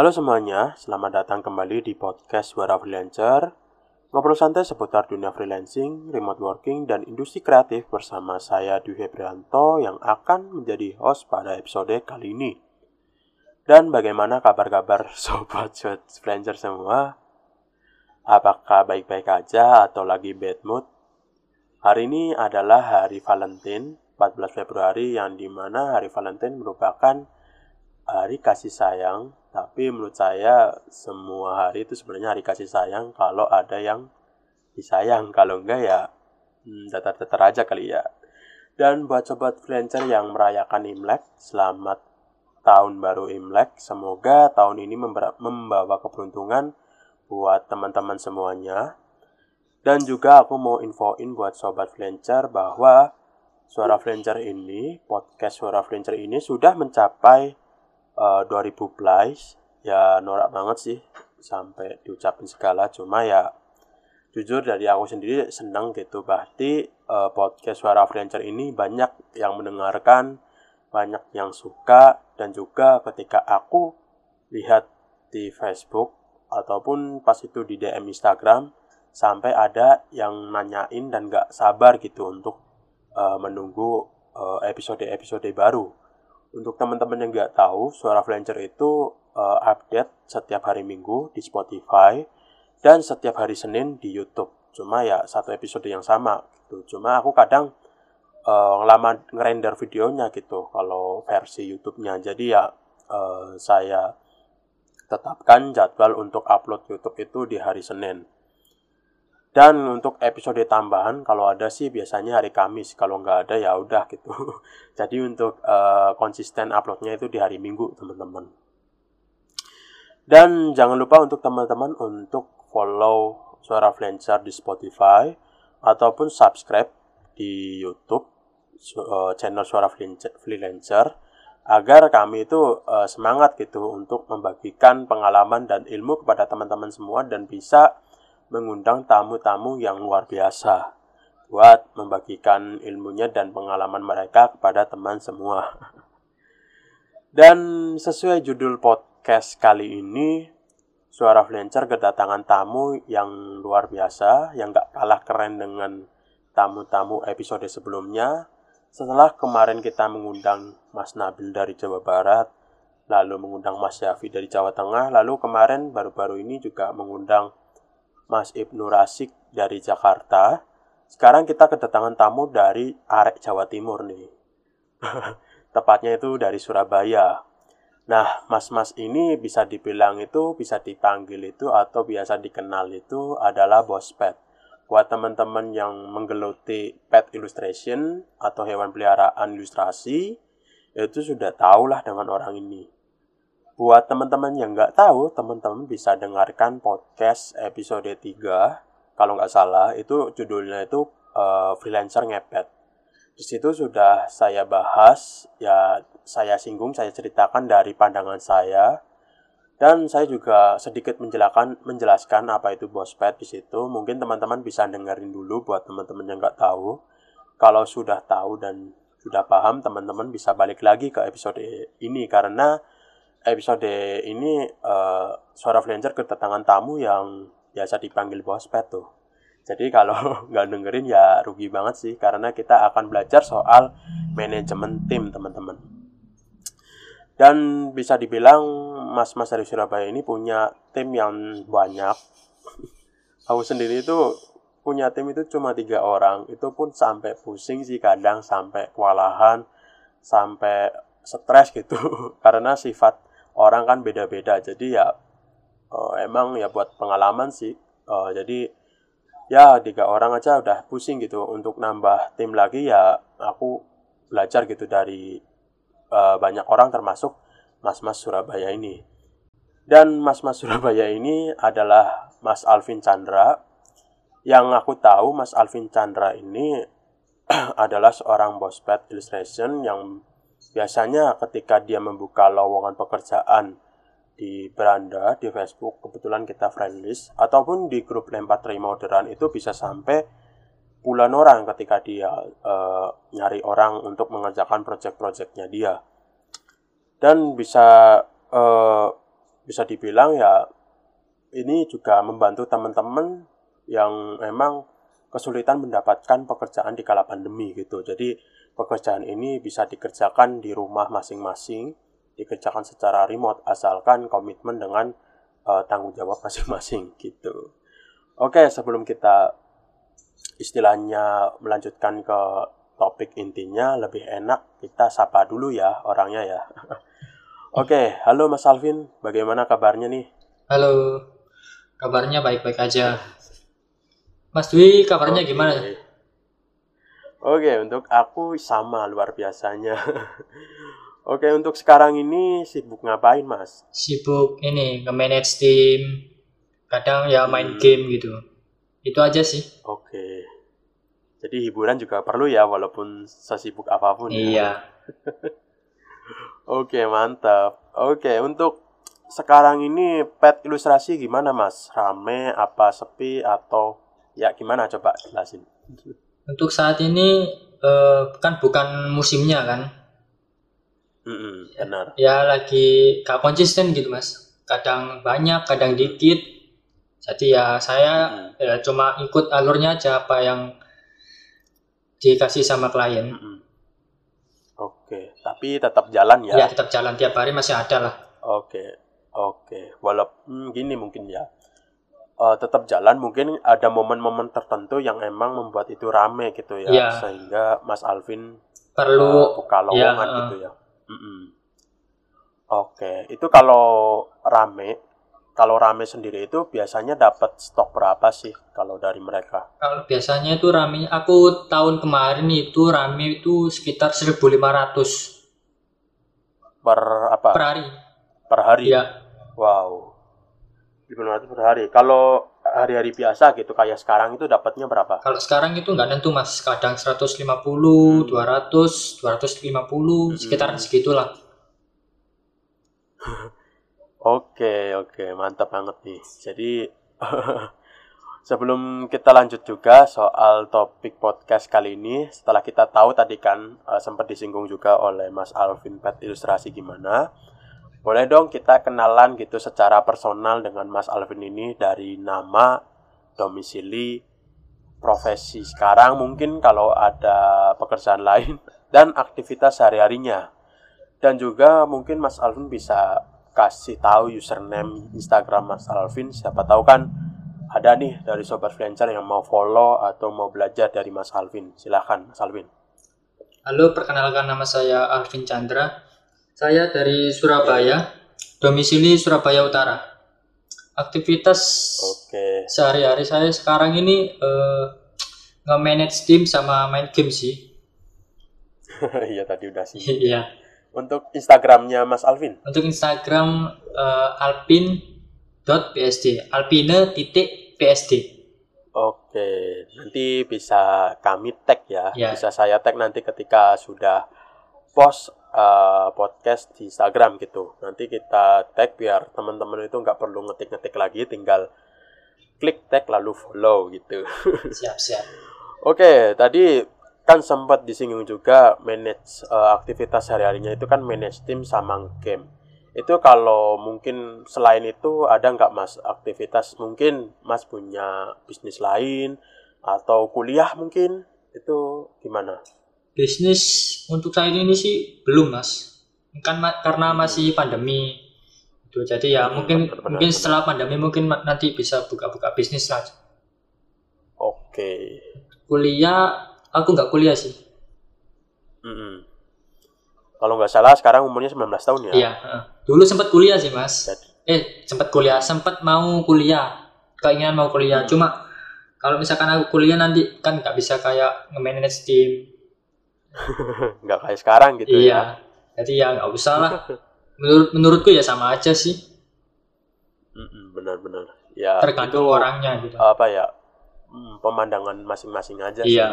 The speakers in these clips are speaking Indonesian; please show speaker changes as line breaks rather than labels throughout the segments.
Halo semuanya, selamat datang kembali di podcast Suara Freelancer. Ngobrol santai seputar dunia freelancing, remote working, dan industri kreatif bersama saya Dwi Hebrianto yang akan menjadi host pada episode kali ini. Dan bagaimana kabar-kabar sobat freelancer semua? Apakah baik-baik aja atau lagi bad mood? Hari ini adalah hari Valentine, 14 Februari yang di mana hari Valentine merupakan hari kasih sayang tapi menurut saya semua hari itu sebenarnya hari kasih sayang kalau ada yang disayang. Kalau enggak ya hmm, datar-datar aja kali ya. Dan buat sobat freelancer yang merayakan Imlek, selamat tahun baru Imlek. Semoga tahun ini membawa keberuntungan buat teman-teman semuanya. Dan juga aku mau infoin buat sobat freelancer bahwa Suara Freelancer ini, podcast Suara Freelancer ini sudah mencapai uh, 2000 plays ya norak banget sih sampai diucapin segala. Cuma ya jujur dari aku sendiri senang gitu. Berarti uh, podcast suara freelancer ini banyak yang mendengarkan banyak yang suka dan juga ketika aku lihat di Facebook ataupun pas itu di DM Instagram sampai ada yang nanyain dan gak sabar gitu untuk uh, menunggu episode-episode uh, baru untuk teman-teman yang nggak tahu, Suara Flancer itu uh, update setiap hari Minggu di Spotify dan setiap hari Senin di YouTube. Cuma ya satu episode yang sama gitu. Cuma aku kadang uh, lama ngerender videonya gitu kalau versi YouTube-nya. Jadi ya uh, saya tetapkan jadwal untuk upload YouTube itu di hari Senin. Dan untuk episode tambahan kalau ada sih biasanya hari Kamis, kalau nggak ada ya udah gitu. Jadi untuk uh, konsisten uploadnya itu di hari Minggu teman-teman. Dan jangan lupa untuk teman-teman untuk follow Suara Freelancer di Spotify ataupun subscribe di YouTube uh, channel Suara Freelancer agar kami itu uh, semangat gitu untuk membagikan pengalaman dan ilmu kepada teman-teman semua dan bisa mengundang tamu-tamu yang luar biasa buat membagikan ilmunya dan pengalaman mereka kepada teman semua. Dan sesuai judul podcast kali ini, Suara Flancer kedatangan tamu yang luar biasa, yang gak kalah keren dengan tamu-tamu episode sebelumnya. Setelah kemarin kita mengundang Mas Nabil dari Jawa Barat, lalu mengundang Mas Yafi dari Jawa Tengah, lalu kemarin baru-baru ini juga mengundang Mas Ibnu Rasik dari Jakarta. Sekarang kita kedatangan tamu dari Arek Jawa Timur nih. Tepatnya itu dari Surabaya. Nah, mas-mas ini bisa dibilang itu, bisa dipanggil itu, atau biasa dikenal itu adalah bos pet. Buat teman-teman yang menggeluti pet illustration atau hewan peliharaan ilustrasi, itu sudah tahulah dengan orang ini. Buat teman-teman yang nggak tahu, teman-teman bisa dengarkan podcast episode 3. Kalau nggak salah, itu judulnya itu uh, Freelancer Ngepet. Di situ sudah saya bahas, ya saya singgung, saya ceritakan dari pandangan saya. Dan saya juga sedikit menjelaskan, menjelaskan apa itu bospet di situ. Mungkin teman-teman bisa dengerin dulu buat teman-teman yang nggak tahu. Kalau sudah tahu dan sudah paham, teman-teman bisa balik lagi ke episode ini karena episode ini uh, suara freelancer kedatangan tamu yang biasa dipanggil bos pet tuh. Jadi kalau nggak dengerin ya rugi banget sih karena kita akan belajar soal manajemen tim teman-teman. Dan bisa dibilang mas-mas dari Surabaya ini punya tim yang banyak. Aku sendiri itu punya tim itu cuma tiga orang. Itu pun sampai pusing sih kadang sampai kewalahan, sampai stres gitu karena sifat orang kan beda-beda. Jadi ya uh, emang ya buat pengalaman sih. Uh, jadi ya tiga orang aja udah pusing gitu. Untuk nambah tim lagi ya aku belajar gitu dari uh, banyak orang termasuk mas-mas Surabaya ini. Dan mas-mas Surabaya ini adalah Mas Alvin Chandra. Yang aku tahu Mas Alvin Chandra ini adalah seorang bos pet illustration yang Biasanya ketika dia membuka lowongan pekerjaan di beranda di Facebook, kebetulan kita friendlist, ataupun di grup lempar terima orderan itu bisa sampai puluhan orang ketika dia uh, nyari orang untuk mengerjakan project-projectnya dia. Dan bisa uh, bisa dibilang ya ini juga membantu teman-teman yang memang kesulitan mendapatkan pekerjaan di kala pandemi gitu. Jadi pekerjaan ini bisa dikerjakan di rumah masing-masing, dikerjakan secara remote asalkan komitmen dengan uh, tanggung jawab masing-masing gitu. Oke, sebelum kita istilahnya melanjutkan ke topik intinya lebih enak kita sapa dulu ya orangnya ya. Oke, halo Mas Alvin, bagaimana kabarnya nih?
Halo, kabarnya baik-baik aja. Mas Dwi, kabarnya Oke. gimana?
Oke, untuk aku sama luar biasanya. Oke, untuk sekarang ini sibuk ngapain, Mas?
Sibuk ini, nge-manage tim, kadang ya main hmm. game gitu. Itu aja sih.
Oke. Jadi hiburan juga perlu ya, walaupun sesibuk apa pun.
Ya. Iya.
Oke, mantap. Oke, untuk sekarang ini pet ilustrasi gimana mas? Rame apa sepi atau ya gimana coba jelasin?
Untuk saat ini uh, kan bukan musimnya kan?
Mm -hmm, benar.
Ya lagi gak konsisten gitu mas. Kadang banyak, kadang dikit. Jadi ya saya mm -hmm. ya cuma ikut alurnya aja apa yang dikasih sama klien. Mm -hmm.
Oke, tapi tetap jalan ya?
Ya tetap jalan tiap hari masih ada lah.
Oke, Oke, walaupun hmm, gini mungkin ya. Uh, tetap jalan mungkin ada momen-momen tertentu yang emang membuat itu rame gitu ya, ya. sehingga Mas Alvin
perlu
uh, buka lowongan ya, uh. gitu ya. Mm -mm. Oke, itu kalau rame, kalau rame sendiri itu biasanya dapat stok berapa sih kalau dari mereka?
Kalau biasanya itu rame, aku tahun kemarin itu rame itu sekitar 1.500
per apa?
Per hari
per hari.
Iya.
Wow. 500 per hari. Kalau hari-hari biasa gitu kayak sekarang itu dapatnya berapa?
Kalau sekarang itu nggak nentu mas, kadang 150, hmm. 200, 250, hmm. sekitaran segitulah.
oke, oke, mantap banget nih. Jadi sebelum kita lanjut juga soal topik podcast kali ini, setelah kita tahu tadi kan uh, sempat disinggung juga oleh Mas Alvin Pet ilustrasi gimana. Boleh dong kita kenalan gitu secara personal dengan Mas Alvin ini dari nama, domisili, profesi sekarang mungkin kalau ada pekerjaan lain dan aktivitas sehari-harinya. Dan juga mungkin Mas Alvin bisa kasih tahu username Instagram Mas Alvin siapa tahu kan ada nih dari sobat freelancer yang mau follow atau mau belajar dari Mas Alvin. Silahkan Mas Alvin.
Halo, perkenalkan nama saya Alvin Chandra saya dari Surabaya, domisili Surabaya Utara. Aktivitas
okay.
sehari-hari saya sekarang ini uh, nge-manage tim sama main game sih.
Iya tadi udah sih.
Iya.
Untuk Instagramnya Mas Alvin?
Untuk Instagram uh, alpin.psd, alpine titik psd.
Oke, nanti bisa kami tag ya. ya. Bisa saya tag nanti ketika sudah post uh, podcast di Instagram gitu. Nanti kita tag biar teman-teman itu nggak perlu ngetik-ngetik lagi, tinggal klik tag lalu follow gitu.
Siap siap.
Oke, tadi kan sempat disinggung juga manage uh, aktivitas sehari-harinya itu kan manage tim sama game. Itu kalau mungkin selain itu ada nggak mas aktivitas mungkin mas punya bisnis lain atau kuliah mungkin itu gimana?
Bisnis untuk saat ini sih belum mas. Kan ma karena masih pandemi. Itu jadi ya hmm, mungkin benar, benar, mungkin setelah pandemi mungkin nanti bisa buka-buka bisnis lah.
Oke. Okay.
kuliah aku nggak kuliah sih.
Mm -hmm. kalau nggak salah sekarang umurnya 19 tahun ya?
Iya dulu sempat kuliah sih mas. Jadi. eh sempat kuliah sempat mau kuliah. Keinginan mau kuliah. Hmm. cuma kalau misalkan aku kuliah nanti kan nggak bisa kayak nge-manage tim
nggak kayak sekarang gitu
iya. ya jadi ya nggak usah lah menurut menurutku ya sama aja sih
benar-benar ya
tergantung itu, orangnya gitu
apa ya hmm, pemandangan masing-masing aja
iya.
sih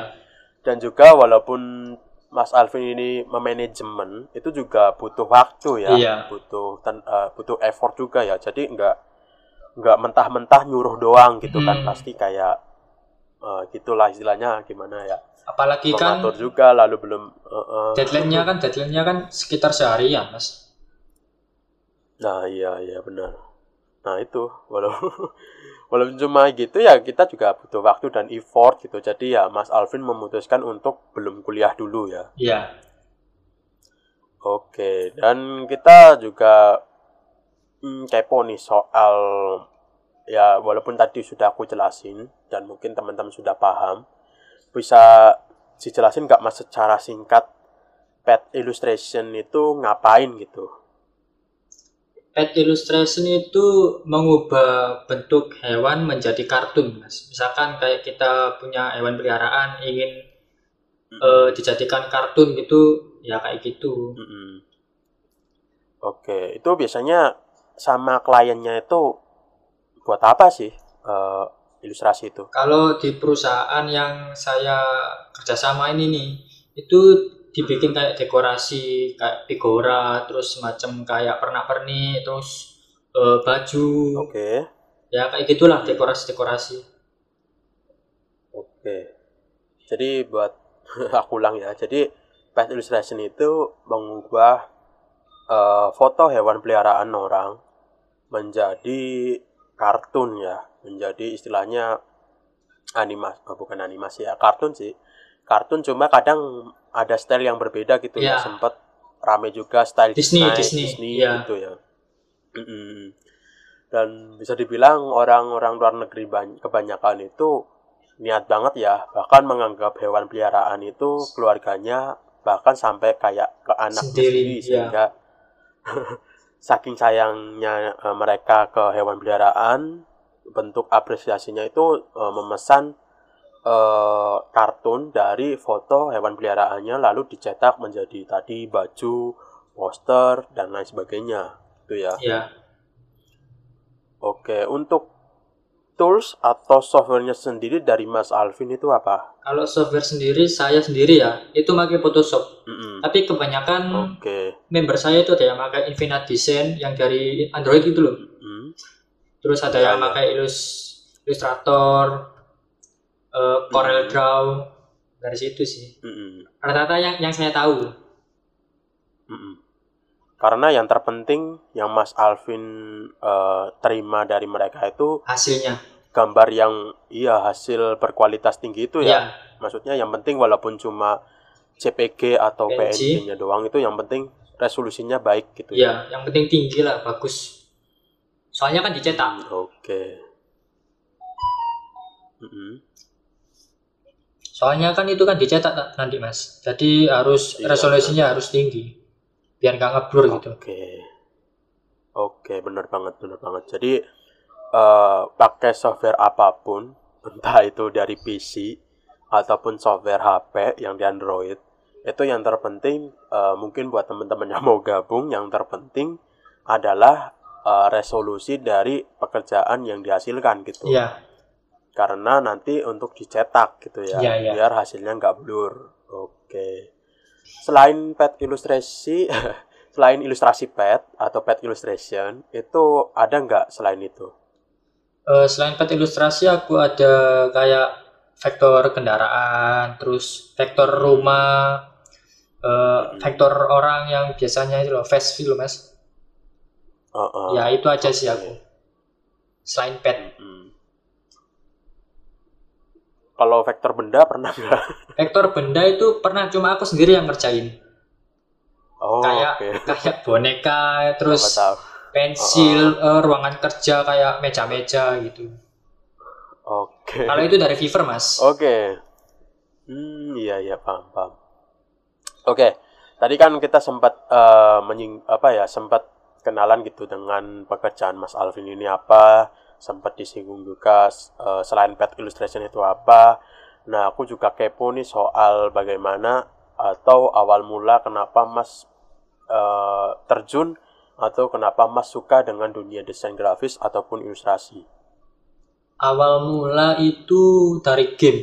dan juga walaupun Mas Alvin ini memanajemen itu juga butuh waktu ya
iya.
butuh ten, uh, butuh effort juga ya jadi nggak nggak mentah-mentah nyuruh doang gitu kan. hmm. kan pasti kayak uh, gitulah istilahnya gimana ya
apalagi kan
juga lalu belum uh,
uh. deadline-nya kan deadline-nya kan sekitar sehari ya mas
nah iya iya benar Nah itu walaupun walaupun cuma gitu ya kita juga butuh waktu dan effort gitu. Jadi ya Mas Alvin memutuskan untuk belum kuliah dulu ya.
Iya.
Oke, dan kita juga hmm, kepo nih soal ya walaupun tadi sudah aku jelasin dan mungkin teman-teman sudah paham, bisa dijelasin nggak mas secara singkat pet illustration itu ngapain gitu?
Pet illustration itu mengubah bentuk hewan menjadi kartun, mas. Misalkan kayak kita punya hewan peliharaan ingin
Mm-mm.
eh, dijadikan kartun gitu, ya kayak gitu.
Mm-mm. Oke, itu biasanya sama kliennya itu buat apa sih eh, ilustrasi itu?
Kalau di perusahaan yang saya kerjasama ini nih, itu dibikin kayak dekorasi kayak figura, terus semacam kayak pernak-pernik, terus eh, baju,
Oke,
ya kayak gitulah dekorasi-dekorasi.
oke. Jadi buat aku ulang ya. Jadi pet illustration itu mengubah eh, foto hewan peliharaan orang menjadi kartun ya, menjadi istilahnya animasi, bukan animasi ya, kartun sih. Kartun cuma kadang ada style yang berbeda gitu ya.
Iya.
Sempet rame juga style
Disney,
Disney,
Disney, iya.
gitu ya. Dan bisa dibilang orang-orang luar negeri bany- kebanyakan itu niat banget ya, bahkan menganggap hewan peliharaan itu keluarganya bahkan sampai kayak ke anak
Sendiri,
sendiri
iya.
sehingga saking sayangnya eh, mereka ke hewan peliharaan bentuk apresiasinya itu eh, memesan eh, kartun dari foto hewan peliharaannya lalu dicetak menjadi tadi baju, poster dan lain sebagainya. Itu ya.
Ya,
Oke, untuk tools atau softwarenya sendiri dari Mas Alvin itu apa?
kalau software sendiri saya sendiri ya, itu pakai Photoshop.
Mm-mm.
Tapi kebanyakan
Oke.
member saya itu ada yang pakai Infinite Design yang dari Android itu loh.
Mm.
Terus ada
Ya,
yang
ya.
pakai Illus- Illustrator, eh, Corel
Hmm.
Draw dari situ sih.
Mm-mm.
Rata-rata yang yang saya tahu.
Mm-mm. Karena yang terpenting yang Mas Alvin eh, terima dari mereka itu
hasilnya.
gambar yang iya hasil berkualitas tinggi itu ya.
Ya,
Maksudnya yang penting walaupun cuma JPG atau
PNG.
PNG-nya doang itu yang penting resolusinya baik gitu
ya, yang penting tinggi lah, bagus. Soalnya kan dicetak.
Oke. Mm-mm.
Soalnya kan itu kan dicetak tak- nanti mas. Jadi harus
Iya,
resolusinya harus tinggi, biar nggak ngeblur gitu.
Oke. Oke, benar banget, benar banget. Jadi eh, pakai software apa pun, entah itu dari PC ataupun software HP yang di Android, itu yang terpenting eh, mungkin buat teman-teman yang mau gabung, yang terpenting adalah eh, resolusi dari pekerjaan yang dihasilkan gitu.
Iya,
Karena nanti untuk dicetak gitu ya,
Iya, iya.
biar hasilnya nggak blur. Oke. Selain pet ilustrasi, selain ilustrasi pet atau pet illustration, itu ada nggak selain itu?
Eh, selain pet ilustrasi aku ada kayak vektor kendaraan, terus vektor rumah, eh, vektor orang yang biasanya itu loh, fast view mas.
Heeh.
Ya itu aja sih aku. Selain pet,
Mm. Kalau vektor benda pernah nggak?
vektor benda itu pernah cuma aku sendiri yang ngerjain.
Oh,
kayak
oke.
kayak boneka, terus pensil, eh, ruangan kerja kayak meja-meja gitu.
Oke.
Kalau itu dari Fiverr mas.
Oke. Hmm, iya iya paham paham. Oke, tadi kan kita sempat eh, menying apa ya sempat kenalan gitu dengan pekerjaan Mas Alvin ini apa, sempat disinggung juga eh, selain pet illustration itu apa. Nah, aku juga kepo nih soal bagaimana atau awal mula kenapa Mas eh, terjun atau kenapa Mas suka dengan dunia desain grafis ataupun ilustrasi.
Awal mula itu dari game.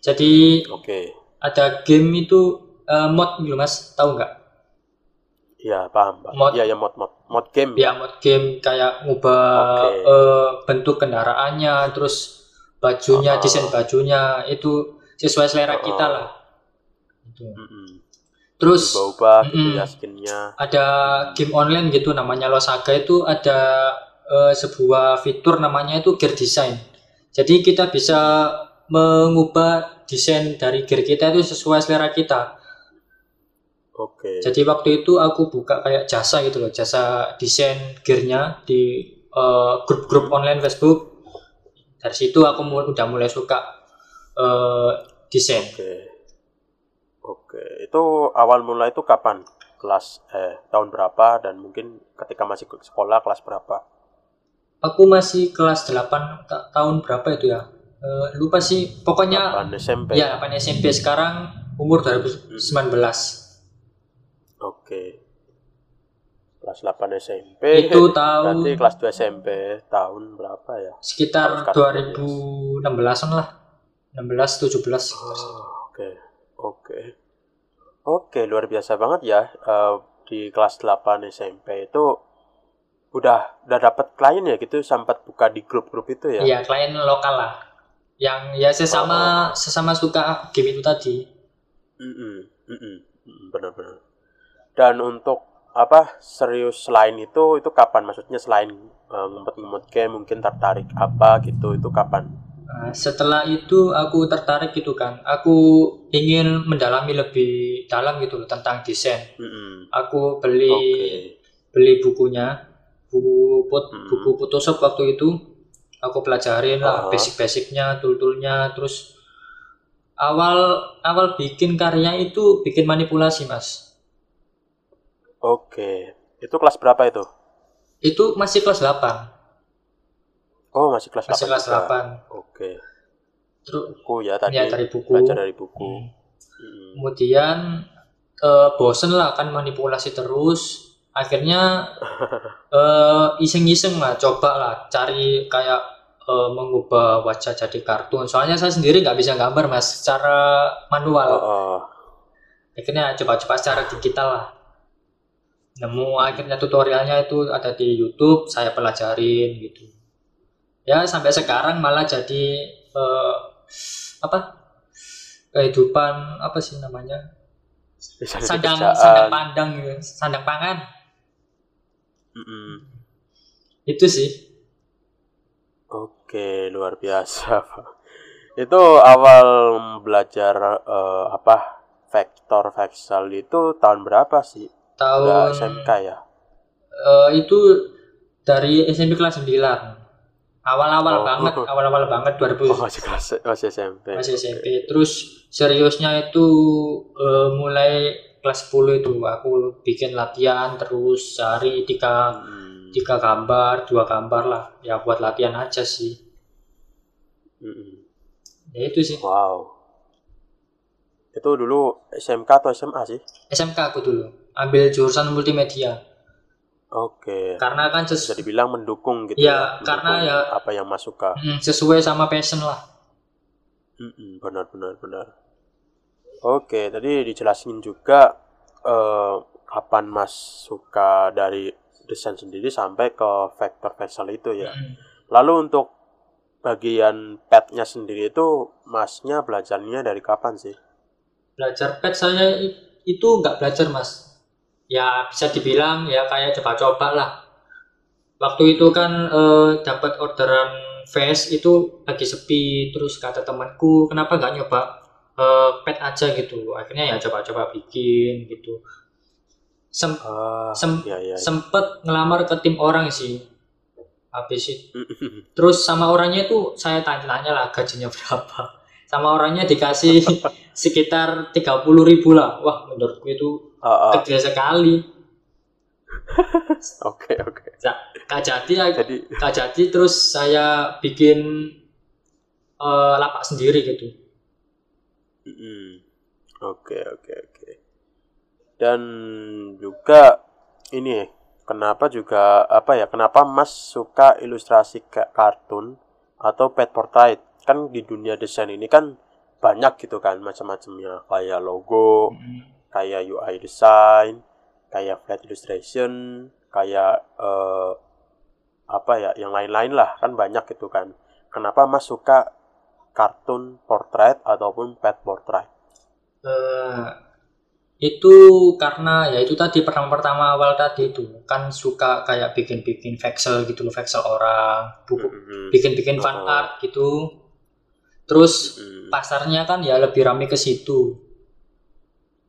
Jadi
Oke.
ada game itu eh, mod gitu mas, tahu nggak?
Iya, paham, Pak.
Mod.
Iya, ya mod mod mod game.
Ya mod game kayak ngubah
Oke.
eh, bentuk kendaraannya, terus bajunya,
Ah.
desain bajunya itu sesuai selera
Ah.
kita lah. Gitu.
Mm-mm.
Terus
Ubah-ubah gitu
Mm-mm.
ya skinnya.
ada game online gitu namanya Losaga itu ada uh, sebuah fitur namanya itu gear design. Jadi kita bisa mengubah desain dari gear kita itu sesuai selera kita.
Oke.
Jadi waktu itu aku buka kayak jasa gitu loh, jasa desain gearnya di uh, grup-grup online Facebook. Dari situ aku mul udah mulai suka uh, desain.
Oke. Oke. Itu awal mula itu kapan? Kelas eh tahun berapa dan mungkin ketika masih ke sekolah kelas berapa?
Aku masih kelas 8 ta tahun berapa itu ya? Uh, lupa sih. Pokoknya
8 SMP.
Ya, 8 SMP sekarang umur 2019. Hmm.
Oke. Kelas 8 SMP.
Itu tahun
Berarti kelas 2 SMP tahun berapa ya?
Sekitar 2016-an lah. 16 17
oh, Oke. Oke. Oke, luar biasa banget ya. Uh, di kelas 8 SMP itu udah udah dapat klien ya gitu sempat buka di grup-grup itu ya.
Iya, klien lokal lah. Yang ya sesama oh. sesama suka game itu tadi.
Mm -mm, mm -mm, benar-benar dan untuk apa serius selain itu itu kapan maksudnya selain uh, ngumpet-ngumpet game mungkin tertarik apa gitu itu kapan
nah, setelah itu aku tertarik gitu kan aku ingin mendalami lebih dalam gitu loh tentang desain mm -hmm. aku beli okay. beli bukunya buku put, mm -hmm. buku Photoshop waktu itu aku pelajarin lah uh -huh. basic-basicnya tool-toolnya terus awal awal bikin karya itu bikin manipulasi mas
Oke. Itu kelas berapa itu?
Itu masih kelas 8.
Oh, masih kelas
masih 8. Masih kelas 8.
Oke.
Terus
buku ya tadi.
Ya, dari buku.
Baca dari buku. Hmm.
Hmm. Kemudian uh, bosen lah kan manipulasi terus. Akhirnya uh, iseng-iseng lah, coba lah cari kayak uh, mengubah wajah jadi kartun. Soalnya saya sendiri nggak bisa gambar mas, secara manual. Oh, oh. Akhirnya coba-coba secara digital lah nemu akhirnya tutorialnya itu ada di YouTube saya pelajarin gitu. Ya sampai sekarang malah jadi uh, apa? Kehidupan apa sih namanya? Sandang sandang pandang gitu sandang pangan. Mm -mm. itu sih.
Oke luar biasa itu awal belajar uh, apa vektor vektor itu tahun berapa sih
tahun
SMK ya.
Uh, itu dari SMP kelas 9 awal-awal oh. banget awal-awal banget 2000
oh, masih kelas masih SMP
masih SMP terus seriusnya itu uh, mulai kelas 10 itu. Aku bikin latihan terus sehari tiga hmm. tiga gambar dua gambar lah. Ya buat latihan aja sih. Hmm. ya itu sih.
Wow itu dulu SMK atau SMA sih
SMK aku dulu ambil jurusan multimedia.
Oke.
Karena kan ses
bisa dibilang mendukung gitu.
Ya, ya karena ya
apa yang masuk ke
mm, sesuai sama passion lah.
Mm -mm, benar benar benar. Oke, tadi dijelasin juga eh, kapan Mas suka dari desain sendiri sampai ke vektor vektor itu ya. Mm. Lalu untuk bagian petnya sendiri itu Masnya belajarnya dari kapan sih?
Belajar pet saya itu nggak belajar Mas. Ya bisa dibilang ya kayak coba-coba lah. Waktu itu kan eh, dapat orderan face itu lagi sepi terus kata temanku kenapa nggak nyoba eh, pet aja gitu. Akhirnya ya coba-coba bikin gitu. Sem uh, sem ya, ya, ya. sempet ngelamar ke tim orang sih. Habis itu. Terus sama orangnya itu saya tanya-tanya lah gajinya berapa sama orangnya dikasih sekitar tiga puluh ribu lah. Wah menurutku itu uh, uh. kecil sekali.
Oke oke.
Kak jadi jadi kak jadi terus saya bikin uh, lapak sendiri gitu.
Oke oke oke. Dan juga ini kenapa juga apa ya kenapa mas suka ilustrasi kayak kartun atau pet portrait kan di dunia desain ini kan banyak gitu kan macam-macamnya kayak logo mm kayak UI design, kayak flat illustration, kayak uh, apa ya, yang lain-lain lah kan banyak gitu kan. Kenapa Mas suka kartun portrait ataupun pet portrait?
Uh, itu karena ya itu tadi pertama-pertama awal tadi itu kan suka kayak bikin-bikin vexel gitu loh vexel orang buku bikin-bikin fan
Oh.
art gitu terus
Mm-mm.
pasarnya kan ya lebih rame ke situ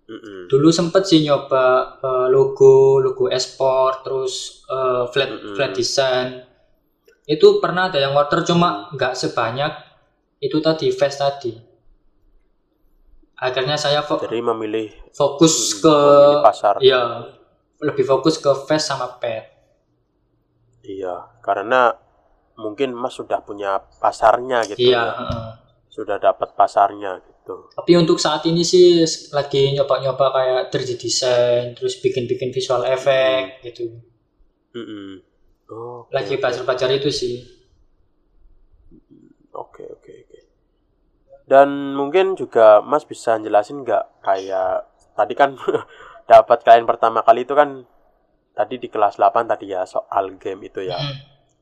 Mm-mm.
dulu sempet sih nyoba eh, logo logo ekspor terus eh, flat
Mm-mm.
flat design itu pernah ada yang order cuma nggak sebanyak itu tadi face tadi akhirnya saya fo-
Jadi memilih
fokus
mm,
ke
memilih pasar.
ya lebih fokus ke face sama pet
Iya, karena mungkin Mas sudah punya pasarnya gitu
iya
ya.
heeh.
Sudah dapat pasarnya gitu.
tapi untuk saat ini sih lagi nyoba-nyoba kayak 3D design terus bikin-bikin visual effect gitu
Mm-mm. Oh, oke,
lagi belajar-belajar itu sih
Oke, oke, oke. Dan mungkin juga Mas bisa jelasin nggak kayak tadi kan dapat klien pertama kali itu kan tadi di kelas 8 tadi ya soal game itu ya
Mm,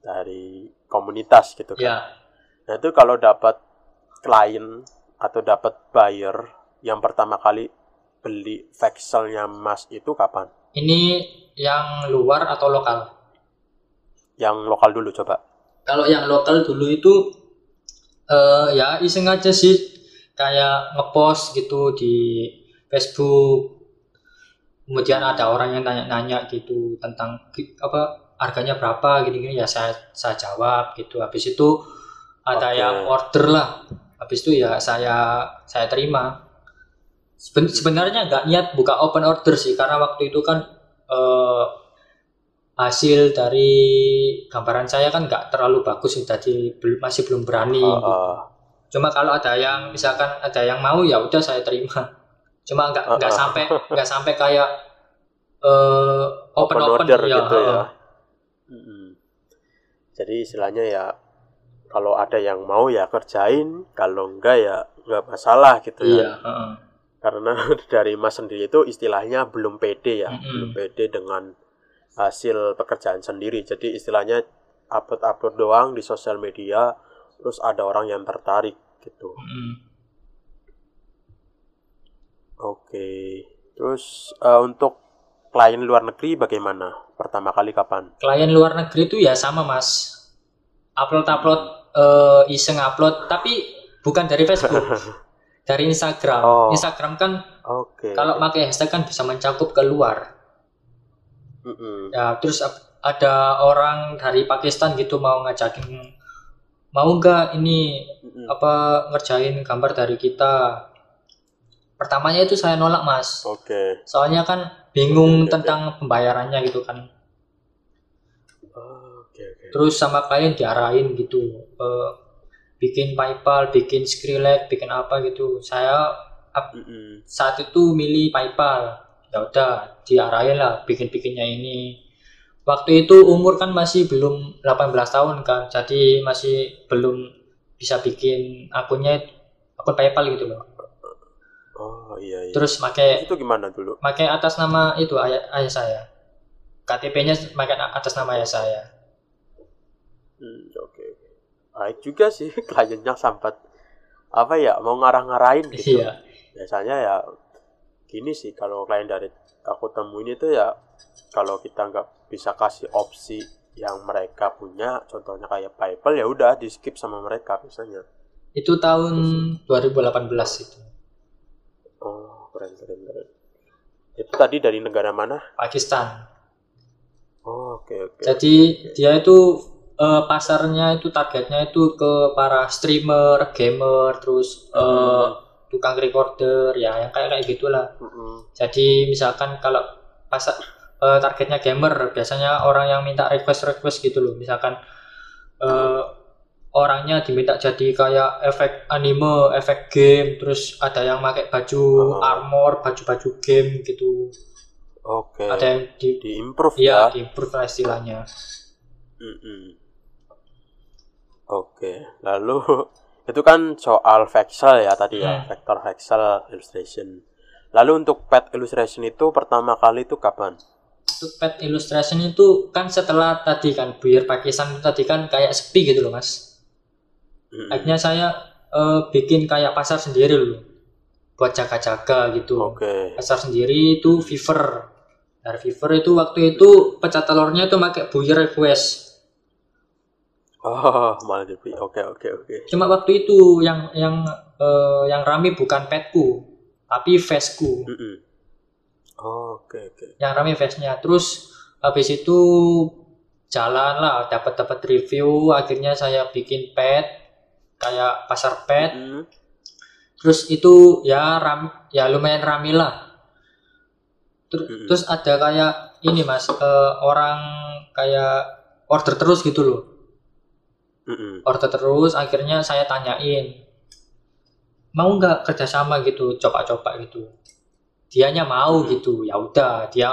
dari komunitas gitu kan.
ya
Nah, itu kalau dapat klien atau dapat buyer yang pertama kali beli vexelnya Mas itu kapan?
ini yang luar atau lokal
Yang lokal dulu coba.
kalau yang lokal dulu itu eh ya iseng aja sih kayak ngepost gitu di Facebook kemudian ada orang yang nanya-nanya gitu tentang apa harganya berapa gini-gini ya saya saya jawab gitu habis itu ada
Oke.
yang order lah habis itu ya saya saya terima Seben- sebenarnya nggak niat buka open order sih karena waktu itu kan eh, hasil dari gambaran saya kan nggak terlalu bagus sih tadi belum masih belum berani
Uh, uh,
cuma kalau ada yang misalkan ada yang mau ya udah saya terima cuma nggak nggak
Uh, uh.
sampai nggak sampai kayak eh open open,
order
ya,
gitu ya.
uh.
Jadi istilahnya ya kalau ada yang mau ya kerjain, kalau enggak ya enggak masalah gitu
iya
ya.
uh-uh.
Karena dari Mas sendiri itu istilahnya belum pede ya,
Mm-mm.
belum pede dengan hasil pekerjaan sendiri. Jadi istilahnya upload-upload doang di sosial media, terus ada orang yang tertarik gitu.
Mm-mm.
Oke. Terus eh, untuk klien luar negeri bagaimana? Pertama kali kapan?
klien luar negeri itu ya sama mas upload upload eh, iseng upload tapi bukan dari Facebook dari Instagram
Oh.
Instagram kan
Oke.
kalau pakai hashtag kan bisa mencakup ke luar
Mm-mm.
ya terus ada orang dari Pakistan gitu mau ngajakin mau nggak ini
Mm-mm.
apa ngerjain gambar dari kita pertamanya itu saya nolak mas
Oke.
soalnya kan bingung
oke.
tentang pembayarannya gitu kan. Terus sama klien diarahin gitu eh, bikin PayPal, bikin Skrillex, bikin apa gitu. Saya
Mm-mm.
saat itu milih PayPal. Ya udah diarahin lah bikin-bikinnya ini. Waktu itu umur kan masih belum 18 tahun kan, jadi masih belum bisa bikin akunnya akun PayPal gitu loh.
Oh iya iya.
Terus pakai
itu gimana dulu?
pakai atas nama itu ayah, ayah saya. KTP-nya pakai atas nama ayah saya.
Hmm, oke oke. Baik juga sih kliennya sampai apa ya mau ngarah-ngarahin gitu.
Iya.
Biasanya ya gini sih kalau klien dari aku temuin itu ya kalau kita nggak bisa kasih opsi yang mereka punya, contohnya kayak PayPal ya udah di skip sama mereka biasanya.
Itu tahun 2018 itu.
Oh keren keren keren. Itu tadi dari negara mana?
Pakistan.
Oh oke oke.
Jadi dia itu eh, pasarnya itu targetnya itu ke para streamer, gamer, terus eh,
Hmm.
tukang recorder ya yang kayak kayak gitulah.
Mm-mm.
Jadi misalkan kalau pasar eh, targetnya gamer biasanya orang yang minta request request gitu loh. Misalkan eh, orangnya diminta jadi kayak efek anime, efek game, terus ada yang pakai baju
Oh.
armor, baju-baju game gitu.
Oke.
Ada yang di
Di improve
Iya,
ya.
di improve lah istilahnya.
Mm-mm. Oke, lalu itu kan soal vexel ya tadi ya,
Hmm.
vector vexel illustration. Lalu untuk pet illustration itu pertama kali itu kapan?
Untuk pet illustration itu kan setelah tadi kan Buyer Pakistan itu tadi kan kayak sepi gitu loh mas.
Mm-mm.
Akhirnya saya eh, bikin kayak pasar sendiri loh. buat jaga-jaga gitu.
Oke.
Pasar sendiri itu Fiverr. Dari Fiverr itu waktu itu pecah telurnya itu pakai buyer request.
Oh, malah jadi. Oke, oke, oke.
Cuma waktu itu yang yang eh, yang rame bukan petku, tapi faceku.
Mm-mm. Oh, Oke, oke.
Yang rame face-nya. Terus habis itu jalan lah, dapat dapat review. Akhirnya saya bikin pet kayak pasar pet.
Mm-mm.
Terus itu ya ram ya lumayan rame lah. Ter-
Mm-mm.
Terus ada kayak ini mas eh, orang kayak order terus gitu loh.
Mm-mm.
order terus akhirnya saya tanyain mau nggak kerjasama gitu coba-coba gitu dianya mau
Hmm.
gitu ya udah dia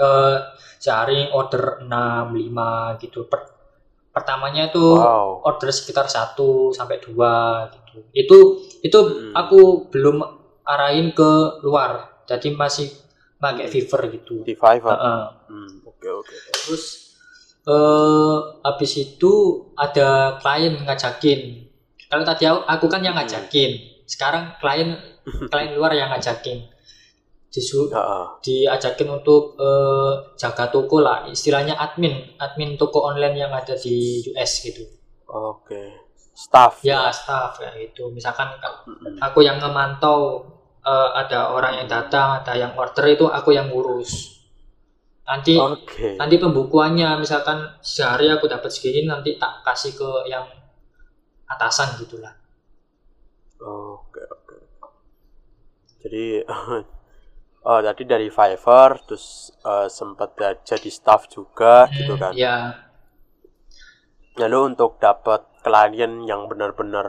eh, sehari order 6 5 gitu Per- pertamanya itu
Wow.
order sekitar 1 sampai 2 gitu itu itu
Hmm.
aku belum arahin ke luar jadi masih pakai. Fiverr gitu
Di Fiverr. Hmm, Oke, oke.
Terus eh habis itu ada klien ngajakin. Kalau tadi aku, aku kan yang ngajakin. Sekarang klien klien luar yang ngajakin. Disu, diajakin untuk eh, jaga toko lah, istilahnya admin, admin toko online yang ada di US gitu.
Oke. Staff.
Ya, staff ya itu. Misalkan
Mm-mm.
aku yang memantau eh, ada orang yang datang, ada yang order itu aku yang ngurus. Nanti
Oke.
nanti pembukuannya misalkan sehari aku dapat segini nanti tak kasih ke yang atasan gitulah
Oke, oke. Jadi oh, tadi dari Fiverr terus eh, sempat jadi staff juga gitu
Hmm,
kan.
ya
Lalu untuk dapat klien yang benar-benar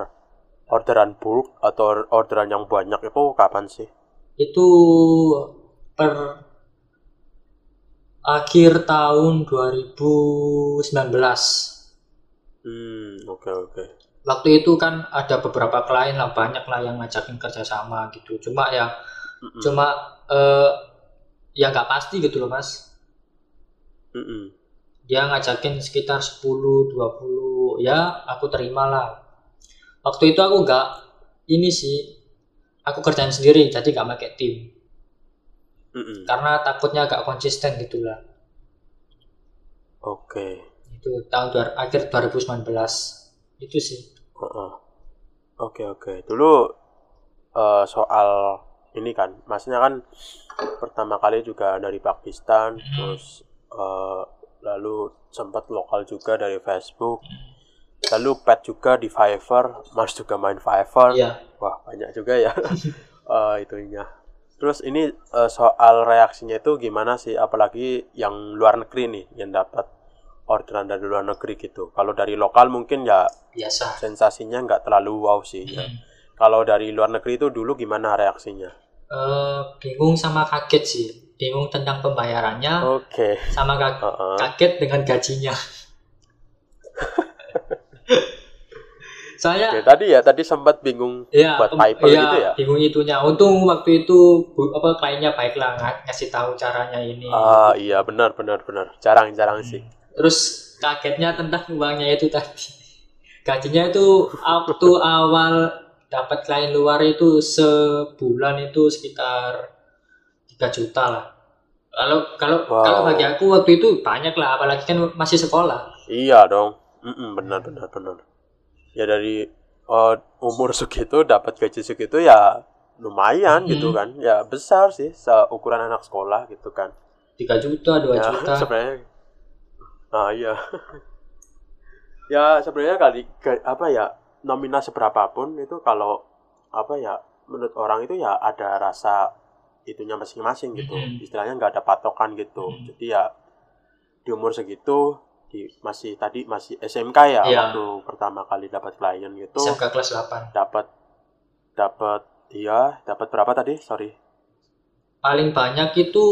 orderan bulk atau orderan yang banyak itu kapan sih?
itu per akhir tahun 2019
Hmm, oke oke.
waktu itu kan ada beberapa klien lah banyak lah yang ngajakin kerjasama gitu cuma ya
Mm-mm.
cuma eh, ya nggak pasti gitu loh mas
Mm-mm.
dia ngajakin sekitar 10 20 ya aku terima lah waktu itu aku nggak ini sih aku kerjain sendiri jadi nggak pakai tim
Mm-mm.
karena takutnya agak konsisten gitulah
Oke.
itu tahun akhir 2019 itu sih.
Oke oke. Dulu eh, soal ini kan, maksudnya kan pertama kali juga dari Pakistan,
Hmm.
terus eh, lalu sempat lokal juga dari Facebook, lalu pet juga di Fiverr, Mas juga main Fiverr,
iya
wah banyak juga ya eh, itunya. Terus ini eh, soal reaksinya itu gimana sih, apalagi yang luar negeri nih yang dapat orderan dari luar negeri gitu. Kalau dari lokal mungkin ya
biasa
sensasinya nggak terlalu wow sih ya.
Hmm.
Kalau dari luar negeri itu dulu gimana reaksinya?
Eh, bingung sama kaget sih bingung tentang pembayarannya
Oke.
sama ka-
Heeh.
kaget dengan gajinya soalnya
Oke, tadi ya tadi sempat bingung
Iya,
buat PayPal
iya,
gitu ya.
bingung itunya. Untung waktu itu bu- apa kliennya baik lah ng- ngasih tahu caranya ini.
Ah iya benar benar benar. Jarang-jarang sih.
Terus kagetnya tentang uangnya itu tadi. Gajinya itu waktu awal dapat klien luar itu sebulan itu sekitar 3 juta lah. Kalau kalau
Wow.
kalau bagi aku waktu itu banyak lah, apalagi kan masih sekolah.
Iya dong. Mm-mm, benar benar benar. Ya dari eh, umur segitu dapat gaji segitu ya lumayan gitu
Hmm.
kan. Ya besar sih seukuran anak sekolah gitu kan.
3 juta, 2
ya
juta.
sebenarnya ah iya ya sebenarnya kali apa ya nominal seberapapun itu kalau apa ya menurut orang itu ya ada rasa itunya masing-masing gitu
Mhm.
istilahnya nggak ada patokan gitu
Mhm.
jadi ya di umur segitu di masih tadi masih SMK ya
Iya.
waktu pertama kali dapat klien gitu
SMK kelas 8.
dapat dapat iya dapat berapa tadi sorry
paling banyak itu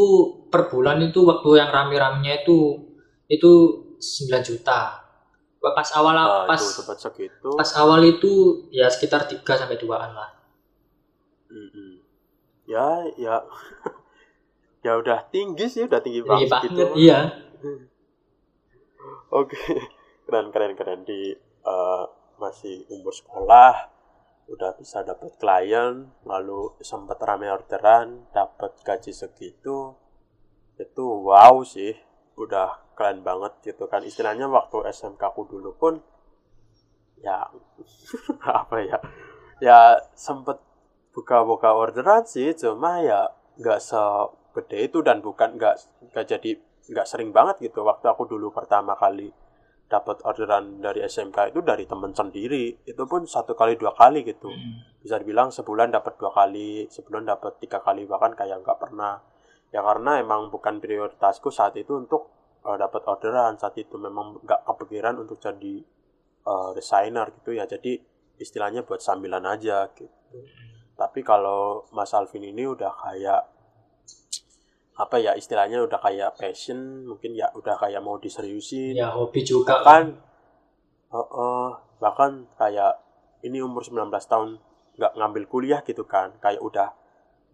per bulan itu waktu yang rame-ramenya itu itu 9 juta. Pas awal
nah,
pas
itu segitu
pas awal itu ya sekitar 3 sampai 2-an lah.
Mm-mm. Ya, ya, ya udah tinggi sih, udah tinggi
Tinggi
banget gitu.
banget iya.
Oke, keren keren keren. Di eh, masih umur sekolah, udah bisa dapat klien lalu sempat rame orderan dapat gaji segitu itu wow sih. Udah keren banget gitu kan. Istilahnya waktu SMK aku dulu pun ya apa ya ya sempet buka-buka orderan sih cuma ya nggak segede itu dan bukan nggak nggak jadi nggak sering banget gitu. Waktu aku dulu pertama kali dapat orderan dari SMK itu dari temen sendiri itu pun satu kali dua kali gitu. Hmm. bisa dibilang sebulan dapat dua kali sebulan dapat tiga kali bahkan kayak nggak pernah. Ya karena emang bukan prioritasku saat itu untuk uh, dapat orderan. Saat itu memang nggak kepikiran untuk jadi uh, desainer gitu ya. Jadi istilahnya buat sambilan aja gitu. Hmm. tapi kalau Mas Alvin ini udah kayak apa ya istilahnya udah kayak passion mungkin ya udah kayak mau diseriusin.
Ya hobi juga
kan. Uh, uh, bahkan kayak ini umur 19 tahun nggak ngambil kuliah gitu kan. Kayak udah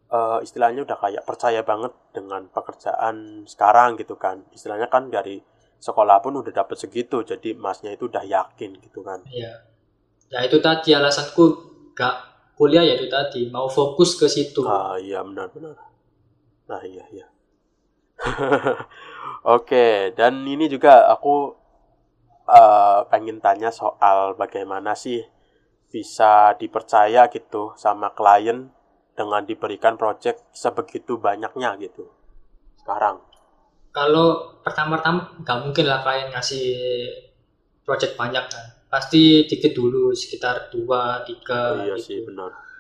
uh, istilahnya udah kayak percaya banget dengan pekerjaan sekarang gitu kan. Istilahnya kan dari sekolah pun udah dapet segitu jadi masnya itu udah yakin gitu kan.
Iya ya itu tadi alasanku gak kuliah ya itu tadi. Mau fokus ke situ.
Ah iya benar benar nah iya iya Oke, dan ini juga aku uh, pengen tanya soal bagaimana sih bisa dipercaya gitu sama klien dengan diberikan project sebegitu banyaknya gitu sekarang.
Kalau pertama-tama nggak mungkin lah klien ngasih project banyak kan. Pasti dikit dulu sekitar dua tiga.
Oh, iya gitu. sih benar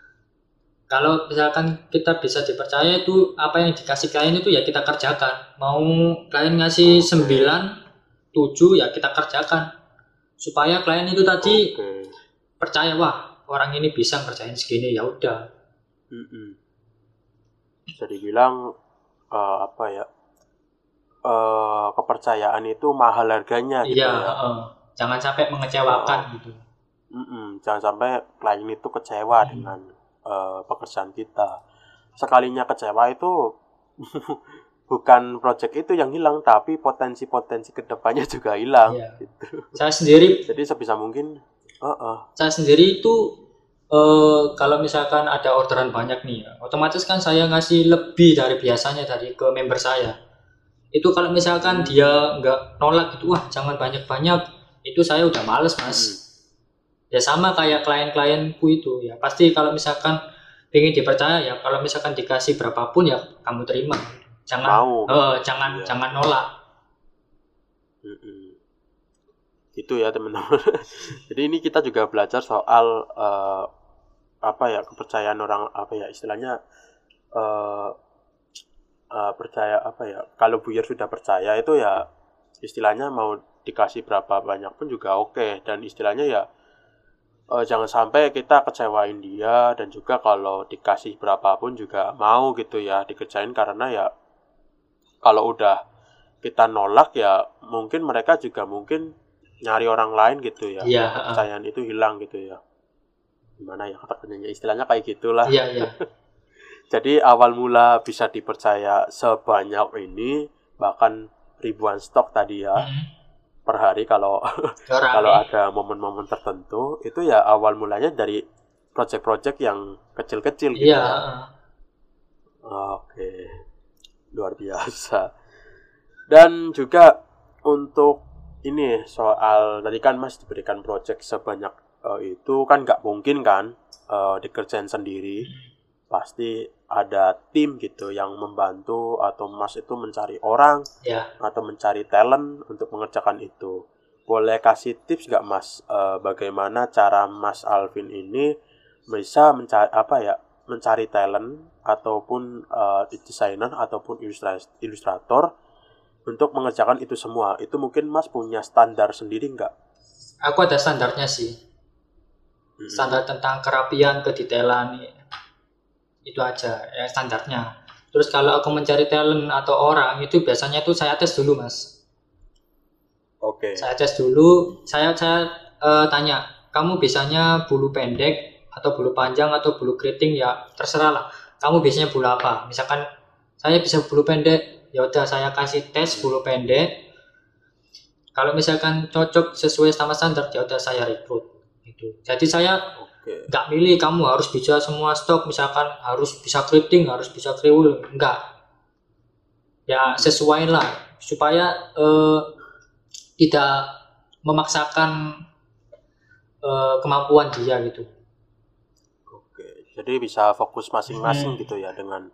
kalau misalkan kita bisa dipercaya itu apa yang dikasih klien itu ya kita kerjakan mau klien ngasih sembilan tujuh ya kita kerjakan supaya klien itu tadi okay. percaya wah orang ini bisa ngerjain segini ya udah mm -mm.
bisa dibilang uh, apa ya uh, kepercayaan itu mahal harganya
gitu iya, ya uh, jangan sampai mengecewakan oh. gitu
mm -mm. jangan sampai klien itu kecewa mm. dengan uh, pekerjaan kita sekalinya kecewa itu bukan project itu yang hilang tapi potensi-potensi ke depannya juga hilang iya. gitu.
saya sendiri
jadi sebisa mungkin uh -uh.
saya sendiri itu uh, kalau misalkan ada orderan banyak nih otomatis kan saya ngasih lebih dari biasanya dari ke member saya itu kalau misalkan hmm. dia nggak nolak gitu wah jangan banyak-banyak itu saya udah males mas hmm ya sama kayak klien-klienku itu ya pasti kalau misalkan ingin dipercaya ya kalau misalkan dikasih berapapun ya kamu terima jangan Mau. Uh, jangan ya. jangan nolak
itu ya teman-teman jadi ini kita juga belajar soal uh, apa ya kepercayaan orang apa ya istilahnya uh, uh, percaya apa ya kalau buyer sudah percaya itu ya istilahnya mau dikasih berapa banyak pun juga oke okay. dan istilahnya ya uh, jangan sampai kita kecewain dia dan juga kalau dikasih berapapun juga mau gitu ya dikerjain karena ya kalau udah kita nolak ya mungkin mereka juga mungkin nyari orang lain gitu ya.
Yeah,
kepercayaan uh. itu hilang gitu ya. Gimana ya kata-katanya istilahnya kayak gitulah.
Yeah, yeah.
jadi awal mula bisa dipercaya sebanyak ini bahkan ribuan stok tadi ya. Mm -hmm per hari kalau kalau ada momen-momen tertentu itu ya awal mulanya dari project-project yang kecil-kecil
gitu. Iya. Ya.
Oke. Luar biasa. Dan juga untuk ini soal tadi kan Mas diberikan project sebanyak uh, itu kan nggak mungkin kan uh, dikerjain sendiri. Hmm. Pasti ada tim gitu yang membantu atau Mas itu mencari orang
ya.
atau mencari talent untuk mengerjakan itu. Boleh kasih tips nggak Mas uh, bagaimana cara Mas Alvin ini bisa mencari apa ya mencari talent ataupun uh, desainer ataupun ilustrator untuk mengerjakan itu semua. Itu mungkin Mas punya standar sendiri nggak?
Aku ada standarnya sih. Standar tentang kerapian, kedetailan, itu aja ya standarnya. Terus kalau aku mencari talent atau orang itu biasanya itu saya tes dulu mas.
Oke. Okay.
saya tes dulu saya saya uh, tanya kamu biasanya bulu pendek atau bulu panjang atau bulu keriting? Ya terserah lah. Kamu biasanya bulu apa? Misalkan saya bisa bulu pendek. Ya udah saya kasih tes bulu pendek. Kalau misalkan cocok sesuai sama standar ya udah saya rekrut. Itu jadi saya Nggak milih kamu harus bisa semua stok misalkan harus bisa keriting harus bisa kriwul enggak ya sesuai lah. Supaya eh, tidak memaksakan eh, kemampuan dia gitu.
Oke. Jadi bisa fokus masing-masing
Hmm.
gitu ya dengan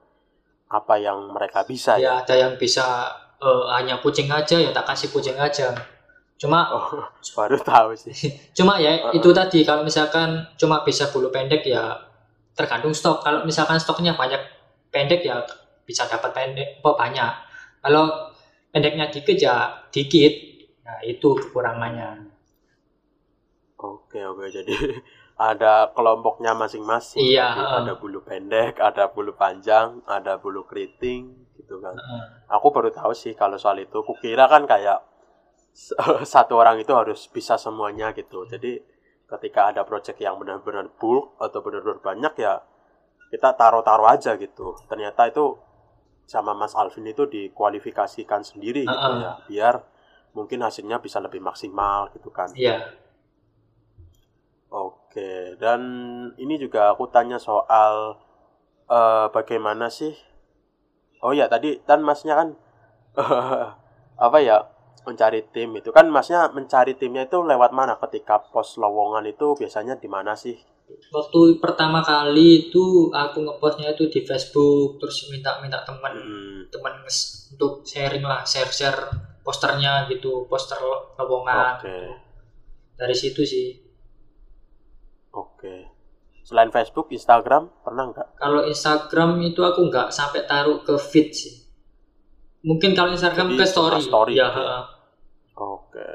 apa yang mereka bisa
ya
ya.
ada yang bisa eh, hanya kucing aja ya tak kasih kucing aja cuma
Oh, baru tahu sih.
cuma ya
Uh-uh.
itu tadi kalau misalkan cuma bisa bulu pendek ya tergantung stok kalau misalkan stoknya banyak pendek ya bisa dapat pendek kok banyak kalau pendeknya dikit ya dikit nah itu kekurangannya
Oke, oke. Jadi ada kelompoknya masing-masing.
Iya, heeh.
ada bulu pendek, ada bulu panjang, ada bulu keriting gitu kan.
Heeh.
Aku baru tahu sih kalau soal itu. Kukira kan kayak satu orang itu harus bisa semuanya gitu. Jadi ketika ada project yang benar-benar bulk atau benar-benar banyak ya kita taruh-taruh aja gitu. Ternyata itu sama Mas Alvin itu dikualifikasikan sendiri gitu
Heeh.
ya. Biar mungkin hasilnya bisa lebih maksimal gitu kan.
iya
Oke, dan ini juga aku tanya soal eh, bagaimana sih? Oh ya tadi kan masnya kan apa ya mencari tim itu kan masnya mencari timnya itu lewat mana ketika pos lowongan itu biasanya di mana sih?
waktu pertama kali itu aku ngepostnya itu di Facebook terus minta-minta teman
Hmm,
teman untuk sharing lah share-share posternya gitu poster lowongan
Oke,
dari situ sih
oke. Selain Facebook, Instagram pernah nggak?
Kalau Instagram itu aku nggak sampai taruh ke feed sih. Mungkin kalau Instagram
Jadi
ke story.
story
ya.
gitu ya? Oke.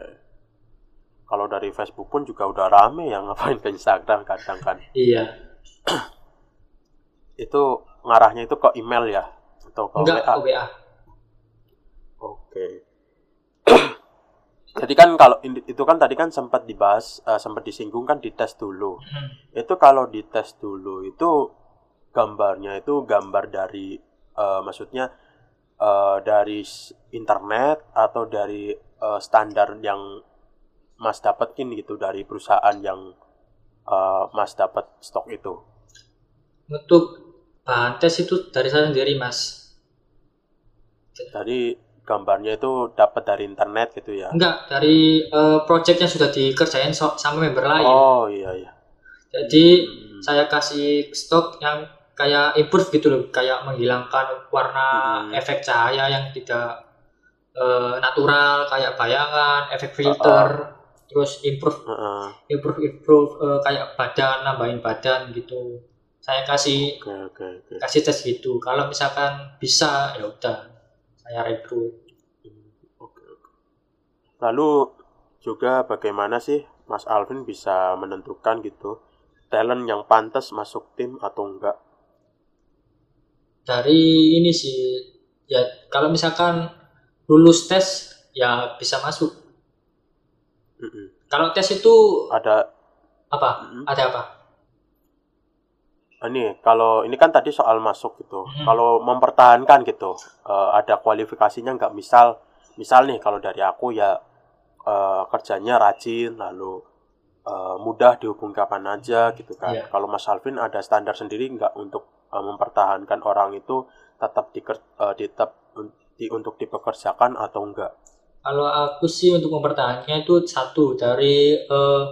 Kalau dari Facebook pun juga udah rame yang ngapain ke Instagram kadang kan.
Iya.
Itu ngarahnya itu ke email ya atau ke
Enggak
WA?
ke WA.
Oke. Jadi kan kalau itu kan tadi kan sempat dibahas, eh, sempat disinggung kan dites dulu.
Hmm.
Itu kalau dites dulu itu gambarnya itu gambar dari, eh, maksudnya eh, dari internet atau dari eh, standar yang Mas dapetin gitu dari perusahaan yang eh, Mas dapat stok itu.
Untuk bahan tes itu dari saya sendiri mas.
Jadi gambarnya itu dapat dari internet gitu ya.
Enggak dari eh, project yang sudah dikerjain so- sama member lain.
Oh iya iya.
Jadi
Hmm.
saya kasih stok yang kayak improve gitu loh, kayak menghilangkan warna
Hmm.
efek cahaya yang tidak eh, natural, kayak bayangan, efek filter, terus improve
Heeh.
improve improve eh, kayak badan nambahin badan gitu saya kasih
Oke oke oke.
kasih tes gitu kalau misalkan bisa ya udah saya rekrut
Oke, oke. Lalu juga bagaimana sih Mas Alvin bisa menentukan gitu talent yang pantas masuk tim atau enggak?
Dari ini sih ya kalau misalkan lulus tes ya bisa masuk
Mm-mm.
kalau tes itu
Ada
apa
mm,
ada apa
ini kalau ini kan tadi soal masuk gitu.
Mhm.
Kalau mempertahankan gitu, eh, ada kualifikasinya enggak? Misal misal nih kalau dari aku ya eh, kerjanya rajin lalu eh, mudah dihubungi kapan aja gitu kan.
Iya.
Kalau Mas Alvin ada standar sendiri enggak untuk eh, mempertahankan orang itu tetap di, tetap di, untuk dipekerjakan atau enggak?
kalau aku sih untuk mempertahankannya itu satu dari eh,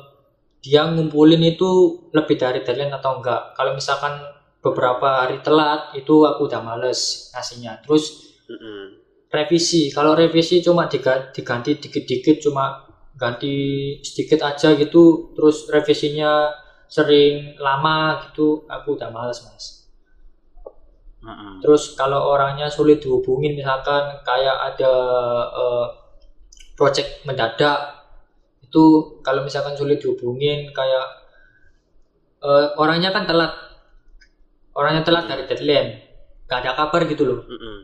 dia ngumpulin itu lebih dari deadline atau enggak kalau misalkan beberapa hari telat itu aku udah males ngasihnya terus
Mm-mm.
revisi kalau revisi cuma diga- diganti dikit-dikit cuma ganti sedikit aja gitu terus revisinya sering lama gitu aku udah males mas
Mm-mm.
terus kalau orangnya sulit dihubungin misalkan kayak ada eh, project mendadak itu kalau misalkan sulit dihubungin kayak eh, orangnya kan telat orangnya telat dari deadline gak ada kabar gitu loh
Mm-mm.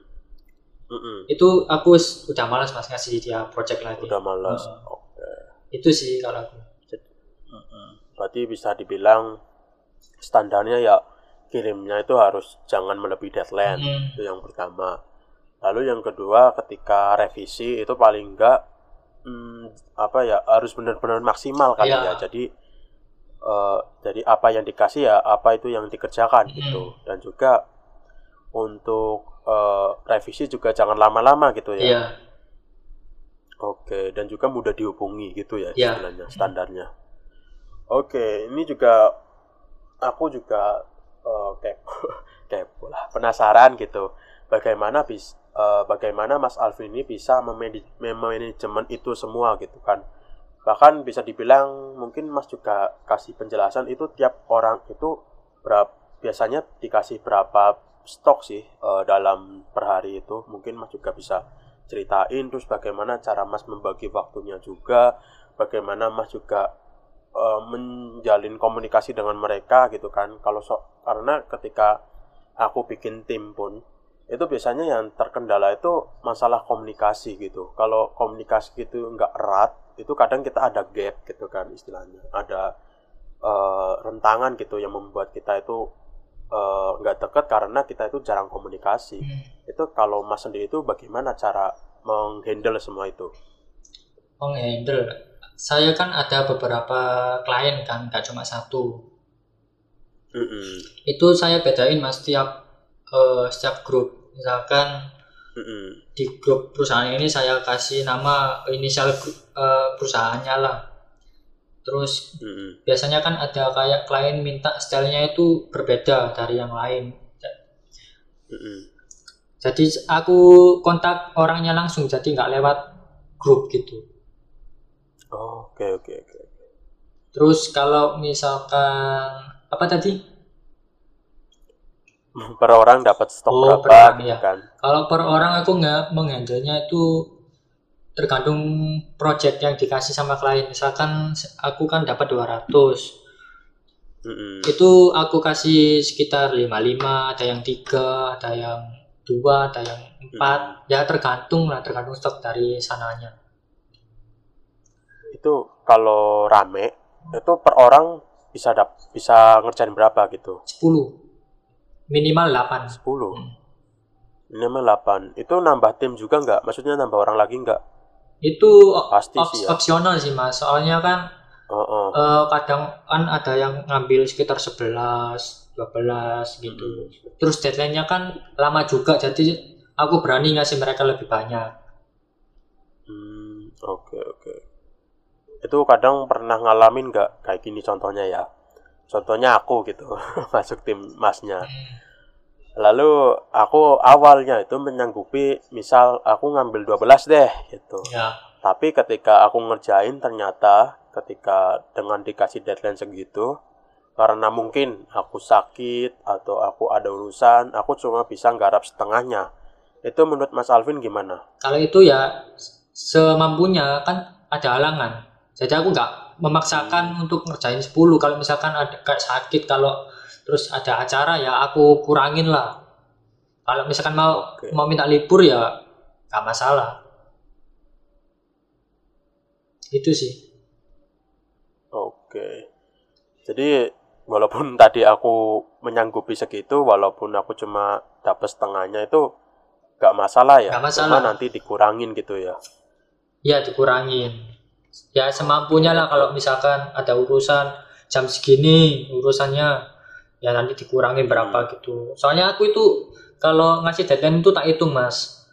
Mm-mm.
itu aku udah malas mas ngasih dia project lagi
Udah malas.
Heeh.
Oke.
itu sih kalau aku
Berarti bisa dibilang standarnya ya kirimnya itu harus jangan melebihi deadline.
Hmm.
Itu yang pertama. Lalu yang kedua ketika revisi itu paling enggak hmm, apa ya harus benar-benar maksimal kali
Iya.
ya. Jadi uh, jadi apa yang dikasih ya apa itu yang dikerjakan
Hmm.
gitu dan juga untuk uh, revisi juga jangan lama-lama gitu ya
Iya,
Oke, dan juga mudah dihubungi gitu ya
Ya.
istilahnya, standarnya. Oke, ini juga aku juga eh, kepo, kepo lah, penasaran gitu. Bagaimana bis, eh, bagaimana Mas Alvin ini bisa memanajemen itu semua gitu kan? Bahkan bisa dibilang mungkin Mas juga kasih penjelasan itu tiap orang itu berapa biasanya dikasih berapa stok sih eh, dalam per hari itu. Mungkin Mas juga bisa ceritain terus bagaimana cara Mas membagi waktunya juga, bagaimana Mas juga eh, menjalin komunikasi dengan mereka gitu kan. Kalau so karena ketika aku bikin tim pun itu biasanya yang terkendala itu masalah komunikasi gitu. Kalau komunikasi itu nggak erat, itu kadang kita ada gap gitu kan istilahnya. Ada eh, rentangan gitu yang membuat kita itu eh, nggak dekat karena kita itu jarang komunikasi
Hmm.
itu kalau Mas sendiri itu bagaimana cara menghandle semua itu?
menghandle. Saya kan ada beberapa klien kan, nggak cuma satu.
Mm-mm,
Itu saya bedain mas setiap eh, setiap grup. Misalkan
mm-mm,
di grup perusahaan ini saya kasih nama inisial eh, perusahaannya lah. Terus
mm-mm.
biasanya kan ada kayak klien minta stylenya itu berbeda dari yang lain.
mm-mm.
Jadi aku kontak orangnya langsung, jadi nggak lewat grup gitu.
Oh, Oke oke oke.
Terus kalau misalkan apa tadi?
Per orang dapat stok
Oh,
berapa
per orang,
gitu
ya.
kan?
Kalau per orang aku nggak menghandlenya itu tergantung project yang dikasih sama klien. Misalkan aku kan dapat 200.
Mm-mm.
Itu aku kasih sekitar 55, ada yang 3, ada yang 2, ada yang 4. Ya tergantung lah, tergantung stok dari sananya.
Itu kalau rame itu per orang bisa dap bisa ngerjain berapa gitu?
10. Minimal 8.
10.
Hmm.
Minimal 8. Itu nambah tim juga nggak? Maksudnya nambah orang lagi nggak?
Itu
Pasti
op-
sih ya.
opsional sih Mas. Soalnya kan
Oh, oh.
eh, kadang kan ada yang ngambil sekitar 11, 12 gitu. Terus deadline-nya kan lama juga, jadi aku berani ngasih mereka lebih banyak.
Hmm, oke oke. Itu kadang pernah ngalamin nggak kayak gini contohnya ya? Contohnya aku gitu masuk tim masnya. Lalu aku awalnya itu menyanggupi misal aku ngambil 12 deh gitu.
Ya,
Tapi ketika aku ngerjain ternyata ketika dengan dikasih deadline segitu karena mungkin aku sakit atau aku ada urusan, aku cuma bisa nggarap setengahnya. Itu menurut Mas Alvin gimana?
kalau itu ya semampunya kan ada halangan. Jadi aku nggak memaksakan untuk ngerjain 10. Kalau misalkan ada kayak sakit, kalau terus ada acara ya aku kurangin lah. Kalau misalkan mau
Oke.
mau minta libur ya nggak masalah. Itu sih.
Oke. Jadi walaupun tadi aku menyanggupi segitu, walaupun aku cuma dapat setengahnya itu gak masalah ya.
Nggak masalah.
Cuma nanti dikurangin gitu ya.
Ya dikurangin. Ya semampunya lah kalau misalkan ada urusan jam segini urusannya ya nanti dikurangin berapa gitu. Soalnya aku itu kalau ngasih deadline itu tak hitung mas.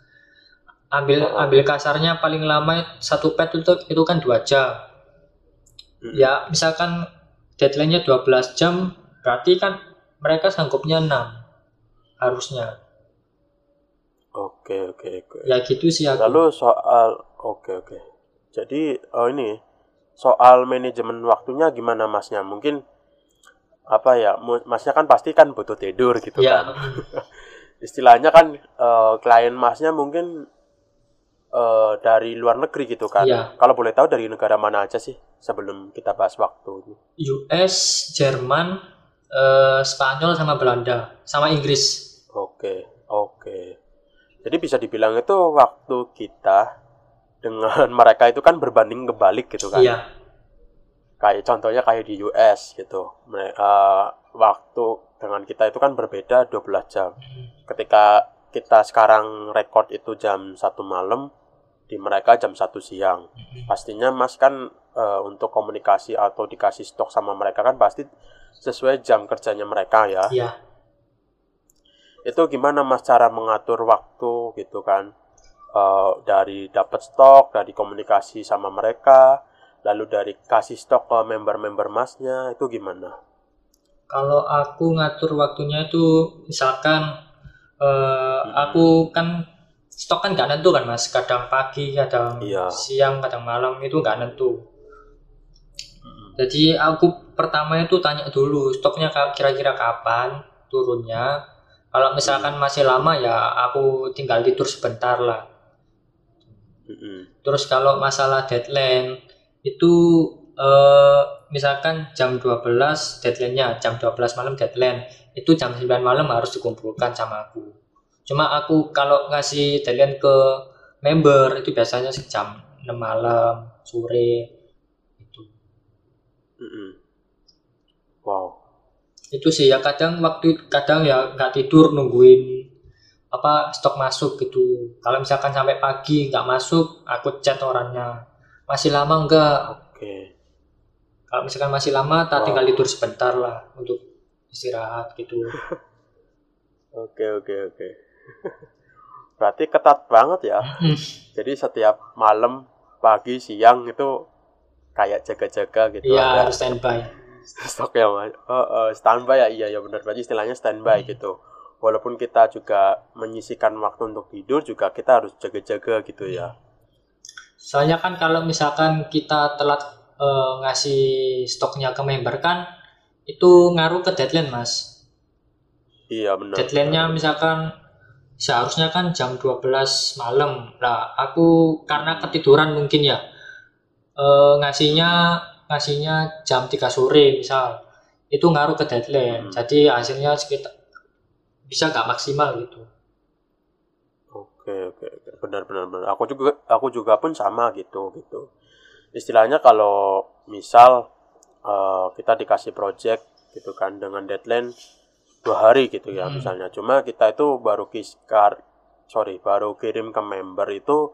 Ambil
Oh.
ambil kasarnya paling lama satu pet itu itu kan dua jam.
Mm.
Ya misalkan deadline-nya 12 jam berarti kan mereka sanggupnya 6 harusnya.
Oke oke oke.
Ya gitu sih aku.
Lalu soal oke oke. Jadi oh ini soal manajemen waktunya gimana masnya? Mungkin apa ya? Masnya kan pasti kan butuh tidur gitu
ya
kan. Istilahnya kan eh, klien masnya mungkin eh, dari luar negeri gitu kan.
Iya.
Kalau boleh tahu dari negara mana aja sih sebelum kita bahas waktu ini?
US, Jerman, eh, Spanyol sama Belanda sama Inggris.
Oke, oke. Jadi bisa dibilang itu waktu kita dengan mereka itu kan berbanding kebalik gitu kan.
Iya,
Kayak contohnya kayak di US gitu. Eh, waktu dengan kita itu kan berbeda 12 jam. Ketika kita sekarang rekod itu jam satu malam, di mereka jam satu siang. Pastinya Mas kan uh, untuk komunikasi atau dikasih stok sama mereka kan pasti sesuai jam kerjanya mereka ya.
Iya.
Itu gimana Mas cara mengatur waktu gitu kan? Uh, dari dapat stok, dari komunikasi sama mereka, lalu dari kasih stok ke member-member Masnya itu gimana?
Kalau aku ngatur waktunya itu misalkan uh, hmm. aku kan stok kan nggak nentu kan mas kadang pagi kadang iya. siang kadang malam itu nggak nentu jadi aku pertama itu tanya dulu stoknya kira-kira kapan turunnya. Kalau misalkan masih lama ya aku tinggal tidur sebentar lah. Terus kalau masalah deadline itu eh, misalkan jam 12 deadline-nya, jam 12 malam deadline, itu jam 9 malam harus dikumpulkan sama aku. Cuma aku kalau ngasih deadline ke member itu biasanya jam 6 malam, sore,
Mm-hmm. Wow.
Itu sih ya kadang waktu kadang ya nggak tidur nungguin apa stok masuk gitu. Kalau misalkan sampai pagi nggak masuk, aku chat orangnya. Masih lama enggak?
Oke. Okay.
Kalau misalkan masih lama, tak wow. tinggal tidur sebentar lah untuk istirahat gitu.
Oke oke oke. Berarti ketat banget ya. Jadi setiap malam, pagi, siang itu kayak jaga-jaga gitu.
Iya, harus standby.
Stok ya, Mas. Oh, uh, standby ya, iya ya benar. Berarti istilahnya standby hmm. gitu. Walaupun kita juga menyisikan waktu untuk tidur, juga kita harus jaga-jaga gitu ya.
Soalnya kan kalau misalkan kita telat uh, ngasih stoknya ke member kan, itu ngaruh ke deadline, Mas.
Iya, benar.
Deadline-nya misalkan seharusnya kan jam 12 malam. Lah, aku karena ketiduran mungkin ya uh, ngasihnya ngasihnya jam 3 sore misal itu ngaruh ke deadline hmm. jadi hasilnya sekitar bisa nggak maksimal gitu.
Oke oke benar benar benar. Aku juga aku juga pun sama gitu gitu. Istilahnya kalau misal uh, kita dikasih project gitu kan dengan deadline dua hari gitu ya hmm. misalnya. Cuma kita itu baru kiskar sorry baru kirim ke member itu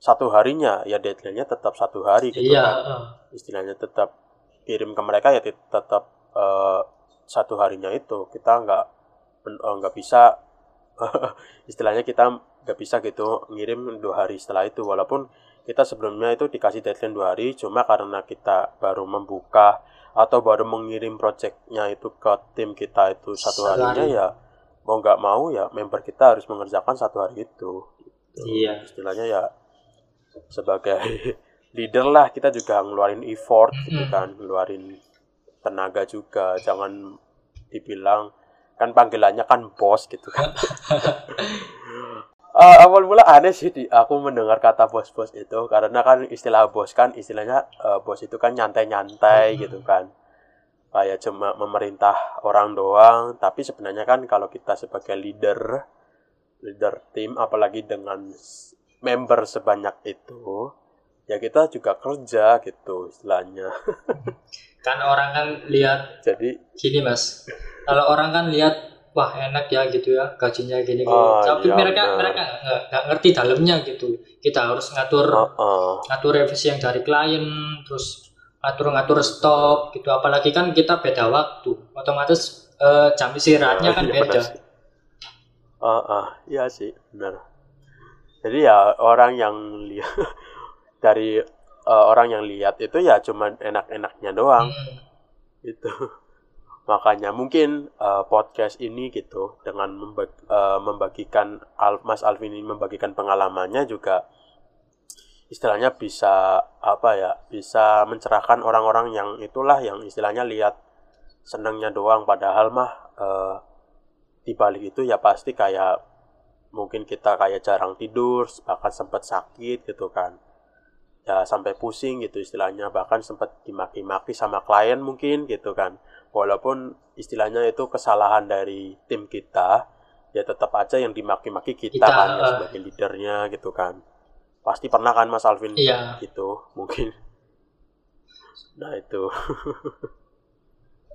satu harinya. Ya deadline-nya tetap satu hari gitu
iya,
kan. istilahnya tetap kirim ke mereka ya tetap uh, satu harinya itu. Kita nggak nggak uh, bisa istilahnya kita nggak bisa gitu ngirim dua hari setelah itu. Walaupun kita sebelumnya itu dikasih deadline dua hari cuma karena kita baru membuka atau baru mengirim projectnya itu ke tim kita itu satu harinya ya mau nggak mau ya member kita harus mengerjakan satu hari itu.
Iya.
Istilahnya ya sebagai leader lah kita juga ngeluarin effort gitu kan ngeluarin tenaga juga. Jangan dibilang kan panggilannya kan bos gitu kan. Uh, awal mula aneh sih di, aku mendengar kata bos-bos itu karena kan istilah bos kan istilahnya uh, bos itu kan nyantai-nyantai gitu kan. Kayak cuma memerintah orang doang tapi sebenarnya kan kalau kita sebagai leader leader tim apalagi dengan member sebanyak itu ya kita juga kerja gitu istilahnya.
Kan orang kan lihat
jadi
gini mas. Kalau orang kan lihat wah enak ya gitu ya gajinya gini oh, tapi iya, mereka bener. mereka nggak ngerti dalamnya gitu. Kita harus ngatur uh -uh. ngatur revisi yang dari klien terus ngatur ngatur stok gitu. Apalagi kan kita beda waktu. Otomatis uh, jam istirahatnya oh, kan iya, beda.
ah uh, uh, iya sih benar. Jadi ya orang yang lihat dari uh, orang yang lihat itu ya cuman enak-enaknya doang. Hmm. itu makanya mungkin uh, podcast ini gitu dengan membag uh, membagikan Al Mas Alvin ini membagikan pengalamannya juga istilahnya bisa apa ya bisa mencerahkan orang-orang yang itulah yang istilahnya lihat senangnya doang. Padahal mah uh, di balik itu ya pasti kayak mungkin kita kayak jarang tidur bahkan sempat sakit gitu kan ya sampai pusing gitu istilahnya. Bahkan sempat dimaki-maki sama klien mungkin gitu kan. Walaupun istilahnya itu kesalahan dari tim kita ya tetap aja yang dimaki-maki kita, kita kan ya, sebagai leadernya gitu kan. Pasti pernah kan Mas Alvin?
Iya.
gitu mungkin. Nah itu.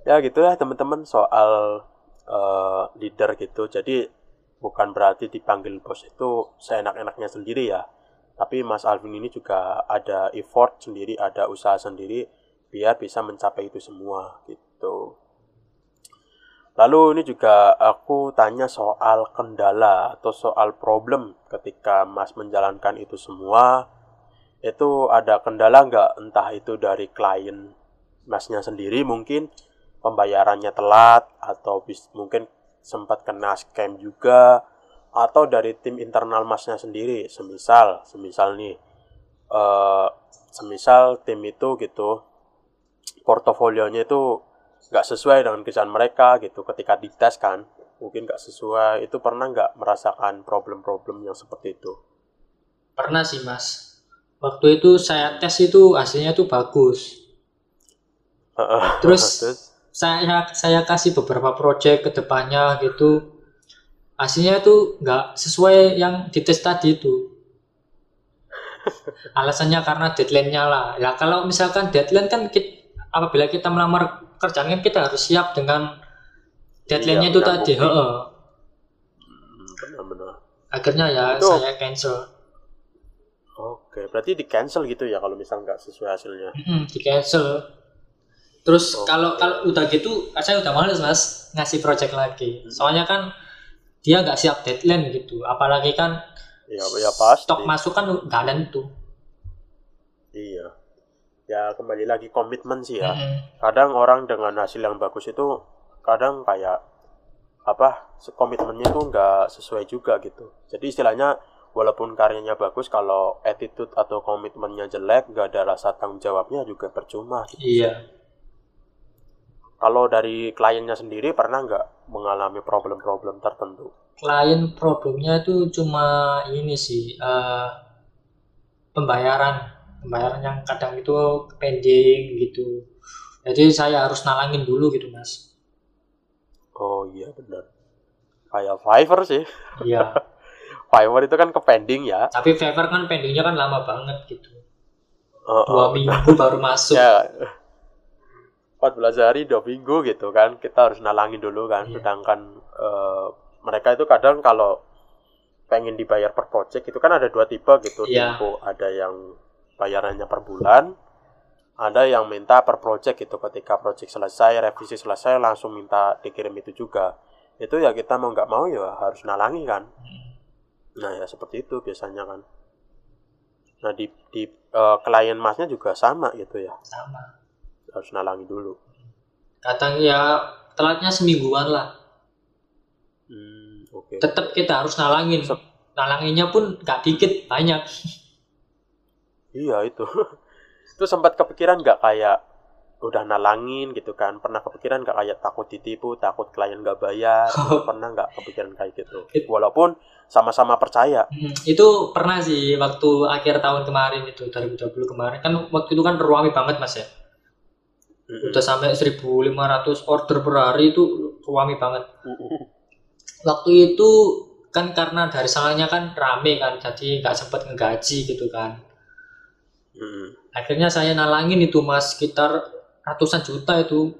Ya gitu ya teman-teman soal uh, leader gitu. Jadi bukan berarti dipanggil bos itu seenak-enaknya sendiri ya tapi Mas Alvin ini juga ada effort sendiri ada usaha sendiri biar bisa mencapai itu semua gitu Lalu ini juga aku tanya soal kendala atau soal problem ketika Mas menjalankan itu semua. Itu ada kendala nggak? Entah itu dari klien Masnya sendiri mungkin pembayarannya telat atau bis, mungkin sempat kena scam juga atau dari tim internal Masnya sendiri. Semisal, semisal nih, uh, semisal tim itu gitu portofolionya itu nggak sesuai dengan kesan mereka gitu ketika dites kan mungkin nggak sesuai itu pernah nggak merasakan problem-problem yang seperti itu?
Pernah sih mas. Waktu itu saya tes itu hasilnya tuh bagus. Terus, saya saya kasih beberapa project ke depannya gitu hasilnya tuh nggak sesuai yang dites tadi itu alasannya karena deadline-nya lah ya kalau misalkan deadline kan kita, apabila kita melamar kerjaan kan kita harus siap dengan deadline-nya iya, itu tadi. Heeh.
Hmm, benar-benar.
Akhirnya ya itu... saya cancel.
Oke, berarti di cancel gitu ya kalau misal nggak sesuai hasilnya.
Hmm, di cancel. Terus okay. kalau kalau udah gitu, saya udah males mas ngasih project lagi. Hmm. Soalnya kan dia nggak siap deadline gitu. Apalagi kan
ya, ya pasti.
stok masuk kan nggak itu.
Iya ya kembali lagi komitmen sih ya. Mm-hmm. Kadang orang dengan hasil yang bagus itu kadang kayak apa komitmennya itu nggak sesuai juga gitu. Jadi istilahnya walaupun karyanya bagus kalau attitude atau komitmennya jelek nggak ada rasa tanggung jawabnya juga percuma.
Gitu. Iya.
Kalau dari kliennya sendiri pernah nggak mengalami problem-problem tertentu?
Klien problemnya itu cuma ini sih uh, pembayaran. Pembayaran yang kadang itu pending gitu. Jadi saya harus nalangin dulu gitu mas.
Oh iya benar. Kayak Fiverr sih.
Iya.
Fiverr itu kan ke pending ya.
Tapi Fiverr kan pendingnya kan lama banget gitu. Oh, dua oh, minggu baru masuk.
Ya 14 hari dua minggu gitu kan kita harus nalangin dulu kan. Iya. sedangkan uh, mereka itu kadang kalau pengen dibayar per project itu kan ada dua tipe gitu.
Iya.
tipe ada yang bayarannya per bulan ada yang minta per project gitu. Ketika project selesai revisi selesai langsung minta dikirim itu juga. Itu ya kita mau nggak mau ya harus nalangi kan. Nah ya seperti itu biasanya kan. Nah di di uh, klien masnya juga sama gitu ya.
Sama
harus nalangi dulu.
Kadang ya telatnya semingguan lah.
Hmm, okay.
tetap kita harus nalangin. Se nalanginnya pun gak dikit banyak.
Iya itu. itu sempat kepikiran nggak kayak udah nalangin gitu kan? Pernah kepikiran nggak kayak takut ditipu takut klien nggak bayar? Gitu, pernah nggak kepikiran kayak gitu? Walaupun sama-sama percaya.
Hmm, itu pernah sih waktu akhir tahun kemarin itu 2020 kemarin. Kan waktu itu kan ruami banget mas ya hmm. udah sampai 1500 order per hari itu ruami banget waktu itu kan karena dari sananya kan rame kan jadi nggak sempat ngegaji gitu kan Hmm. Akhirnya saya nalangin itu mas sekitar ratusan juta itu.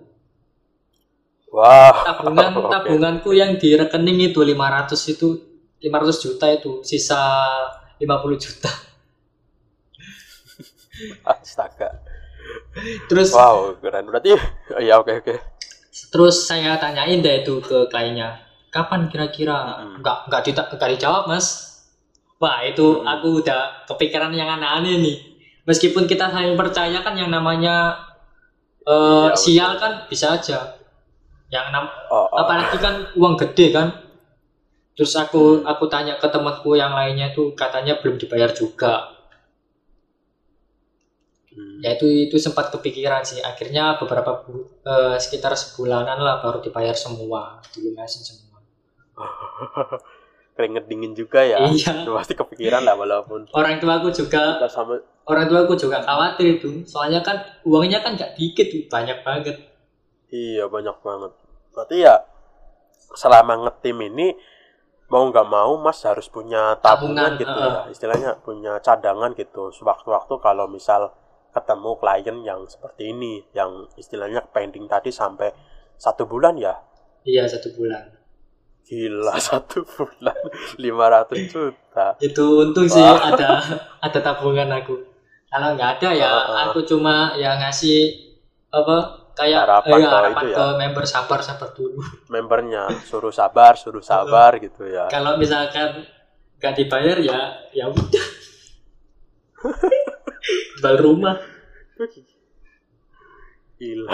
Wah.
Tabungan okay. tabunganku yang di rekening itu 500 itu 500 juta itu sisa 50 juta.
Astaga.
Terus
Wow, keren. Berarti ya oke okay, oke. Okay.
Terus saya tanyain deh itu ke kliennya, kapan kira-kira? Hmm. Enggak enggak, enggak dijawab, Mas. Wah, itu hmm. aku udah kepikiran yang aneh-aneh nih meskipun kita saling percaya kan yang namanya uh, iya, sial kan bisa aja yang nam oh, oh. apalagi kan uang gede kan terus aku aku tanya ke temanku yang lainnya itu katanya belum dibayar juga hmm. ya itu itu sempat kepikiran sih. Akhirnya beberapa uh, sekitar sebulanan lah baru dibayar semua. Dilunasin semua.
Keringet dingin juga ya.
Iya.
Pasti kepikiran lah walaupun
orang tua aku juga
sama
orang tua aku juga khawatir itu. Soalnya kan uangnya kan gak dikit banyak banget.
Iya banyak banget. Berarti ya selama ngetim ini mau nggak mau mas harus punya tabungan, tabungan gitu uh, ya. Istilahnya punya cadangan gitu. Sewaktu-waktu kalau misal ketemu klien yang seperti ini yang istilahnya pending tadi sampai satu bulan ya
iya satu bulan
Gila satu bulan 500 juta.
Itu untung sih ada ada tabungan aku. Kalau nggak ada ya
ah.
aku cuma ya ngasih apa kayak
Harapan
eh, harapan
itu ya.
ke member sabar sabar dulu.
Membernya suruh sabar, suruh sabar gitu ya.
Kalau misalkan nggak dibayar ya ya udah. Jual rumah.
Gila.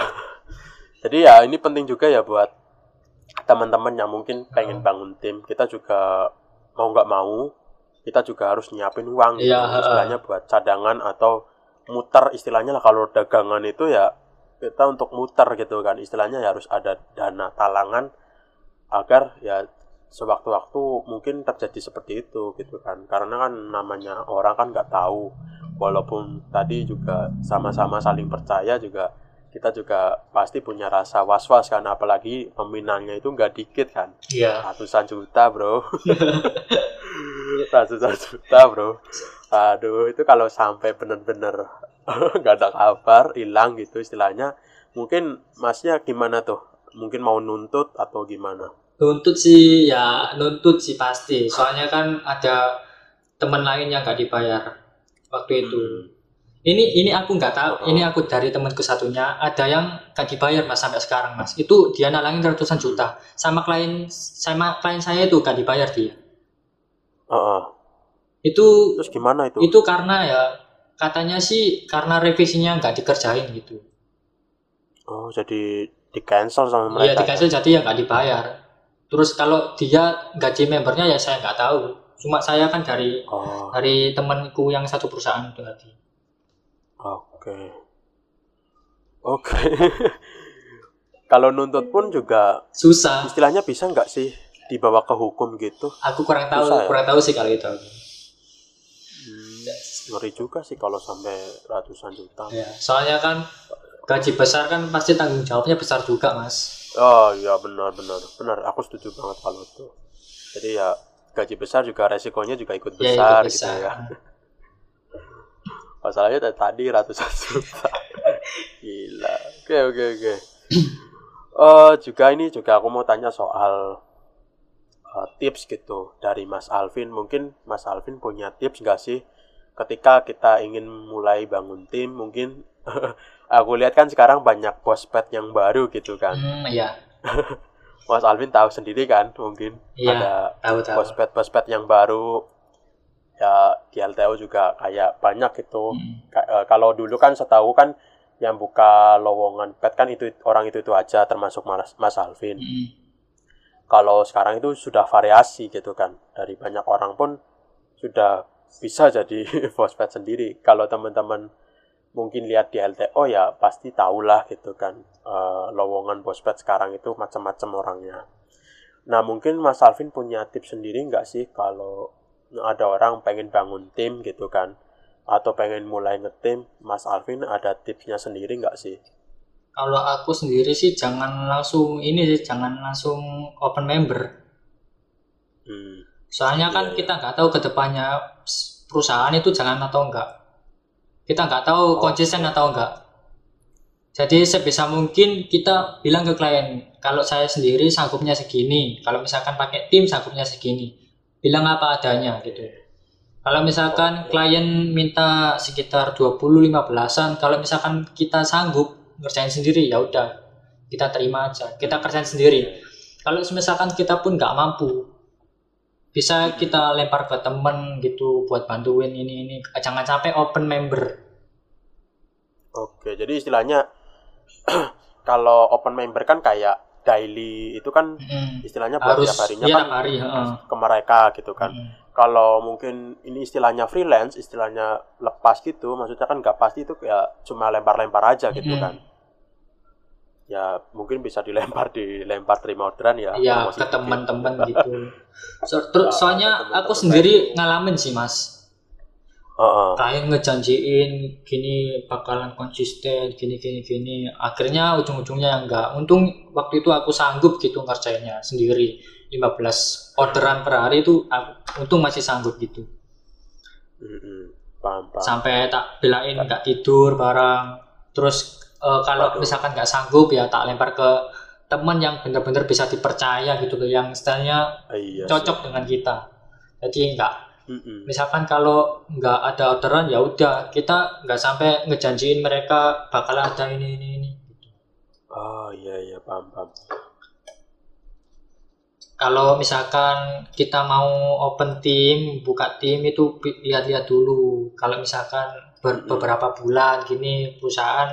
Jadi ya ini penting juga ya buat teman-teman yang mungkin pengen bangun tim. Kita juga mau nggak mau kita juga harus nyiapin uang gitu.
Ha-ha.
istilahnya buat cadangan atau muter istilahnya lah kalau dagangan itu ya kita untuk muter gitu kan istilahnya ya harus ada dana talangan agar ya sewaktu-waktu mungkin terjadi seperti itu gitu kan. Karena kan namanya orang kan nggak tahu. Walaupun tadi juga sama-sama saling percaya juga kita juga pasti punya rasa was-was kan. Apalagi peminatnya itu nggak dikit kan.
Iya.
ratusan juta bro. Ratusan juta bro. Aduh itu kalau sampai bener-bener nggak ada kabar hilang gitu istilahnya mungkin masnya gimana tuh? Mungkin mau nuntut atau gimana
Nuntut sih ya nuntut sih pasti. Soalnya kan ada teman lain yang nggak dibayar waktu itu.
Hmm.
Ini ini aku nggak tahu.
Oh.
Ini aku dari temanku satunya ada yang nggak dibayar mas sampai sekarang mas. Itu dia nalangin ratusan juta. Sama klien sama klien saya itu nggak dibayar dia.
Heeh.
Itu
terus gimana itu
itu karena ya katanya sih karena revisinya nggak dikerjain gitu.
oh jadi di cancel sama
Iya
mereka
dikasih jadi ya nggak dibayar. Terus kalau dia gaji membernya ya saya nggak tahu. Cuma saya kan dari
oh
dari temanku yang satu perusahaan itu tadi.
oke oke kalau nuntut pun juga
Susah.
istilahnya bisa nggak sih dibawa ke hukum gitu
Aku kurang tahu,
Susah ya?
kurang tahu sih kalau itu.
Hmm, ngeri juga sih kalau sampai ratusan juta
Ya, soalnya kan gaji besar kan pasti tanggung jawabnya besar juga, Mas.
Oh iya benar benar benar aku setuju banget kalau itu. Jadi ya gaji besar juga resikonya juga ikut
Ya,
besar,
itu
gitu
besar.
ya. Masalahnya tadi ratusan juta. Gila. Oke oke oke. Eh juga ini juga aku mau tanya soal eh, tips gitu dari Mas Alvin. Mungkin Mas Alvin punya tips nggak sih ketika kita ingin mulai bangun tim mungkin aku lihat kan sekarang banyak pospet yang baru gitu kan.
Hmm, iya.
Mas Alvin tahu sendiri kan mungkin
Iya,
ada
tahu tahu.
pospet-pospet yang baru ya di LTO juga kayak banyak gitu.
Hmm.
Ka- eh, kalau dulu kan setahu kan yang buka lowongan pet kan itu orang itu itu aja termasuk Mas, Mas Alvin.
Hmm.
Kalau sekarang itu sudah variasi gitu kan dari banyak orang pun sudah bisa jadi pospet sendiri. Kalau teman-teman mungkin lihat di LTO ya pasti tahulah gitu kan eh, lowongan pospet sekarang itu macam-macam orangnya. Nah mungkin Mas Alvin punya tips sendiri nggak sih kalau ada orang pengen bangun tim gitu kan atau pengen mulai ngetim Mas Alvin ada tipsnya sendiri nggak sih?
Kalau aku sendiri sih jangan langsung ini sih, jangan langsung open member.
Hmm.
Soalnya kan
Iya, iya.
kita nggak tahu ke depannya perusahaan itu jalan atau enggak. Kita nggak tahu
Oh,
konsisten
iya.
atau enggak. Jadi sebisa mungkin kita bilang ke klien, kalau saya sendiri sanggupnya segini, kalau misalkan pakai tim sanggupnya segini, bilang apa adanya gitu. Kalau misalkan
Oke.
klien minta sekitar 20-15an, kalau misalkan kita sanggup ngerjain sendiri ya udah kita terima aja, kita kerjain sendiri. Kalau misalkan kita pun nggak mampu, bisa kita lempar ke temen gitu buat bantuin ini ini jangan sampai open member
Oke, jadi istilahnya kalau open member kan kayak daily itu kan
Mm,
istilahnya buat
harus
tiap harinya
iya
kan
hari heeh.
ke mereka gitu kan.
Mm.
Kalau mungkin ini istilahnya freelance, istilahnya lepas gitu, maksudnya kan nggak pasti itu ya cuma lempar-lempar aja gitu
Mm.
kan. Ya mungkin bisa dilempar dilempar terima orderan ya. Promosi
ke teman-teman gitu so, terus
Ah,
soalnya
ke teman-teman
aku sendiri
baik.
ngalamin sih mas
Heeh.
kayak ngejanjiin gini bakalan konsisten gini gini gini akhirnya ujung-ujungnya enggak untung waktu itu aku sanggup gitu ngerjainnya sendiri 15 orderan per hari itu aku, untung masih sanggup gitu
Mm-mm. Paham, paham.
sampai tak belain nggak tidur barang terus eh, kalau
Waduh.
misalkan nggak sanggup ya tak lempar ke teman yang benar-benar bisa dipercaya gitu loh yang istilahnya
iya
cocok dengan kita. Jadi nggak.
Mm-mm.
misalkan kalau nggak ada orderan ya udah kita nggak sampai ngejanjiin mereka bakal ada ini ini ini
oh iya iya paham paham.
Kalau misalkan kita mau open tim buka tim itu lihat-lihat dulu. Kalau misalkan ber- beberapa bulan gini perusahaan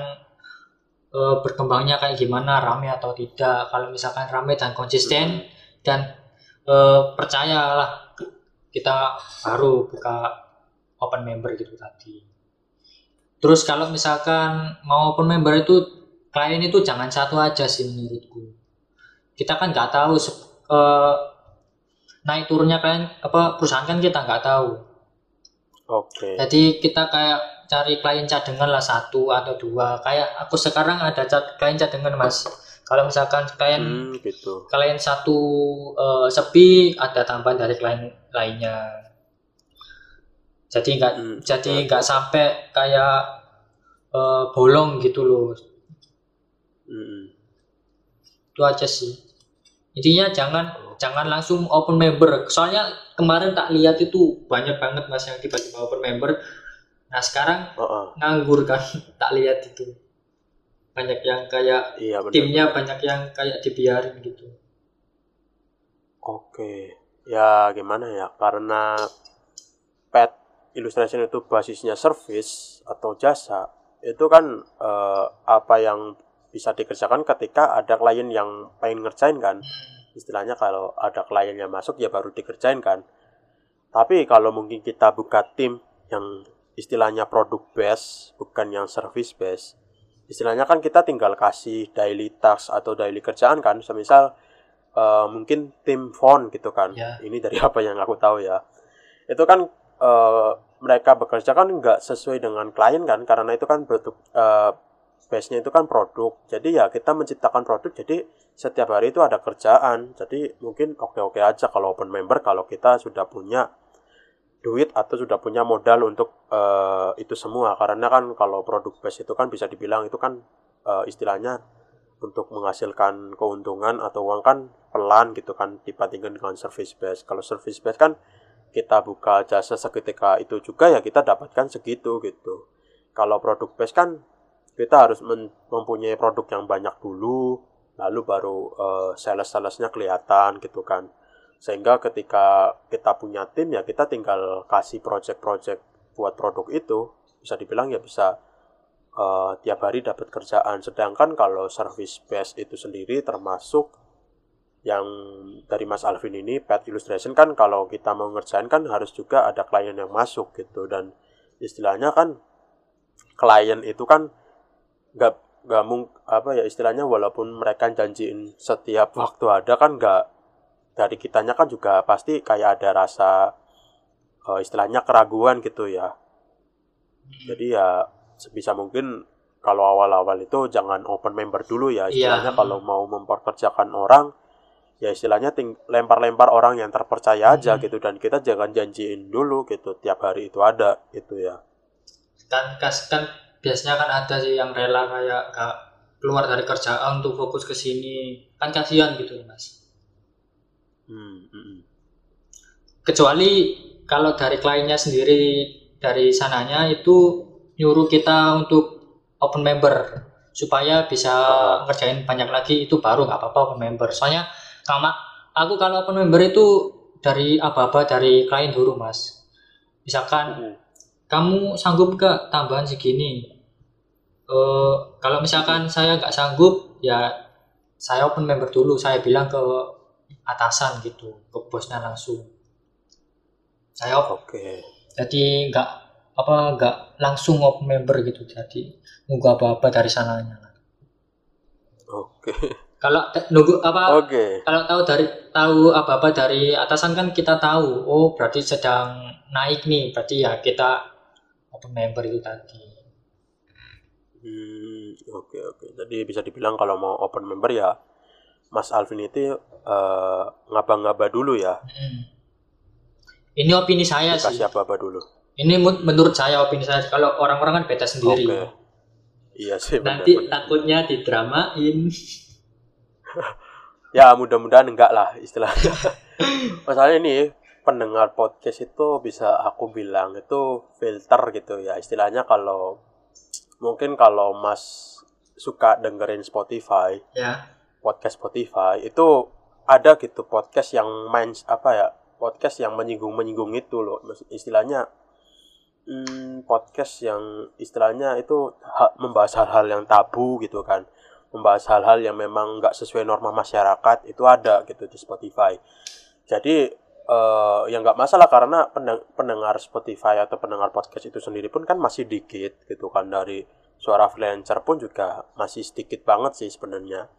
eh, berkembangnya kayak gimana rame atau tidak. Kalau misalkan rame dan konsisten dan eh, percayalah kita baru buka open member gitu tadi. Terus kalau misalkan mau open member itu klien itu jangan satu aja sih menurutku. Kita kan nggak tahu eh, naik turunnya klien apa perusahaan kan kita nggak tahu.
Oke.
Jadi kita kayak cari klien cadangan lah satu atau dua. Kayak aku sekarang ada cat- klien cadangan mas. Kalau misalkan klien
hmm gitu.
klien satu eh, sepi ada tambahan dari klien lainnya. Jadi nggak
Hmm,
jadi nggak sampai kayak eh, bolong gitu loh.
Mm-mm.
itu aja sih. Intinya jangan jangan langsung open member. Soalnya kemarin tak lihat itu banyak banget mas yang tiba-tiba open member nah sekarang
oh.
nganggur kan tak lihat itu banyak yang kayak
iya benar
timnya banyak yang kayak dibiarin gitu
Oke, ya gimana ya? Karena pet illustration itu basisnya service atau jasa, itu kan eh, apa yang bisa dikerjakan ketika ada klien yang pengen ngerjain kan. Istilahnya kalau ada klien yang masuk ya baru dikerjain kan. Tapi kalau mungkin kita buka tim yang istilahnya produk base bukan yang service base. Istilahnya kan kita tinggal kasih daily task atau daily kerjaan kan. Semisal eh, mungkin tim font gitu kan.
Ya.
Ini dari apa yang aku tahu ya. Itu kan eh, mereka bekerja kan nggak sesuai dengan klien kan karena itu kan produk eh, base-nya itu kan produk. Jadi ya kita menciptakan produk jadi setiap hari itu ada kerjaan. Jadi mungkin oke-oke aja kalau open member kalau kita sudah punya duit atau sudah punya modal untuk eh, itu semua karena kan kalau produk base itu kan bisa dibilang itu kan eh, istilahnya untuk menghasilkan keuntungan atau uang kan pelan gitu kan dibandingkan dengan service base. Kalau service base kan kita buka jasa seketika itu juga ya kita dapatkan segitu gitu. Kalau produk base kan kita harus mempunyai produk yang banyak dulu, lalu baru eh, sales-salesnya kelihatan gitu kan. Sehingga ketika kita punya tim ya kita tinggal kasih project-project buat produk itu, bisa dibilang ya bisa eh, tiap hari dapat kerjaan. Sedangkan kalau service base itu sendiri termasuk yang dari Mas Alvin ini pet illustration kan kalau kita mau ngerjain kan harus juga ada klien yang masuk gitu dan istilahnya kan klien itu kan nggak nggak mung apa ya istilahnya walaupun mereka janjiin setiap waktu ada kan nggak dari kitanya kan juga pasti kayak ada rasa eh, istilahnya keraguan gitu ya. Jadi ya sebisa mungkin kalau awal-awal itu jangan open member dulu ya. Istilahnya
Iya.
kalau mau memperkerjakan orang ya istilahnya lempar-lempar orang yang terpercaya aja
Mhm.
gitu. Dan kita jangan janjiin dulu gitu tiap hari itu ada gitu ya.
Kan kas kan biasanya kan ada sih yang rela kayak gak keluar dari kerjaan untuk fokus ke sini. Kan kasihan gitu mas
Hmm, hmm, hmm.
kecuali kalau dari kliennya sendiri dari sananya itu nyuruh kita untuk open member supaya bisa ngerjain banyak lagi itu baru nggak apa-apa open member. Soalnya kama aku kalau open member itu dari aba-aba dari klien dulu mas. Misalkan
Hmm.
kamu sanggup gak tambahan segini? Eh, kalau misalkan saya nggak sanggup ya saya open member dulu. Saya bilang ke atasan gitu ke bosnya langsung. Saya
oke.
jadi nggak apa nggak langsung open member gitu jadi nunggu apa-apa dari sananya.
Oke.
Kalau te- nunggu apa
oke.
kalau tahu dari tahu apa-apa dari atasan kan kita tahu oh berarti sedang naik nih berarti ya kita open member itu tadi.
Hmm, oke oke. Jadi bisa dibilang kalau mau open member ya Mas Alvin itu eh, ngaba-ngaba dulu ya.
Hmm. ini opini saya sih
Kasih apa-apa dulu.
ini men- menurut saya opini saya kalau orang-orang kan beda sendiri
Oke. Iya sih benar,
nanti
benar.
takutnya didramain
ya mudah-mudahan enggak lah istilahnya masalahnya ini pendengar podcast itu bisa aku bilang itu filter gitu ya istilahnya kalau mungkin kalau mas suka dengerin Spotify
ya
podcast Spotify itu ada gitu podcast yang main apa ya podcast yang menyinggung menyinggung itu loh. Istilahnya hmm, podcast yang istilahnya itu ha- membahas hal-hal yang tabu gitu kan. Membahas hal-hal yang memang nggak sesuai norma masyarakat itu ada gitu di Spotify. Jadi eh ya nggak masalah karena pendeng- pendengar Spotify atau pendengar podcast itu sendiri pun kan masih dikit gitu kan. Dari suara freelancer pun juga masih sedikit banget sih sebenarnya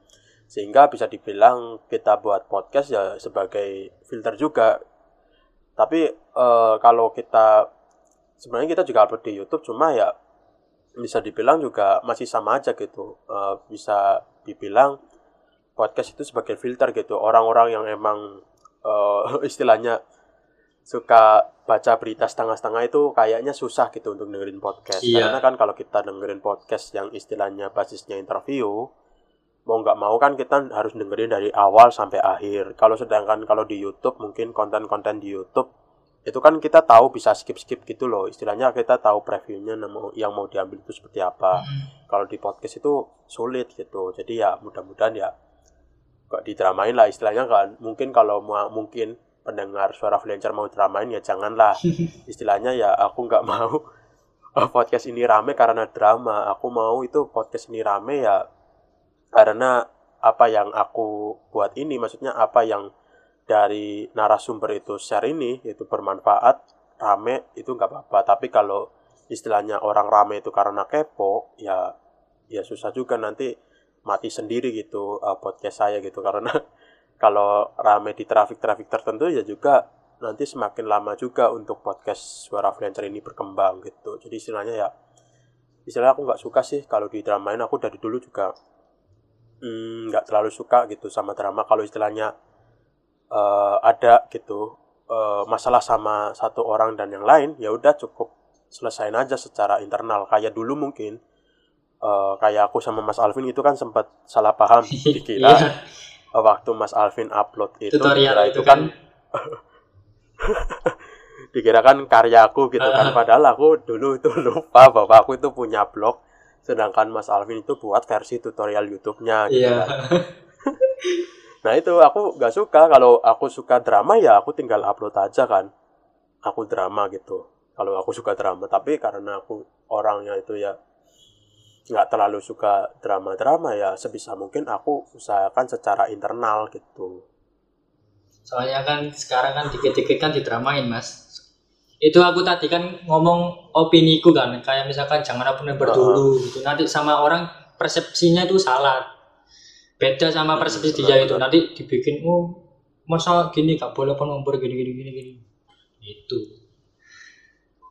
sehingga bisa dibilang kita buat podcast ya sebagai filter juga. Tapi eh, kalau kita sebenarnya kita juga upload di YouTube cuma ya bisa dibilang juga masih sama aja gitu. Eh, bisa dibilang podcast itu sebagai filter gitu. Orang-orang yang emang eh, istilahnya suka baca berita setengah-setengah itu kayaknya susah gitu untuk dengerin podcast.
Iya.
karena kan kalau kita dengerin podcast yang istilahnya basisnya interview mau nggak mau kan kita harus dengerin dari awal sampai akhir. Kalau sedangkan kalau di YouTube mungkin konten-konten di YouTube itu kan kita tahu bisa skip-skip gitu loh. Istilahnya kita tahu previewnya yang mau diambil itu seperti apa. Kalau di podcast itu sulit gitu. Jadi ya mudah-mudahan ya kok didramain lah. Istilahnya kan mungkin kalau mau mungkin pendengar suara freelancer mau dramain ya janganlah. Istilahnya ya aku nggak mau podcast ini rame karena drama. Aku mau itu podcast ini rame ya karena apa yang aku buat ini maksudnya apa yang dari narasumber itu share ini itu bermanfaat rame itu nggak apa-apa. Tapi kalau istilahnya orang rame itu karena kepo ya ya susah juga nanti mati sendiri gitu uh, podcast saya gitu. Karena kalau rame di traffic-traffic tertentu ya juga nanti semakin lama juga untuk podcast suara freelancer ini berkembang gitu. Jadi istilahnya ya istilahnya aku nggak suka sih kalau di dramain aku dari dulu juga mm, nggak terlalu suka gitu sama drama. Kalau istilahnya eh, ada gitu eh, masalah sama satu orang dan yang lain ya udah cukup selesain aja secara internal. Kayak dulu mungkin eh, kayak aku sama Mas Alvin itu kan sempat salah paham dikira
Iya,
eh, waktu Mas Alvin upload itu
tutorial
dikira
itu kan
dikira kan karyaku gitu kan.
Ah.
padahal aku dulu itu lupa bahwa aku itu punya blog sedangkan Mas Alvin itu buat versi tutorial YouTube-nya gitu
iya
kan. Nah itu aku nggak suka kalau aku suka drama ya aku tinggal upload aja kan. Aku drama gitu. Kalau aku suka drama tapi karena aku orangnya itu ya nggak terlalu suka drama-drama ya sebisa mungkin aku usahakan secara internal gitu.
soalnya kan sekarang kan dikit-dikit kan didramain mas itu aku tadi kan ngomong opiniku kan kayak misalkan jangan apa member dulu gitu. Nanti sama orang persepsinya itu salah. Beda sama persepsi
Hmm,
dia
benar,
itu nanti dibikin oh masa gini gak boleh nomor gini gini gini gini. Itu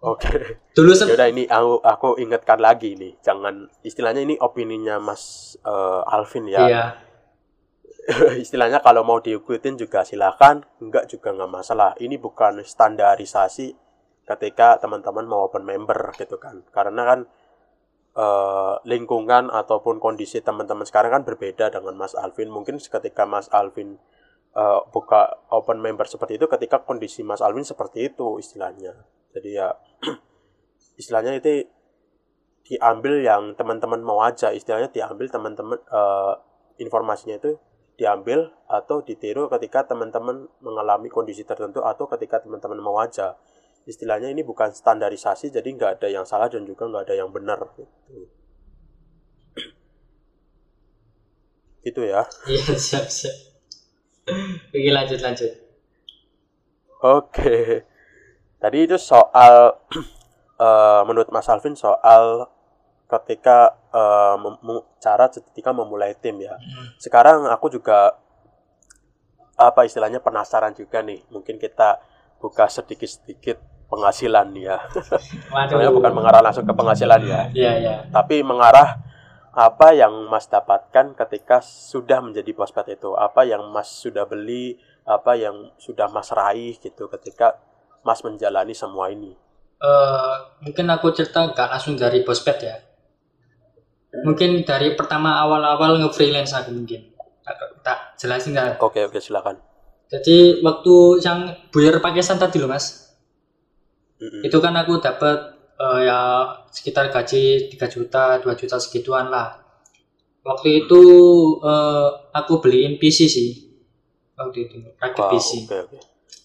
Oke.
dulu se-
Yaudah ini aku aku ingatkan lagi nih. Jangan istilahnya ini opininya Mas eh, Alvin ya.
iya.
Istilahnya kalau mau diikutin juga silakan enggak juga nggak masalah. Ini bukan standarisasi ketika teman-teman mau open member gitu kan. Karena kan eh, lingkungan ataupun kondisi teman-teman sekarang kan berbeda dengan Mas Alvin. Mungkin ketika Mas Alvin eh, buka open member seperti itu ketika kondisi Mas Alvin seperti itu istilahnya. Jadi ya istilahnya itu diambil yang teman-teman mau aja. Istilahnya diambil teman-teman eh, informasinya itu diambil atau ditiru ketika teman-teman mengalami kondisi tertentu atau ketika teman-teman mau aja istilahnya ini bukan standarisasi jadi nggak ada yang salah dan juga nggak ada yang benar gitu. Gitu ya.
Iya siap siap. Oke lanjut lanjut.
Oke. Tadi itu soal eh, menurut Mas Alvin soal ketika mu- cara ketika memulai tim ya.
Hmm.
sekarang aku juga apa istilahnya penasaran juga nih. Mungkin kita buka sedikit-sedikit penghasilan ya. Soalnya
waduh
bukan mengarah langsung ke penghasilan ya.
Iya iya.
Tapi mengarah apa yang Mas dapatkan ketika sudah menjadi prospek itu. Apa yang Mas sudah beli apa yang sudah Mas raih gitu ketika Mas menjalani semua ini.
Eh, mungkin aku cerita gak langsung dari bospet ya. Mungkin dari pertama awal-awal nge-freelance aku mungkin. Tak, tak jelasin kan
Oke oke silakan.
jadi waktu yang buyer pakesan tadi loh mas
Mm-mm.
itu kan aku dapat eh, ya sekitar gaji 3 juta 2 juta segituan lah waktu itu eh, aku beliin PC sih waktu itu rakit
Wow,
PC
Oke oke.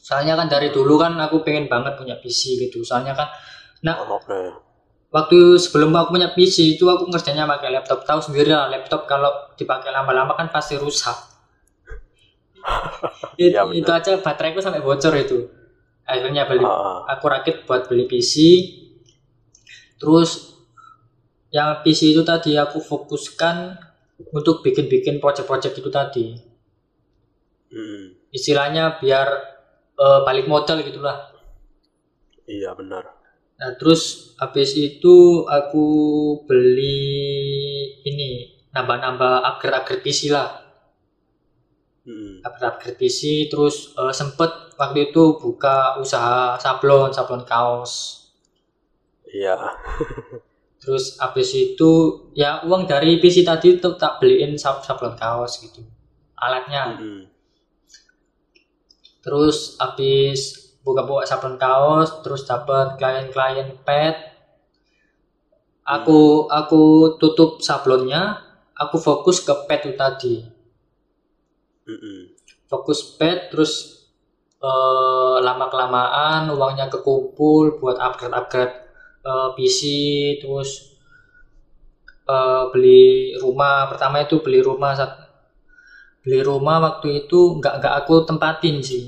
soalnya kan dari dulu kan aku pengen banget punya PC gitu soalnya kan nah
Oke.
waktu sebelum aku punya PC itu aku ngerjainnya pakai laptop tahu sendiri lah laptop kalau dipakai lama-lama kan pasti rusak It-
benar.
itu aja bateraiku sampai bocor itu akhirnya beli
Ah,
aku rakit buat beli PC terus yang PC itu tadi aku fokuskan untuk bikin-bikin project-project itu tadi
mm-mm.
istilahnya biar eh, balik modal gitulah
Iya benar.
nah terus habis itu aku beli ini nambah-nambah upgrade-upgrade PC lah
Mm-mm.
upgrade-upgrade PC terus eh, sempet waktu itu buka usaha sablon sablon kaos
Iya.
Terus habis itu ya uang dari PC tadi itu tak beliin sab sablon kaos gitu. Alatnya.
Mm-mm.
Terus habis buka-buka sablon kaos, terus dapat klien-klien pet. Aku aku tutup sablonnya, aku fokus ke pet itu tadi.
Mm-mm.
Fokus pet terus eh, lama kelamaan uangnya kekumpul buat upgrade-upgrade eh, PC terus eh, beli rumah pertama itu beli rumah saat beli rumah waktu itu nggak nggak aku tempatin sih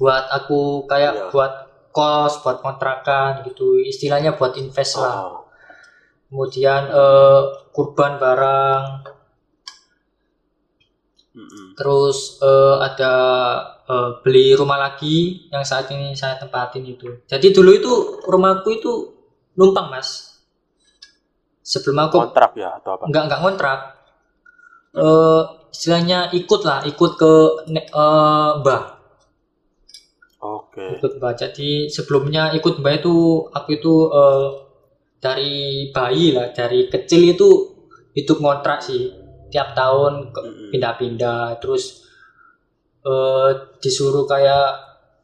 buat aku kayak
Iya.
buat kos buat kontrakan gitu istilahnya buat invest lah
Oh.
kemudian eh, kurban barang
Mm-mm.
terus eh, ada eh, beli rumah lagi yang saat ini saya tempatin itu. Jadi dulu itu rumahku itu numpang mas. Sebelum aku
Kontrak ya atau apa?
nggak nggak ngontrak eh istilahnya ikut lah ikut ke eh, mbah.
Oke.
ikut mbah. Jadi sebelumnya ikut mbah itu aku itu eh, dari bayi lah dari kecil itu hidup ngontrak sih. Tiap tahun pindah-pindah terus eh, disuruh kayak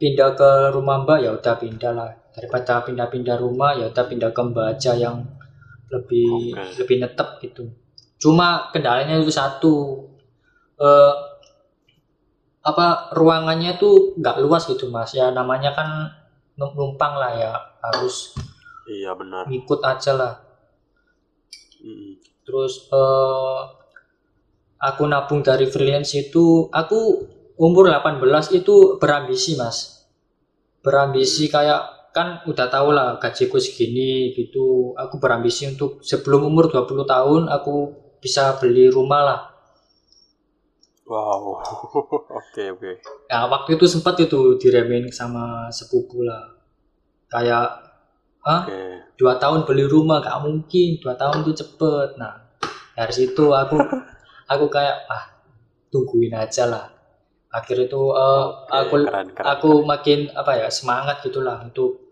pindah ke rumah mbak ya udah pindah lah daripada pindah-pindah rumah ya udah pindah ke mbak aja yang lebih
Oke.
lebih netep gitu cuma kendalanya itu satu eh, apa ruangannya tuh nggak luas gitu mas ya namanya kan num- numpang lah ya harus
Iya benar.
ngikut aja lah
Mm-mm.
terus eh, aku nabung dari freelance itu aku umur 18 itu berambisi mas. Berambisi kayak kan udah tau lah gajiku segini gitu. Aku berambisi untuk sebelum umur 20 tahun aku bisa beli rumah lah.
Wow. Oke oke.
ya waktu itu sempat itu diremehin sama sepupu lah. Kayak ah
Oke.
dua tahun beli rumah gak mungkin. Dua tahun tuh cepet. Nah dari situ aku aku kayak ah tungguin aja lah akhir itu eh,
Oke,
aku
keren, keren,
aku makin apa ya semangat gitulah untuk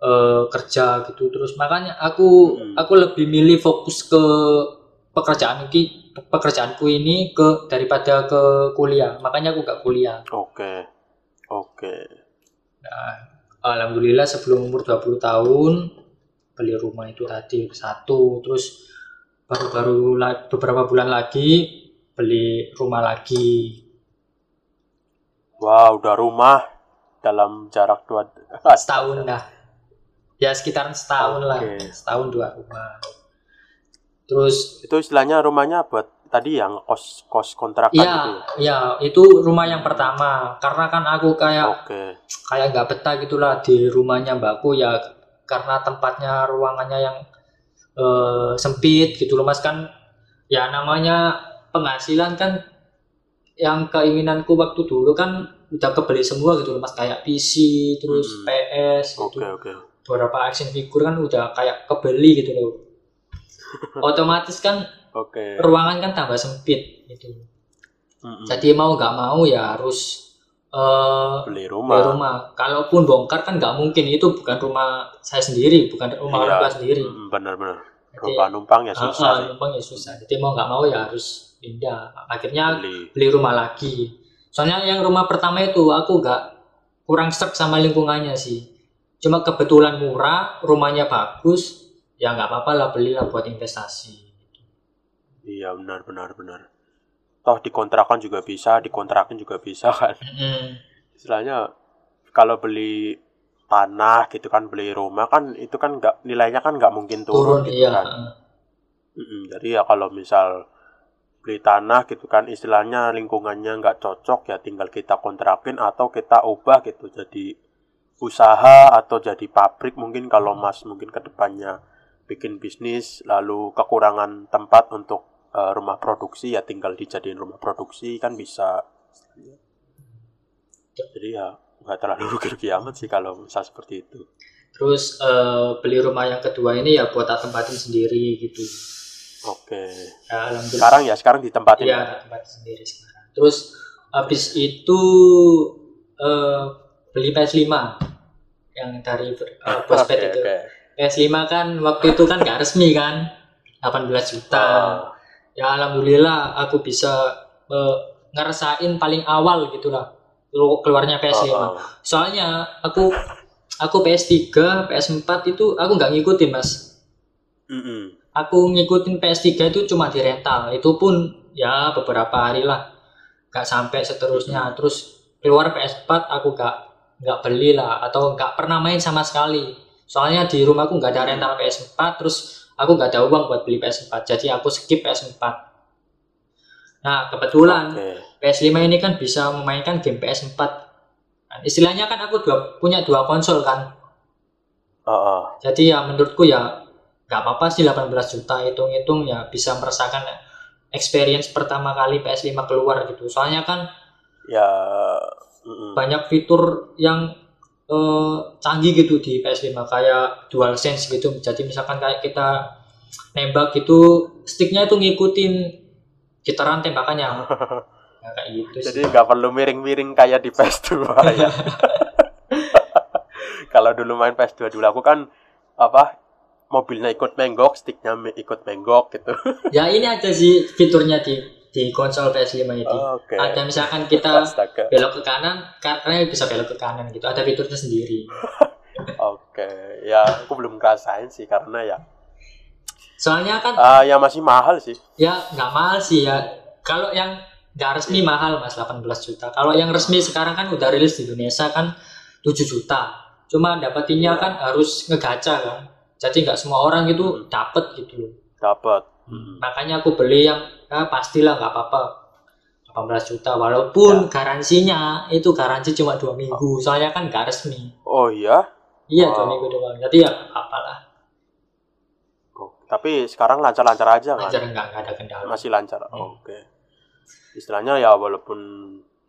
eh, kerja gitu terus makanya aku
Hmm.
aku lebih milih fokus ke pekerjaan ki pekerjaanku ini ke daripada ke kuliah makanya aku gak kuliah
Oke. Oke.
Nah, alhamdulillah sebelum umur 20 tahun beli rumah itu tadi satu terus baru-baru beberapa bulan lagi beli rumah lagi
Wow, udah rumah dalam jarak dua
setahun dah ya sekitaran setahun lah
Oke.
setahun dua rumah terus
Itu istilahnya rumahnya buat tadi yang kos kos kontrakan gitu
ya
ya.
ya itu rumah yang pertama karena kan aku kayak
Oke.
kayak nggak betah gitulah di rumahnya mbakku ya karena tempatnya ruangannya yang eh, sempit gitu loh mas kan ya namanya penghasilan kan yang keinginanku waktu dulu kan udah kebeli semua gitu loh mas kayak PC terus
Hmm.
PS gitu
Oke oke.
beberapa action figure kan udah kayak kebeli gitu loh otomatis kan
Oke.
ruangan kan tambah sempit gitu
Mm-mm.
jadi mau nggak mau ya harus eh
beli
beli
rumah.
rumah. Kalaupun bongkar kan nggak mungkin itu bukan rumah saya sendiri, bukan rumah orang
Iya.
tua sendiri.
Benar-benar.
Jadi,
Rumah numpang ya
ah,
susah
ah,
sih.
numpang ya susah. Jadi mau nggak mau ya harus pindah akhirnya
Beli.
beli rumah lagi soalnya yang rumah pertama itu aku nggak kurang serk sama lingkungannya sih cuma kebetulan murah rumahnya bagus ya nggak apa-apa lah belilah buat investasi
Iya benar benar benar. Toh dikontrakan juga bisa, dikontrakin juga bisa kan.
Mm-mm.
Istilahnya kalau beli tanah gitu kan beli rumah kan itu kan nggak nilainya kan nggak mungkin turun,
turun
gitu
iya
kan. Mm-mm, jadi ya kalau misal beli tanah gitu kan istilahnya lingkungannya nggak cocok ya tinggal kita kontrakin atau kita ubah gitu jadi usaha atau jadi pabrik mungkin kalau mas mungkin ke depannya bikin bisnis lalu kekurangan tempat untuk eh, rumah produksi ya tinggal dijadiin rumah produksi kan bisa. Jadi ya nggak terlalu rugi-rugi amat sih kalau misal seperti itu.
Terus eh, beli rumah yang kedua ini ya buat tempatin sendiri gitu
oke.
Ya alhamdulillah.
Sekarang ya sekarang ditempatin.
Iya, tak tempatin sendiri sekarang. Terus habis itu eh, beli PS5 yang dari uh,
Oke,
Bospet itu.
oke.
PS5 kan waktu itu kan nggak resmi kan? 18 juta.
Ah,
ya alhamdulillah aku bisa eh, ngerasain paling awal gitulah lu- keluarnya PS5
ah, ah.
soalnya aku aku PS3 PS4 itu aku nggak ngikutin mas.
Mm-mm.
Aku ngikutin PS3 itu cuma di rental. Itu pun ya beberapa hari lah. Nggak sampai seterusnya. Terus keluar PS4 aku nggak nggak beli lah. Atau nggak pernah main sama sekali. Soalnya di rumahku nggak ada rental PS4 terus aku nggak ada uang buat beli PS4 jadi aku skip PS4 nah kebetulan
Oke.
PS5 ini kan bisa memainkan game PS4 Nah, istilahnya kan aku dua, punya dua konsol kan.
Ah, ah.
jadi ya menurutku ya nggak apa-apa sih 18 juta hitung-hitung ya bisa merasakan experience pertama kali PS5 keluar gitu soalnya kan
ya mm-mm.
banyak fitur yang eh, canggih gitu di PS5 kayak DualSense gitu jadi misalkan kayak kita nembak gitu sticknya itu ngikutin getaran tembakannya ya, kayak gitu sih.
Jadi nggak perlu miring-miring kayak di PS2 ya. Kalau dulu main PS2 dulu aku kan apa mobilnya ikut menggok, sticknya ikut menggok gitu.
ya ini aja sih fiturnya di di konsol PS5 itu
Oke.
ada misalkan kita
Astaga.
belok ke kanan karena bisa belok ke kanan gitu. Ada fiturnya sendiri.
Oke, ya aku belum ngerasain sih karena ya.
Soalnya kan
ah, ya masih mahal sih.
ya nggak mahal sih ya. Kalau yang nggak resmi mahal mas 18 juta. Kalau yang resmi sekarang kan udah rilis di Indonesia kan 7 juta. Cuma dapetinnya kan harus ngegaca kan jadi nggak semua orang itu dapet gitu loh
Dapat. Mm.
makanya aku beli yang ya pastilah nggak apa-apa 18 juta walaupun garansinya itu garansi cuma dua minggu soalnya kan nggak resmi
Oh iya.
iya dua
Wow.
minggu doang jadi ya apalah
Oh, tapi sekarang lancar-lancar aja kan?
lancar nggak nggak ada kendala
Masih lancar.
Hmm.
Oke. Istilahnya ya walaupun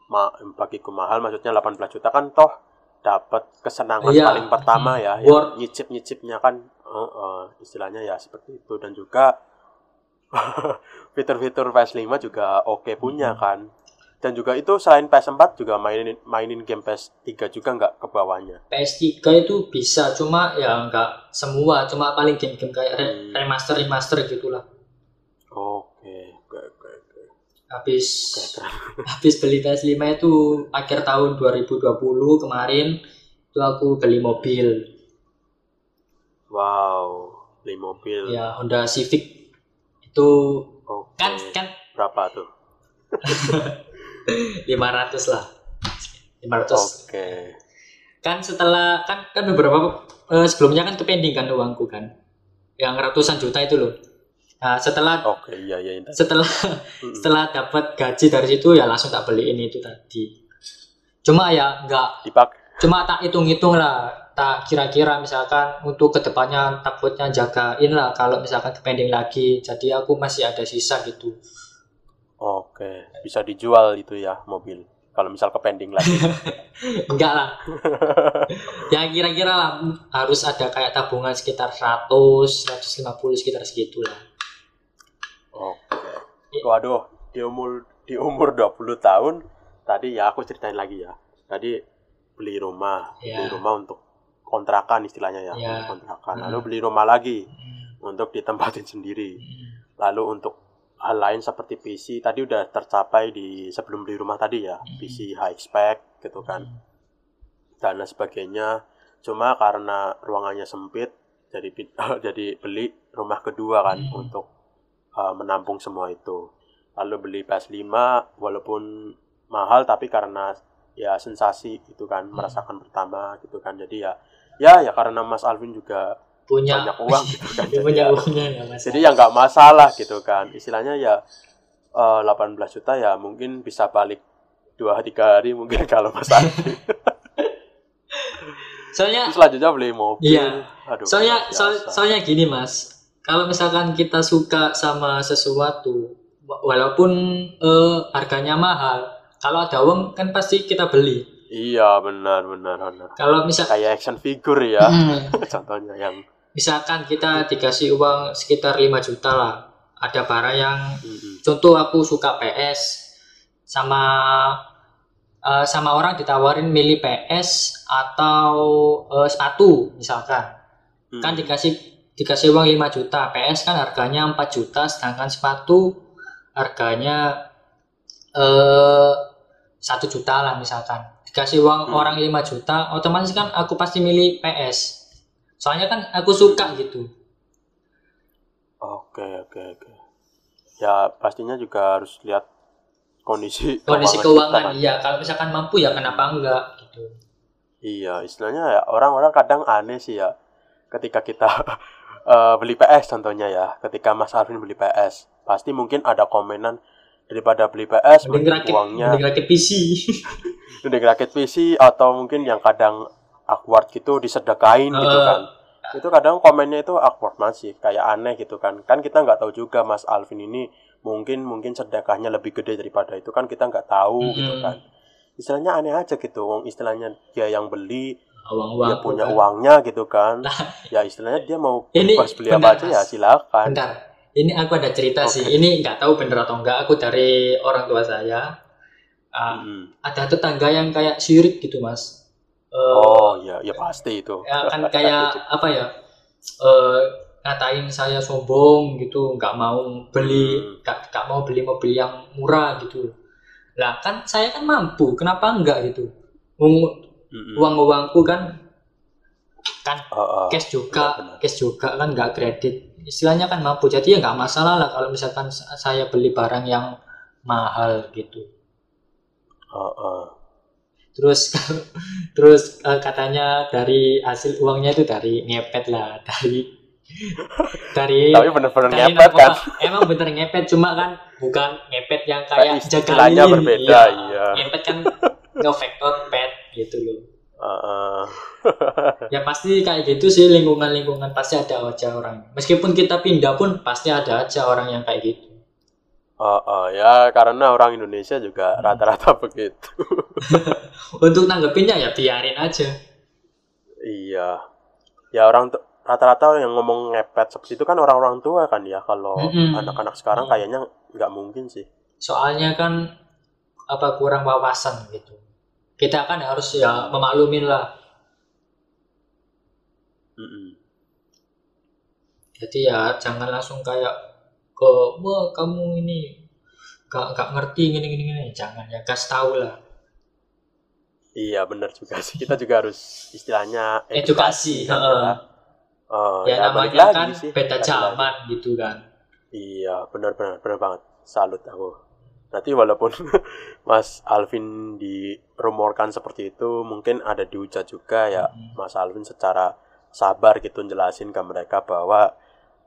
ma bagiku mahal maksudnya 18 juta kan toh dapat kesenangan
Iya.
paling pertama ya,
Worth.
yang nyicip-nyicipnya kan eh, eh, istilahnya ya seperti itu dan juga fitur-fitur PS5 juga oke punya
Hmm.
kan. Dan juga itu selain PS4 juga mainin mainin game PS3 juga nggak ke bawahnya.
PS3 itu bisa cuma ya nggak semua cuma paling game-game kayak re-
Hmm.
remaster remaster gitulah
Oke, oke, oke, oke.
habis
Oke, keren.
habis beli PS5 itu akhir tahun 2020 kemarin itu aku beli mobil
Wow, beli mobil.
ya Honda Civic itu
Oke.
kan kan
berapa tuh?
500 lah 500
Oke.
kan setelah kan kan beberapa eh, sebelumnya kan kepending kan uangku kan yang ratusan juta itu loh nah setelah
Oke, iya iya. iya.
setelah
Mm-mm.
setelah dapat gaji dari situ ya langsung tak beliin itu tadi cuma ya nggak
Dipak
cuma tak hitung-hitung lah tak kira-kira misalkan untuk ke depannya takutnya jagain lah kalau misalkan kepending lagi jadi aku masih ada sisa gitu
Oke, bisa dijual itu ya mobil. Kalau misal ke pending lagi.
enggak lah ya kira-kira lah harus ada kayak tabungan sekitar 100 150 sekitar segitu lah
Oke. Waduh, di umur di umur 20 tahun tadi ya aku ceritain lagi ya. Tadi beli rumah, beli rumah untuk kontrakan istilahnya ya,
Ya.
kontrakan.
Hmm.
Lalu beli rumah lagi
Hmm.
untuk ditempatin sendiri.
Hmm.
Lalu untuk hal lain seperti PC tadi udah tercapai di sebelum beli rumah tadi ya
Hmm.
PC high spec gitu kan dan lain sebagainya cuma karena ruangannya sempit jadi pin- jadi beli rumah kedua kan
Hmm.
untuk uh, menampung semua itu lalu beli PS5 walaupun mahal tapi karena ya sensasi itu kan
Hmm.
merasakan pertama gitu kan jadi ya ya ya karena Mas Alvin juga
punya
banyak uang gitu kan jadi
punya
ya-
uangnya masalah.
jadi ya nggak masalah gitu kan istilahnya ya eh, 18 juta ya mungkin bisa balik dua tiga hari mungkin kalau Mas Alvin
soalnya
Terus selanjutnya beli mobil
Iya.
aduh
soalnya
biasa.
soalnya gini mas kalau misalkan kita suka sama sesuatu wa- walaupun eh, harganya mahal kalau ada uang kan pasti kita beli
iya benar benar benar.
Kalau misal
kayak action figure ya.
Hmm,
contohnya yang
misalkan kita dikasih uang sekitar 5 juta lah. Ada barang yang
mm-mm.
contoh aku suka PS sama eh, sama orang ditawarin milih PS atau eh, sepatu misalkan. Kan
Mm.
dikasih dikasih uang 5 juta. PS kan harganya 4 juta sedangkan sepatu harganya eh satu juta lah misalkan dikasih uang
Hmm.
orang 5 juta otomatis kan aku pasti milih PS soalnya kan aku suka gitu
oke oke oke ya pastinya juga harus lihat kondisi
kondisi keuangan
kan.
iya kalau misalkan mampu ya kenapa enggak gitu
Iya, istilahnya ya orang-orang kadang aneh sih ya. Ketika kita eh, beli PS contohnya ya, ketika Mas Alvin beli PS, pasti mungkin ada komenan daripada beli PS
mending rakit
uangnya
mending rakit PC
mending rakit PC atau mungkin yang kadang awkward gitu disedekain gitu
Eh.
kan. Itu kadang komennya itu awkward masih kayak aneh gitu kan. Kan kita nggak tahu juga Mas Alvin ini mungkin mungkin sedekahnya lebih gede daripada itu kan kita nggak tahu gitu
Mm-mm.
kan. Istilahnya aneh aja gitu. Wong istilahnya dia yang beli
uang-uang
dia punya
kan.
uangnya gitu kan ya istilahnya dia mau
Ini
beli apa aja ya silakan
bentar ini aku ada cerita
Oke.
sih ini nggak tahu bener atau enggak aku dari orang tua saya Ah,
Mm-mm.
ada tetangga yang kayak sirik gitu mas Eh,
oh ya ya pasti itu
ya kan kayak apa ya eh ngatain saya sombong gitu nggak mau beli
Hmm.
nggak nggak mau beli mobil yang murah gitu lah kan saya kan mampu kenapa enggak gitu uang
Mm-mm.
uang uangku kan kan
Heeh.
cash juga
benar.
cash juga kan nggak kredit istilahnya kan mampu jadi ya nggak masalah lah kalau misalkan sa- saya beli barang yang mahal gitu
Heeh.
terus terus eh, katanya dari hasil uangnya itu dari ngepet lah dari dari
tapi bener-bener
dari
ngepet kan
narkoba. emang bener ngepet cuma kan bukan ngepet yang kayak jagalin.
berbeda iya
ngepet kan ngefaktor pet gitu loh Ya pasti kayak gitu sih lingkungan-lingkungan pasti ada aja orang. Meskipun kita pindah pun pasti ada aja orang yang kayak gitu.
Heeh, ya karena orang Indonesia juga rata-rata begitu.
Untuk nanggepinnya ya biarin aja.
Iya. Ya orang rata-rata yang ngomong ngepet seperti itu kan orang-orang tua kan ya kalau
Mm-mm.
anak-anak sekarang kayaknya nggak mungkin sih.
Soalnya kan apa kurang wawasan gitu kita kan harus ya memaklumin lah.
Mm-mm.
jadi ya jangan langsung kayak ke wah kamu ini gak, gak ngerti gini gini gini. Jangan ya kasih tahu lah.
Iya benar juga sih. Kita juga harus istilahnya
edukasi.
Kan,
heeh.
ya. Oh,
ya,
balik
namanya
lagi
kan
sih,
beda zaman gitu kan.
Iya benar benar benar banget. Salut aku. Nanti walaupun Mas Alvin dirumorkan seperti itu mungkin ada dihujat juga ya
Mm.
Mas Alvin secara sabar gitu jelasin ke mereka bahwa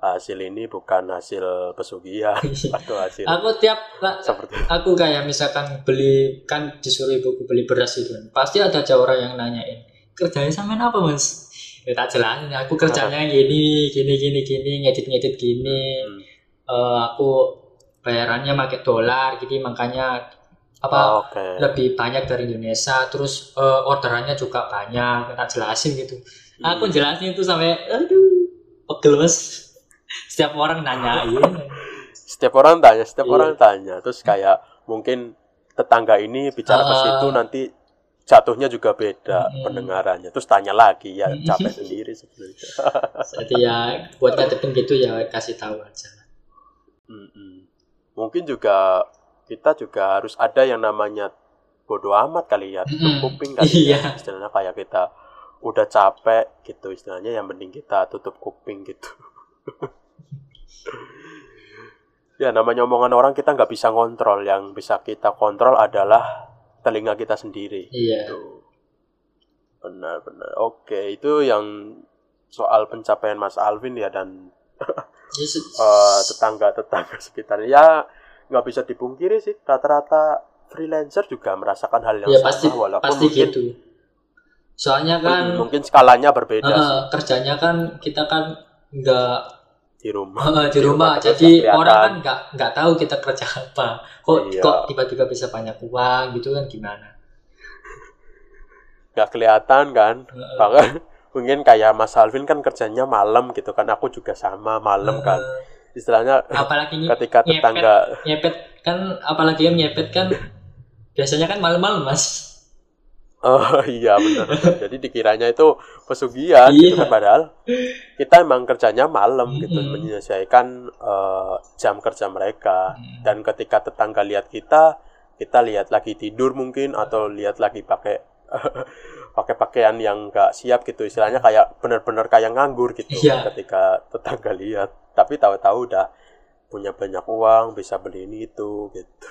hasil ini bukan hasil pesugihan atau hasil
aku tiap
seperti
aku kayak misalkan beli kan disuruh ibuku beli beras itu kan pasti ada aja orang yang nanyain kerjanya sampean apa mas ya tak jelasin aku kerjanya gini gini gini gini ngedit ngedit gini
Hmm.
Eh, aku bayarannya pakai dolar gitu makanya apa
Oke.
lebih banyak dari Indonesia terus eh, orderannya juga banyak tak jelasin gitu aku
Hmm.
jelasin itu sampai aduh pegel mas setiap orang nanyain
Setiap orang tanya, setiap
Iya.
orang tanya. Terus kayak mungkin tetangga ini bicara ke
Ah.
situ nanti jatuhnya juga beda
Mm-mm.
pendengarannya. Terus tanya lagi ya
Mm-mm.
capek sendiri sebenarnya.
jadi ya buat ngadepin gitu ya kasih tahu aja.
Mungkin juga kita juga harus ada yang namanya bodoh amat kali ya tutup kuping kali
Iya.
ya istilahnya kayak kita udah capek gitu istilahnya yang penting kita tutup kuping gitu ya namanya omongan orang kita nggak bisa ngontrol yang bisa kita kontrol adalah telinga kita sendiri
Iya.
Gitu. benar-benar oke itu yang soal pencapaian Mas Alvin ya dan Eh, tetangga-tetangga sekitar ya nggak bisa dipungkiri sih rata-rata freelancer juga merasakan hal yang
ya
sama
pasti
walaupun
pasti
mungkin,
gitu. Soalnya kan
mungkin skalanya berbeda sih
kerjanya kan kita kan nggak
di rumah
eh, di rumah,
terus
jadi
kelihatan.
orang kan nggak nggak tahu kita kerja apa. Kok
Iya.
kok tiba-tiba bisa banyak uang gitu kan gimana?
nggak kelihatan kan
Eh,
bahkan mungkin kayak Mas Alvin kan kerjanya malam gitu kan aku juga sama malam kan
eh,
istilahnya
apalagi
ketika
ngepet.
tetangga
nyepet kan apalagi yang nyepet kan biasanya kan malam-malam mas
oh iya benar jadi dikiranya itu pesugihan gitu
Iya.
kan padahal kita emang kerjanya malam gitu
Mm-mm.
menyesuaikan eh, jam kerja mereka
Hmm.
dan ketika tetangga lihat kita kita lihat lagi tidur mungkin atau lihat lagi pakai pakai pakaian yang nggak siap gitu istilahnya kayak benar-benar kayak nganggur gitu
Iya.
ketika tetangga lihat. Tapi tahu-tahu udah punya banyak uang bisa beli ini itu gitu.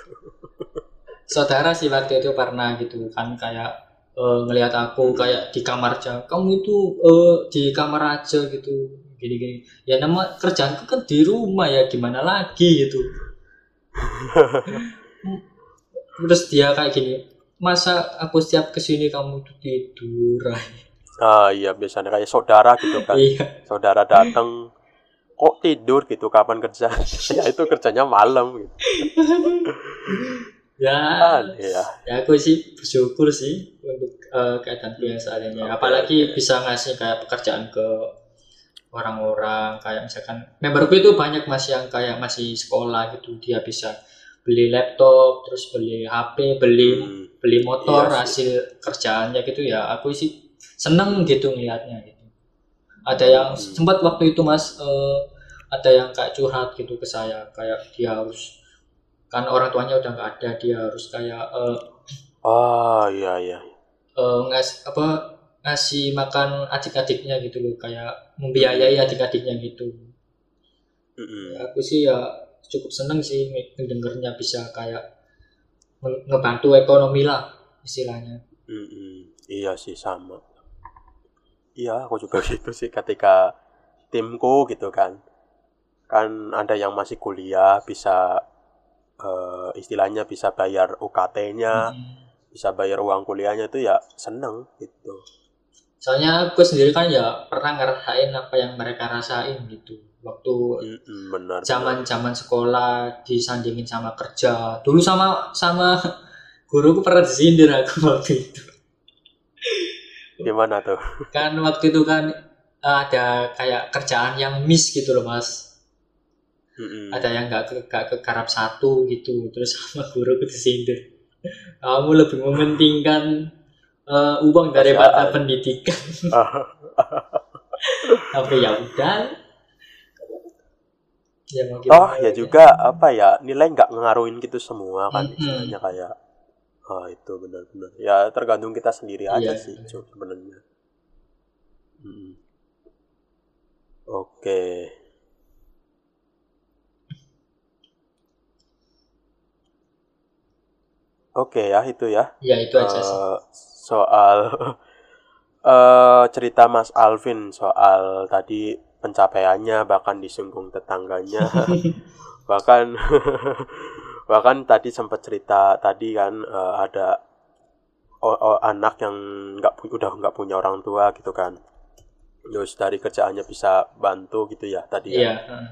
Saudara sih waktu itu pernah gitu kan kayak eh, ngelihat aku kayak di kamar aja kamu itu eh, di kamar aja gitu. Gini-gini. Ya nama kerjaanku kan di rumah ya gimana lagi gitu. Terus dia kayak gini masa aku setiap ke sini kamu tuh tidur
ah iya biasanya kayak saudara gitu kan.
Iya.
Saudara datang kok tidur gitu? Kapan kerja? Ya itu kerjanya malam gitu.
Ya
kan ya
ya aku sih bersyukur sih untuk eh, keadaanku yang seadanya
Oke,
apalagi bisa ngasih kayak pekerjaan ke orang-orang kayak misalkan memberku itu banyak mas yang kayak masih sekolah gitu dia bisa beli laptop terus beli HP beli
Hmm,
beli motor
Iya
hasil kerjaannya gitu ya aku sih seneng gitu ngelihatnya gitu. Ada yang
Hmm.
sempat waktu itu mas eh, ada yang kayak curhat gitu ke saya kayak dia harus kan orang tuanya udah nggak ada dia harus kayak eh,
oh iya iya.
eh, ngas apa ngasih makan adik-adiknya gitu loh kayak membiayai adik-adiknya gitu.
Mm-mm.
aku sih ya cukup seneng sih nge- ngedengernya bisa kayak nge- ngebantu ekonomi lah istilahnya
Mm-mm. Iya sih sama. Iya, aku juga gitu sih ketika timku gitu kan. Kan ada yang masih kuliah bisa eh, istilahnya bisa bayar UKT-nya,
Hmm.
bisa bayar uang kuliahnya itu ya seneng gitu.
soalnya aku sendiri kan ya pernah ngerasain apa yang mereka rasain gitu waktu
benar.
zaman zaman sekolah disandingin sama kerja. Dulu sama sama guruku pernah disindir aku waktu itu.
Gimana tuh?
kan waktu itu kan ada kayak kerjaan yang miss gitu loh mas.
Mm-mm.
ada yang nggak ke nggak ke garap satu gitu terus sama guru aku disindir. Kamu lebih mementingkan eh, uang daripada pendidikan. Tapi ya udah ya mau
Toh ya juga apa ya nilai nggak ngaruhin gitu semua kan
Mm-mm.
istilahnya kayak ah itu benar-benar ya tergantung kita sendiri aja
Iya.
sih Cuk, sebenarnya Mm. oke oke ya itu ya
ya itu aja sih
Eh, soal eh cerita Mas Alvin soal tadi pencapaiannya bahkan disinggung tetangganya. Bahkan bahkan tadi sempat cerita tadi kan eh, ada o- o- anak yang nggak udah nggak punya orang tua gitu kan. Terus dari kerjaannya bisa bantu gitu ya tadi ya
iya heeh.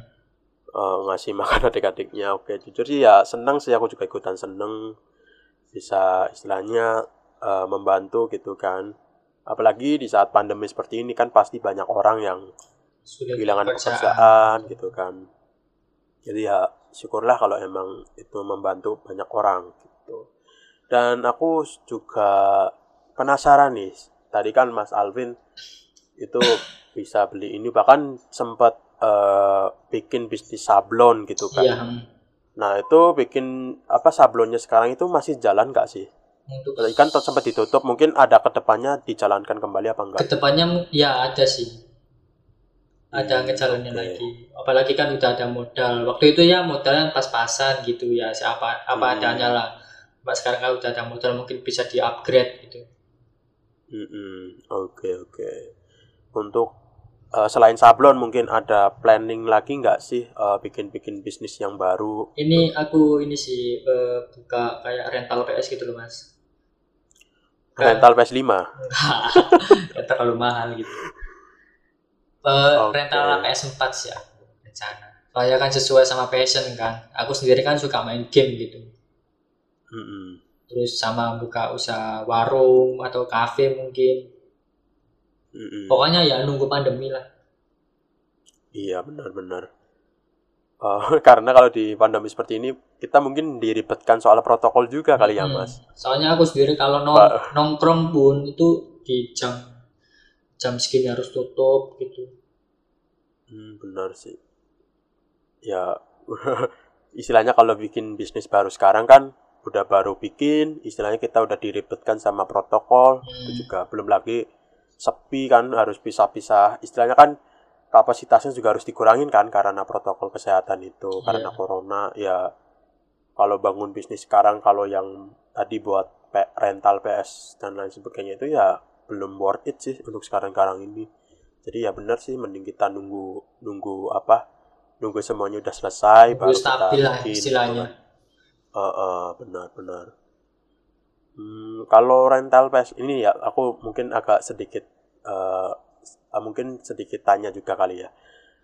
eh, ngasih makan adik-adiknya. Oke jujur sih ya senang sih aku juga ikutan seneng. Bisa istilahnya eh, membantu gitu kan. Apalagi di saat pandemi seperti ini kan pasti banyak orang yang
sudah
kehilangan
pekerjaan.
pekerjaan gitu kan jadi ya syukurlah kalau emang itu membantu banyak orang gitu dan aku juga penasaran nih tadi kan Mas Alvin itu bisa beli ini bahkan sempat eh, bikin bisnis sablon gitu kan
hmm.
Nah itu bikin apa sablonnya sekarang itu masih jalan nggak sih?
Untuk
Kan sempat ditutup, mungkin ada ke depannya dijalankan kembali apa enggak?
ke depannya ya ada sih. Ada
Hmm,
ngejalanin
oke.
lagi. Apalagi kan udah ada modal. Waktu itu ya modalnya pas-pasan gitu ya, siapa apa
Hmm.
adanya lah. Mbak sekarang kan udah ada modal mungkin bisa di-upgrade gitu.
Mm-mm, Oke oke. Untuk eh, selain sablon mungkin ada planning lagi nggak sih eh, bikin-bikin bisnis yang baru?
Ini aku ini sih eh, buka kayak rental PS gitu loh, Mas.
Rental PS5.
ya terlalu mahal gitu. Eh,
Oke.
rental PS4 sih aku rencana. Soalnya kan sesuai sama passion kan. Aku sendiri kan suka main game gitu.
Mm-mm.
Terus sama buka usaha warung atau kafe mungkin.
Mm-mm.
Pokoknya ya nunggu pandemi lah.
Iya benar-benar. Eh, karena kalau di pandemi seperti ini kita mungkin diribetkan soal protokol juga kali ya
Hmm.
mas.
Soalnya aku sendiri kalau nong- nongkrong pun itu di jam jam segini harus tutup gitu.
Hmm, benar sih. Ya istilahnya kalau bikin bisnis baru sekarang kan udah baru bikin, istilahnya kita udah diribetkan sama protokol,
Hmm.
itu juga belum lagi sepi kan harus pisah-pisah. Istilahnya kan kapasitasnya juga harus dikurangin kan karena protokol kesehatan itu, karena
Iya.
corona ya kalau bangun bisnis sekarang kalau yang tadi buat rental PS dan lain sebagainya itu ya belum worth it sih untuk sekarang-sekarang ini. Jadi ya benar sih mending kita nunggu nunggu apa? Nunggu semuanya udah selesai
Nunggu
kita
stabil lah istilahnya.
Eh, eh, benar benar. Hmm, kalau rental PS ini ya aku mungkin agak sedikit eh, mungkin sedikit tanya juga kali ya.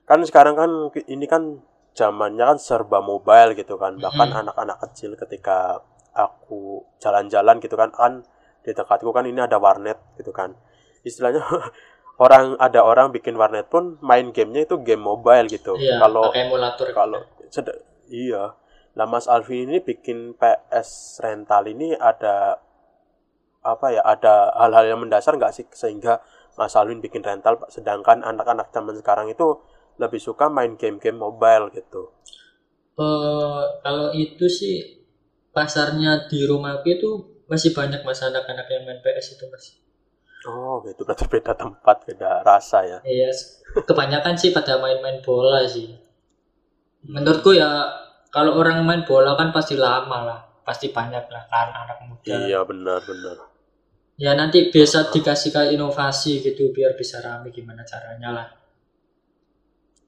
Kan sekarang kan ini kan zamannya kan serba mobile gitu kan. Bahkan anak-anak kecil ketika aku jalan-jalan gitu kan kan di dekatku kan ini ada warnet gitu kan. Istilahnya orang ada orang bikin warnet pun main gamenya itu game mobile gitu.
Iya,
Kalau
pakai emulator.
kalau sed- iya lah Mas Alvin ini bikin PS rental ini ada apa ya ada hal-hal yang mendasar nggak sih sehingga Mas Alvin bikin rental sedangkan anak-anak zaman sekarang itu lebih suka main game-game mobile gitu
Eh, kalau itu sih pasarnya di rumahku itu masih banyak mas anak-anak yang main PS itu mas.
oh gitu berarti beda tempat beda rasa ya
Iya, kebanyakan sih pada main-main bola sih. Menurutku ya kalau orang main bola kan pasti lama lah, pasti banyak lah kan anak muda.
iya benar benar
Ya nanti bisa dikasih kayak inovasi gitu biar bisa rame gimana caranya lah.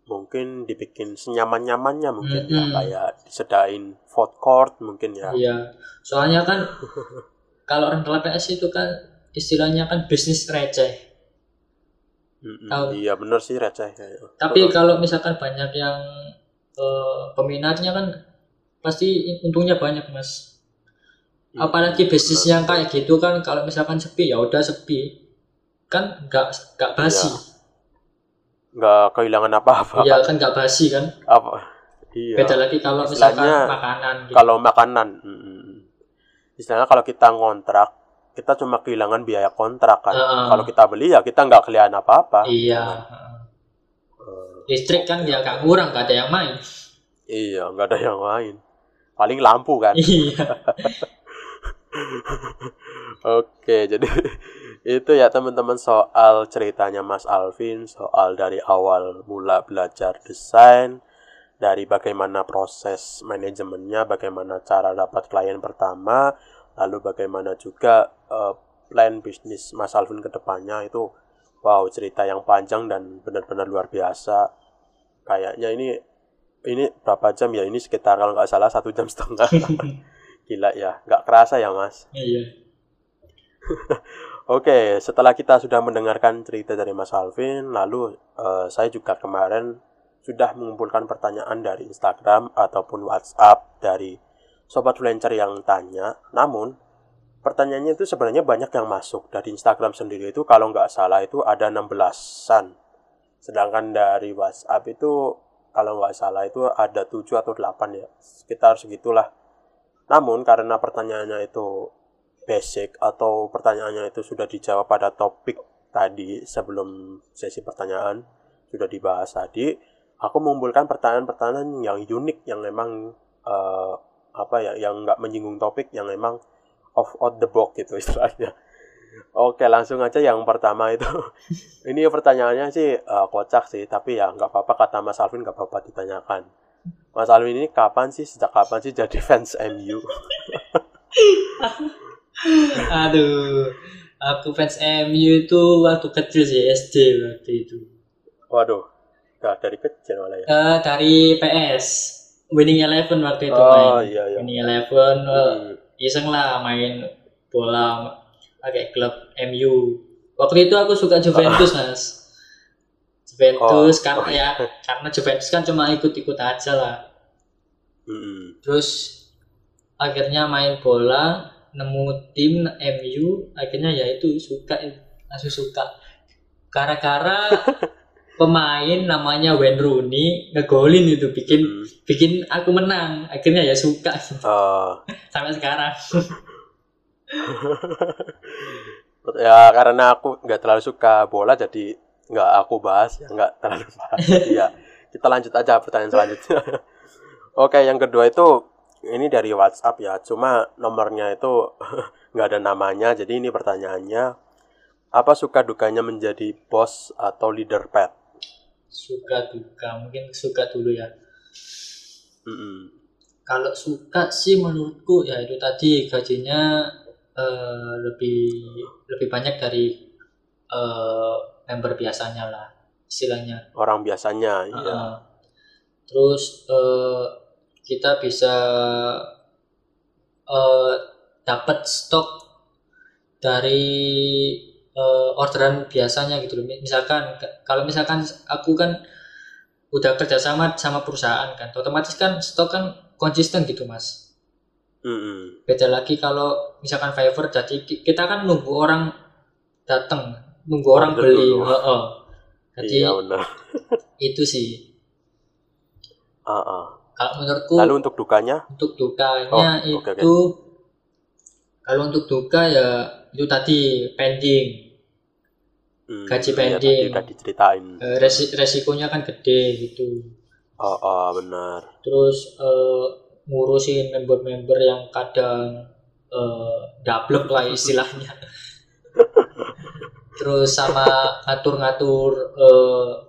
Mungkin dibikin senyaman-nyamannya mungkin ya
Mm-mm.
kayak disedain food court mungkin ya
Iya, soalnya kan kalau rental PS itu kan istilahnya kan bisnis receh.
Mm-mm.
Tahu.
iya benar sih receh
Tapi
Betul.
kalau misalkan banyak yang eh, peminatnya kan pasti untungnya banyak mas. Apalagi bisnis yang kayak gitu kan kalau misalkan sepi ya udah sepi kan nggak nggak basi.
Nggak kehilangan apa-apa
Iya kan nggak basi kan.
apa iya
Beda lagi kalau misalkan
Istilahnya,
makanan gitu.
kalau makanan mm, istilahnya kalau kita ngontrak kita cuma kehilangan biaya kontrak kan
Heeh.
kalau kita beli ya kita nggak kehilangan apa-apa
Iya.
Eh,
Listrik kan ya nggak kurang, nggak ada yang main.
iya nggak ada yang lain paling lampu kan
Iya.
Oke, jadi itu ya teman-teman soal ceritanya Mas Alvin, soal dari awal mula belajar desain, dari bagaimana proses manajemennya, bagaimana cara dapat klien pertama, lalu bagaimana juga eh, plan bisnis Mas Alvin ke depannya itu wow, cerita yang panjang dan benar-benar luar biasa. Kayaknya ini ini berapa jam ya? Ini sekitar kalau nggak salah satu jam setengah. Gila ya, nggak kerasa ya Mas.
iya.
Oke, setelah kita sudah mendengarkan cerita dari Mas Alvin, lalu eh, saya juga kemarin sudah mengumpulkan pertanyaan dari Instagram ataupun WhatsApp dari sobat freelancer yang tanya. Namun, pertanyaannya itu sebenarnya banyak yang masuk. Dari Instagram sendiri itu kalau nggak salah itu ada 16-an. Sedangkan dari WhatsApp itu kalau nggak salah itu ada 7 atau 8 ya. Sekitar segitulah. Namun karena pertanyaannya itu basic atau pertanyaannya itu sudah dijawab pada topik tadi sebelum sesi pertanyaan sudah dibahas tadi aku mengumpulkan pertanyaan-pertanyaan yang unik yang memang uh, apa ya yang nggak menyinggung topik yang memang off out the box gitu istilahnya. Oke langsung aja yang pertama itu. Ini pertanyaannya sih uh, kocak sih tapi ya nggak apa-apa kata Mas Alvin nggak apa-apa ditanyakan. Mas Alvin ini kapan sih sejak kapan sih jadi fans MU
Aduh aku fans MU itu waktu kecil sih SD waktu itu
Waduh Gak dari kecil malah ya
uh, dari PS Winning Eleven waktu itu
oh,
main
iya, iya.
Winning Eleven
hmm.
iseng lah main bola pakai klub MU. Waktu itu aku suka Juventus, Mas. Juventus oh, karena oh. ya karena Juventus kan cuma ikut-ikut aja lah.
Mm.
Terus akhirnya main bola, nemu tim MU, akhirnya ya itu suka langsung suka. Gara-gara pemain namanya Wayne Rooney ngegolin itu bikin hmm. bikin aku menang akhirnya ya suka
uh.
sampai sekarang
ya karena aku nggak terlalu suka bola jadi nggak aku bahas ya nggak terlalu bahas ya kita lanjut aja pertanyaan selanjutnya oke yang kedua itu ini dari WhatsApp ya cuma nomornya itu nggak ada namanya jadi ini pertanyaannya. Apa suka dukanya menjadi bos atau leader pet?
Suka duka mungkin suka dulu ya.
Mm -mm.
kalau suka sih menurutku ya itu tadi gajinya uh, lebih lebih banyak dari uh, member biasanya lah istilahnya.
Orang biasanya uh, iya
terus uh, kita bisa uh, dapat stok dari uh, orderan biasanya gitu loh misalkan kalau misalkan aku kan udah kerjasama sama perusahaan kan otomatis kan stok kan konsisten gitu mas
Mm-hmm.
Beda lagi kalau misalkan Fiverr jadi kita kan nunggu orang datang, nunggu orang beli. Oh, oh. Jadi iya, benar. itu sih.
Uh-uh.
Kalau menurutku
Lalu untuk dukanya?
Untuk dukanya oh, itu okay. kalau untuk duka ya itu tadi pending. Hmm, gaji iya, pending.
Iya, tadi ceritain.
Uh, resi- resikonya kan gede gitu.
Oh, oh benar.
Terus uh, ngurusin member-member yang kadang uh, double lah istilahnya terus sama ngatur-ngatur uh,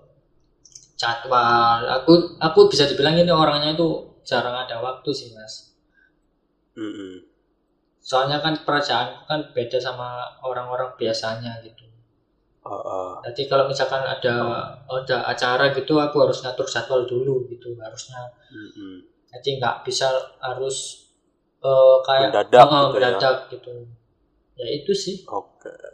jadwal aku aku bisa dibilang ini orangnya itu jarang ada waktu sih mas
mm -hmm.
soalnya kan kerajaan kan beda sama orang-orang biasanya gitu
uh, uh.
jadi kalau misalkan ada uh. ada acara gitu aku harus ngatur jadwal dulu gitu harusnya
mm -hmm
jadi nggak bisa harus uh, kayak
mendadak,
uh,
gitu, ya.
gitu ya itu sih
oke okay.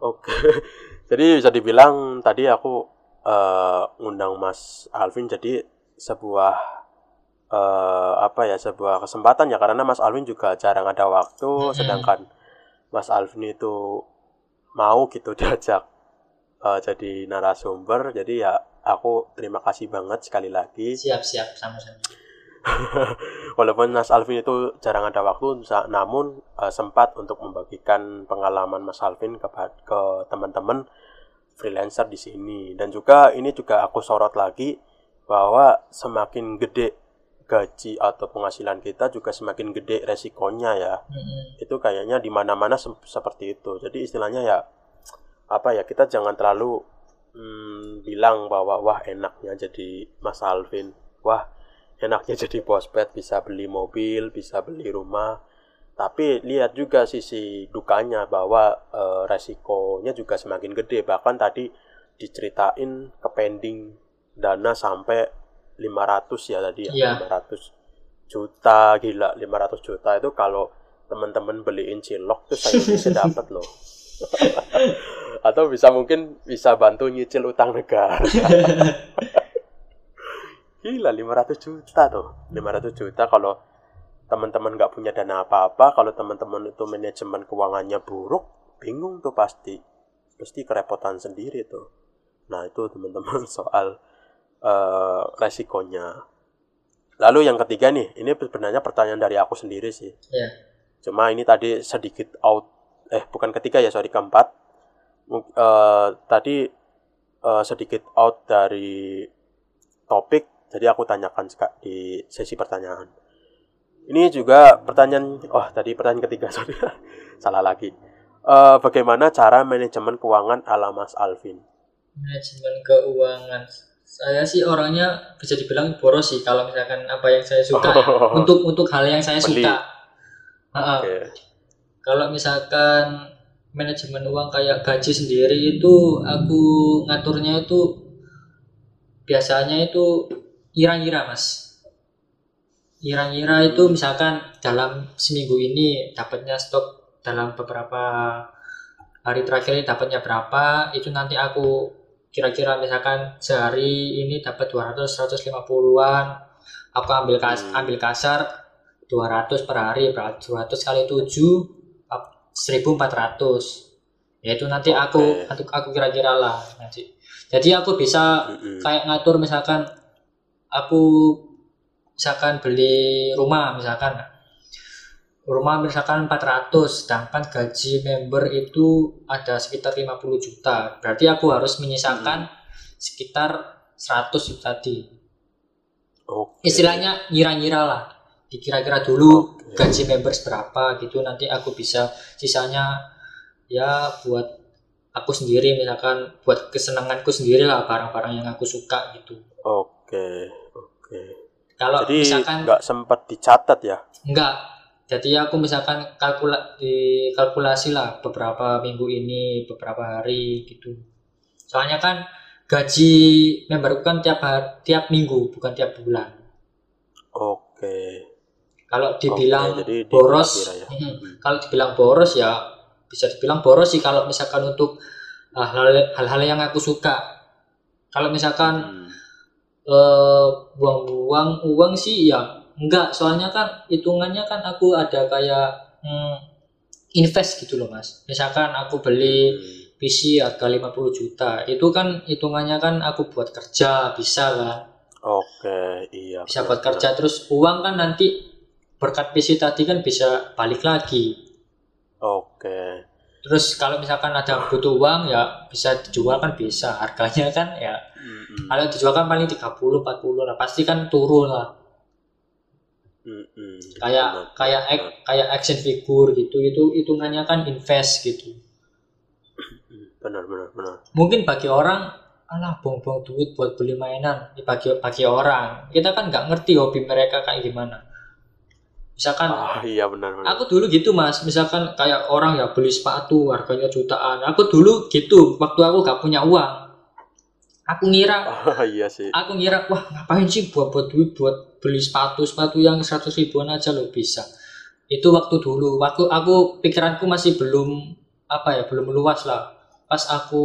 oke okay. jadi bisa dibilang tadi aku uh, ngundang Mas Alvin jadi sebuah uh, apa ya sebuah kesempatan ya karena Mas Alvin juga jarang ada waktu mm -hmm. sedangkan Mas Alvin itu mau gitu diajak uh, jadi narasumber jadi ya aku terima kasih banget sekali lagi.
Siap siap sama-sama.
Walaupun Mas Alvin itu jarang ada waktu, namun uh, sempat untuk membagikan pengalaman Mas Alvin ke ke teman-teman freelancer di sini. Dan juga ini juga aku sorot lagi bahwa semakin gede gaji atau penghasilan kita juga semakin gede resikonya ya.
Mm-hmm.
Itu kayaknya di mana-mana se seperti itu. Jadi istilahnya ya apa ya kita jangan terlalu hmm, bilang bahwa wah enaknya jadi Mas Alvin, wah enaknya jadi pospet bisa beli mobil, bisa beli rumah. Tapi lihat juga sisi dukanya bahwa e, resikonya juga semakin gede. Bahkan tadi diceritain ke pending dana sampai 500 ya tadi
ya,
yeah. 500 juta gila 500 juta itu kalau teman-teman beliin cilok tuh saya bisa dapat loh atau bisa mungkin bisa bantu nyicil utang negara gila 500 juta tuh 500 juta kalau teman-teman nggak punya dana apa-apa kalau teman-teman itu manajemen keuangannya buruk bingung tuh pasti. Pasti kerepotan sendiri tuh. Nah itu teman-teman soal uh, resikonya. Lalu yang ketiga nih ini sebenarnya pertanyaan dari aku sendiri sih.
Yeah.
cuma ini tadi sedikit out eh bukan ketiga ya sorry keempat. Uh, tadi uh, sedikit out dari topik jadi aku tanyakan di sesi pertanyaan. Ini juga pertanyaan, oh tadi pertanyaan ketiga, sorry, salah lagi. Eh, bagaimana cara manajemen keuangan ala Mas Alvin?
manajemen keuangan saya sih orangnya bisa dibilang boros sih kalau misalkan apa yang saya suka ya. untuk untuk hal yang saya
Beli.
suka.
Oke,
kalau misalkan manajemen uang kayak gaji sendiri itu aku ngaturnya itu biasanya itu ira-ira mas ira-ira itu misalkan dalam seminggu ini dapatnya stok dalam beberapa hari terakhir ini dapatnya berapa itu nanti aku kira-kira misalkan sehari ini dapat 200 150-an aku ambil kas
Hmm.
ambil kasar 200 per hari berarti 200 kali 7 ap- 1400 ya itu nanti aku
Oke.
aku aku kira-kira lah nanti jadi aku bisa
Mm-mm.
kayak ngatur misalkan aku misalkan beli rumah misalkan rumah misalkan 400 sedangkan gaji member itu ada sekitar 50 juta berarti aku harus menyisakan sekitar 100 itu tadi
Oke.
istilahnya ngira-ngira lah dikira-kira dulu
Oke.
gaji member berapa gitu nanti aku bisa sisanya ya buat aku sendiri misalkan buat kesenanganku sendiri lah barang-barang yang aku suka gitu
Oke, oke.
Kalau
Jadi
misalkan
nggak sempat dicatat ya?
Enggak. Jadi aku misalkan kalkula di kalkulasi lah beberapa minggu ini, beberapa hari gitu. Soalnya kan gaji member kan tiap hari, tiap minggu bukan tiap bulan.
Oke.
Kalau dibilang
Oke, jadi
boros,
ya.
mm, kalau dibilang boros ya bisa dibilang boros sih kalau misalkan untuk ah, hal- hal-hal yang aku suka. Kalau misalkan
Hmm.
Eh buang-buang uang sih ya enggak soalnya kan hitungannya kan aku ada kayak hmm, invest gitu loh mas misalkan aku beli
Hmm.
PC harga 50 juta itu kan hitungannya kan aku buat kerja bisa kan
Oke, iya.
bisa buat kerja terus uang kan nanti berkat PC tadi kan bisa balik lagi.
Oke.
terus kalau misalkan ada butuh uang ya bisa dijual kan bisa harganya kan ya
Mm-mm.
kalau dijual kan paling 30 40 lah. Pasti kan turun lah. Kayak
Benar,
kayak
benar.
ek- kayak action figure gitu. Itu hitungannya kan invest gitu.
Benar benar benar.
mungkin bagi orang alah buang-buang duit buat beli mainan. Ya, bagi bagi orang. Kita kan nggak ngerti hobi mereka kayak gimana. Misalkan
Ah, iya benar benar.
aku dulu gitu mas. Misalkan kayak orang ya beli sepatu harganya jutaan. Aku dulu gitu waktu aku gak punya uang aku ngira
Oh, iya sih.
aku ngira wah ngapain sih buat buat duit buat beli sepatu sepatu yang 100 ribuan aja lo bisa itu waktu dulu waktu aku pikiranku masih belum apa ya belum luas lah pas aku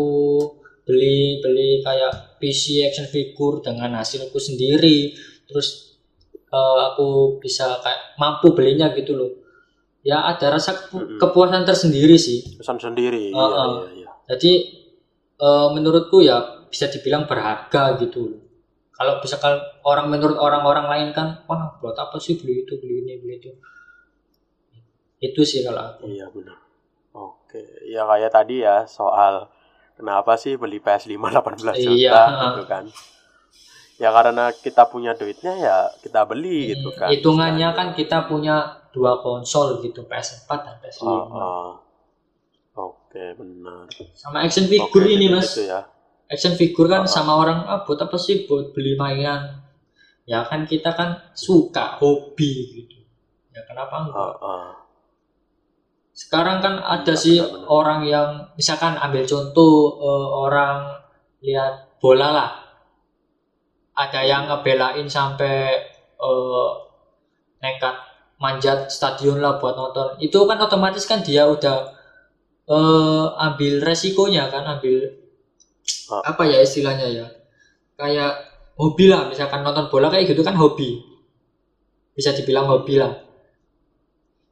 beli beli kayak PC action figure dengan hasilku sendiri terus eh, aku bisa kayak mampu belinya gitu loh ya ada rasa kepu- kepuasan tersendiri sih
Pesan sendiri.
Oh,
iya,
oh.
iya iya.
jadi eh, menurutku ya bisa dibilang berharga gitu loh. Kalau misalkan orang menurut orang-orang lain kan, wah buat apa sih beli itu beli ini beli itu. Itu sih kalau aku.
Iya benar. Oke, ya kayak tadi ya soal kenapa sih beli PS5 18 juta
Iya.
gitu kan. Ya karena kita punya duitnya ya kita beli gitu
Hmm,
kan.
Hitungannya kan kita punya dua konsol gitu PS4 dan PS5.
Oh, oh. Oke, benar.
Sama action figure
Oke,
ini
gitu-
mas.
gitu ya.
Action figure kan
oh.
sama orang ah buat apa sih buat beli mainan. Ya kan kita kan suka hobi gitu. Ya kenapa enggak?
Oh.
Sekarang kan ada
Iya,
sih
benar-benar.
orang yang misalkan ambil contoh eh, orang lihat bola lah. Ada yang ngebelain sampai eh, nekat manjat stadion lah buat nonton. Itu kan otomatis kan dia udah eh, ambil resikonya kan, ambil
Ah.
apa ya istilahnya ya? Kayak hobi lah, misalkan nonton bola kayak gitu kan hobi. Bisa dibilang hobi lah.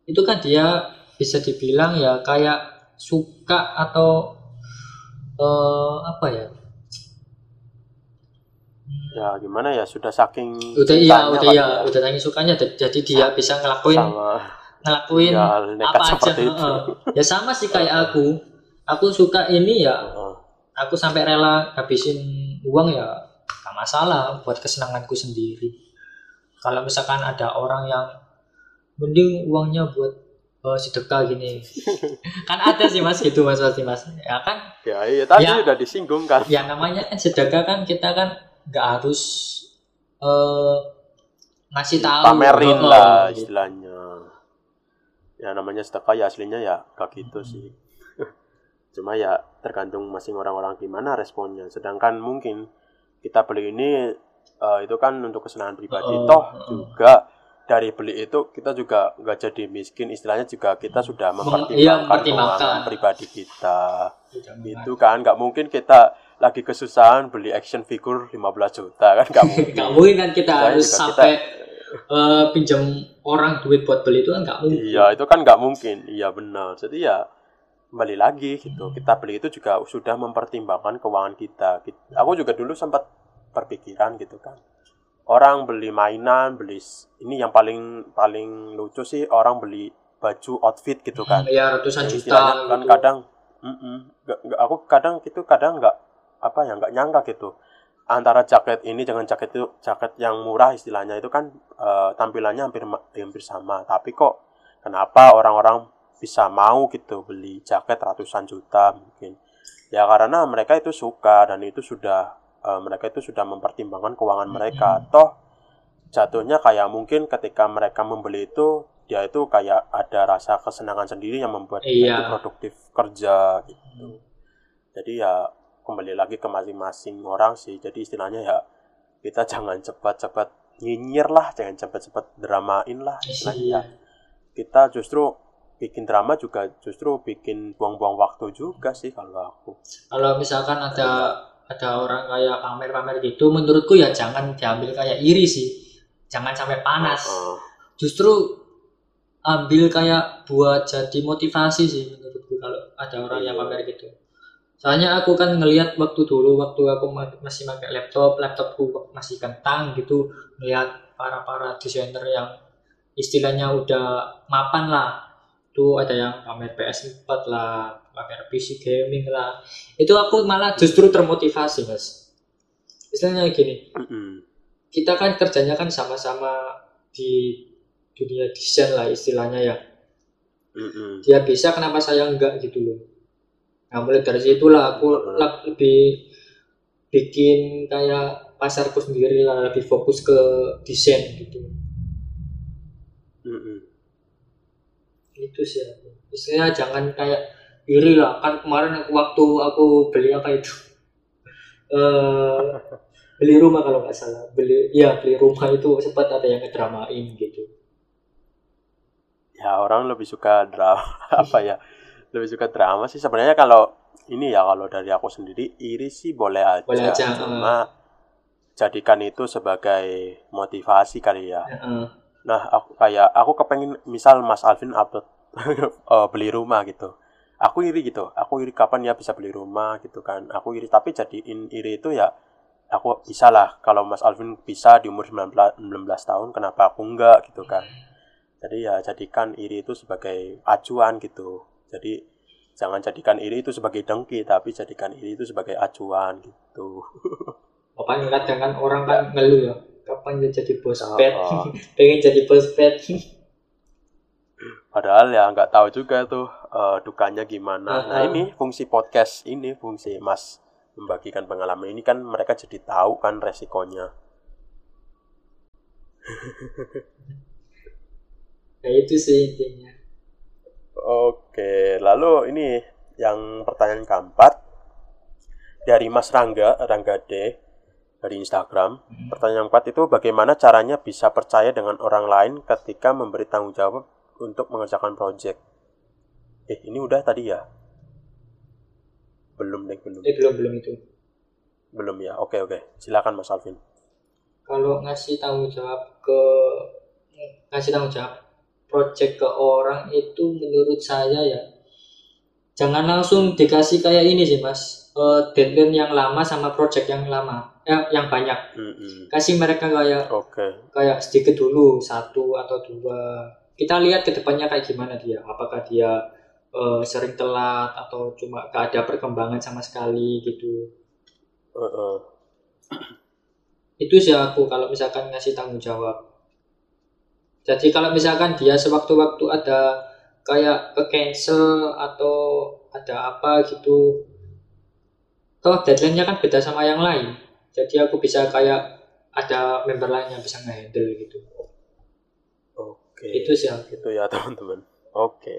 Itu kan dia bisa dibilang ya kayak suka atau eh, apa ya?
Ya gimana ya sudah saking
Udah iya, udah
kali
ya, udah saking sukanya jadi dia bisa ngelakuin
sama
ngelakuin
ya,
apa aja.
itu.
Ya sama sih kayak aku. Aku suka ini ya
Heeh.
Aku sampai rela habisin uang ya nggak masalah buat kesenanganku sendiri. Kalau misalkan ada orang yang mending uangnya buat uh, sedekah gini. Kan ada sih mas gitu mas pasti mas. Ya kan?
Ya iya tadi
Ya.
udah disinggung kan.
Ya namanya kan sedekah kan kita kan nggak harus eh ngasih tahu.
Pamerin
Oh,
lah
gitu.
istilahnya. Ya namanya sedekah ya aslinya ya gak gitu
Hmm.
sih cuma ya tergantung masing orang-orang gimana responnya sedangkan mungkin kita beli ini eh, itu kan untuk kesenangan pribadi
Oh,
toh
oh.
juga dari beli itu kita juga nggak jadi miskin istilahnya juga kita sudah
iya,
mempertimbangkan
mempertimbangkan.
keuangan pribadi kita itu kan nggak mungkin kita lagi kesusahan beli action figure 15 juta kan nggak mungkin
nggak mungkin kan kita
Saya
harus sampai eh, pinjam orang duit buat beli itu kan nggak mungkin
Iya, itu kan nggak mungkin. Iya benar. Jadi ya kembali lagi gitu. Kita beli itu juga sudah mempertimbangkan keuangan kita. Kit- Aku juga dulu sempat berpikiran gitu kan. Orang beli mainan, beli ini yang paling paling lucu sih orang beli baju outfit gitu kan.
ya ratusan juta
kan
gitu.
kadang mm-mm, nggak- nggak- aku kadang gitu kadang nggak apa ya nggak nyangka gitu antara jaket ini dengan jaket itu jaket yang murah istilahnya itu kan eh, tampilannya hampir hampir sama tapi kok kenapa orang-orang bisa mau gitu beli jaket ratusan juta mungkin. Ya karena mereka itu suka dan itu sudah eh, mereka itu sudah mempertimbangkan keuangan mereka. Toh jatuhnya kayak mungkin ketika mereka membeli itu dia itu kayak ada rasa kesenangan sendiri yang membuat dia
Iya.
itu produktif kerja gitu. Jadi ya kembali lagi ke masing-masing orang sih. Jadi istilahnya ya kita jangan cepat-cepat nyinyir lah jangan cepat-cepat dramain lah istilahnya
Iya.
ya kita justru bikin drama juga justru bikin buang-buang waktu juga sih kalau aku.
Kalau misalkan ada ada orang kayak pamer-pamer gitu menurutku ya jangan diambil kayak iri sih. Jangan sampai panas.
Heeh.
justru ambil kayak buat jadi motivasi sih menurutku kalau ada orang yang
Iya.
pamer gitu. Soalnya aku kan ngelihat waktu dulu waktu aku ma- masih pakai laptop laptopku masih kentang gitu ngelihat para para desainer yang istilahnya udah mapan lah tuh ada yang pamer PS4 lah pamer PC gaming lah itu aku malah justru termotivasi mas istilahnya gini
Mm-mm.
kita kan kerjanya kan sama-sama di dunia desain lah istilahnya ya
Mm-mm.
dia bisa kenapa saya enggak gitu loh nah mulai dari situlah aku la- lebih bikin kayak pasarku sendiri lah lebih fokus ke desain gitu
Mm-mm.
Itu sih aku. Istilahnya jangan kayak iri lah. Kan kemarin aku waktu aku beli apa itu? Eh beli rumah kalau nggak salah. Beli ya beli rumah itu sempat ada yang ngedramain gitu.
Ya orang lebih suka drama apa ya? Lebih suka drama sih. Sebenarnya kalau ini ya kalau dari aku sendiri iri sih boleh aja,
Boleh aja,
cuma jadikan itu sebagai motivasi kali ya.
Heeh.
Nah aku kayak aku kepengen misal Mas Alvin upload eh, beli rumah gitu. Aku iri gitu. Aku iri kapan ya bisa beli rumah gitu kan. Aku iri tapi jadiin iri itu ya aku bisa lah. Kalau Mas Alvin bisa di umur 19, 19 tahun kenapa aku enggak gitu kan? Jadi ya jadikan iri itu sebagai acuan gitu. Jadi jangan jadikan iri itu sebagai dengki tapi jadikan iri itu sebagai acuan gitu.
Makanya kadang kan orang kan ngeluh ya kapan dia jadi bos
Oh,
pet pengen jadi bos pet
Padahal ya nggak tahu juga tuh eh, dukanya gimana. Nah
Uh-uh.
ini fungsi podcast ini, fungsi Mas membagikan pengalaman ini kan mereka jadi tahu kan resikonya.
ya itu sih intinya
Oke, lalu ini yang pertanyaan keempat dari Mas Rangga, Rangga D dari Instagram. Pertanyaan keempat itu bagaimana caranya bisa percaya dengan orang lain ketika memberi tanggung jawab untuk mengerjakan proyek? Eh, ini udah tadi ya? Belum deh, belum.
eh belum belum itu
Belum ya. Oke, oke. Silakan Mas Alvin.
kalau ngasih tanggung jawab ke ngasih tanggung jawab project ke orang itu menurut saya ya jangan langsung dikasih kayak ini sih mas Eh, deadline yang lama sama project yang lama eh, yang banyak
Mm-mm.
kasih mereka kayak
Oke.
kayak sedikit dulu satu atau dua kita lihat ke depannya kayak gimana dia apakah dia eh, sering telat atau cuma gak ada perkembangan sama sekali gitu
Heeh.
itu sih aku kalau misalkan ngasih tanggung jawab jadi kalau misalkan dia sewaktu-waktu ada kayak ke cancel atau ada apa gitu toh deadline-nya kan beda sama yang lain jadi aku bisa kayak ada member lain yang bisa nge-handle gitu
Oke.
itu sih.
Itu ya teman-teman. Oke.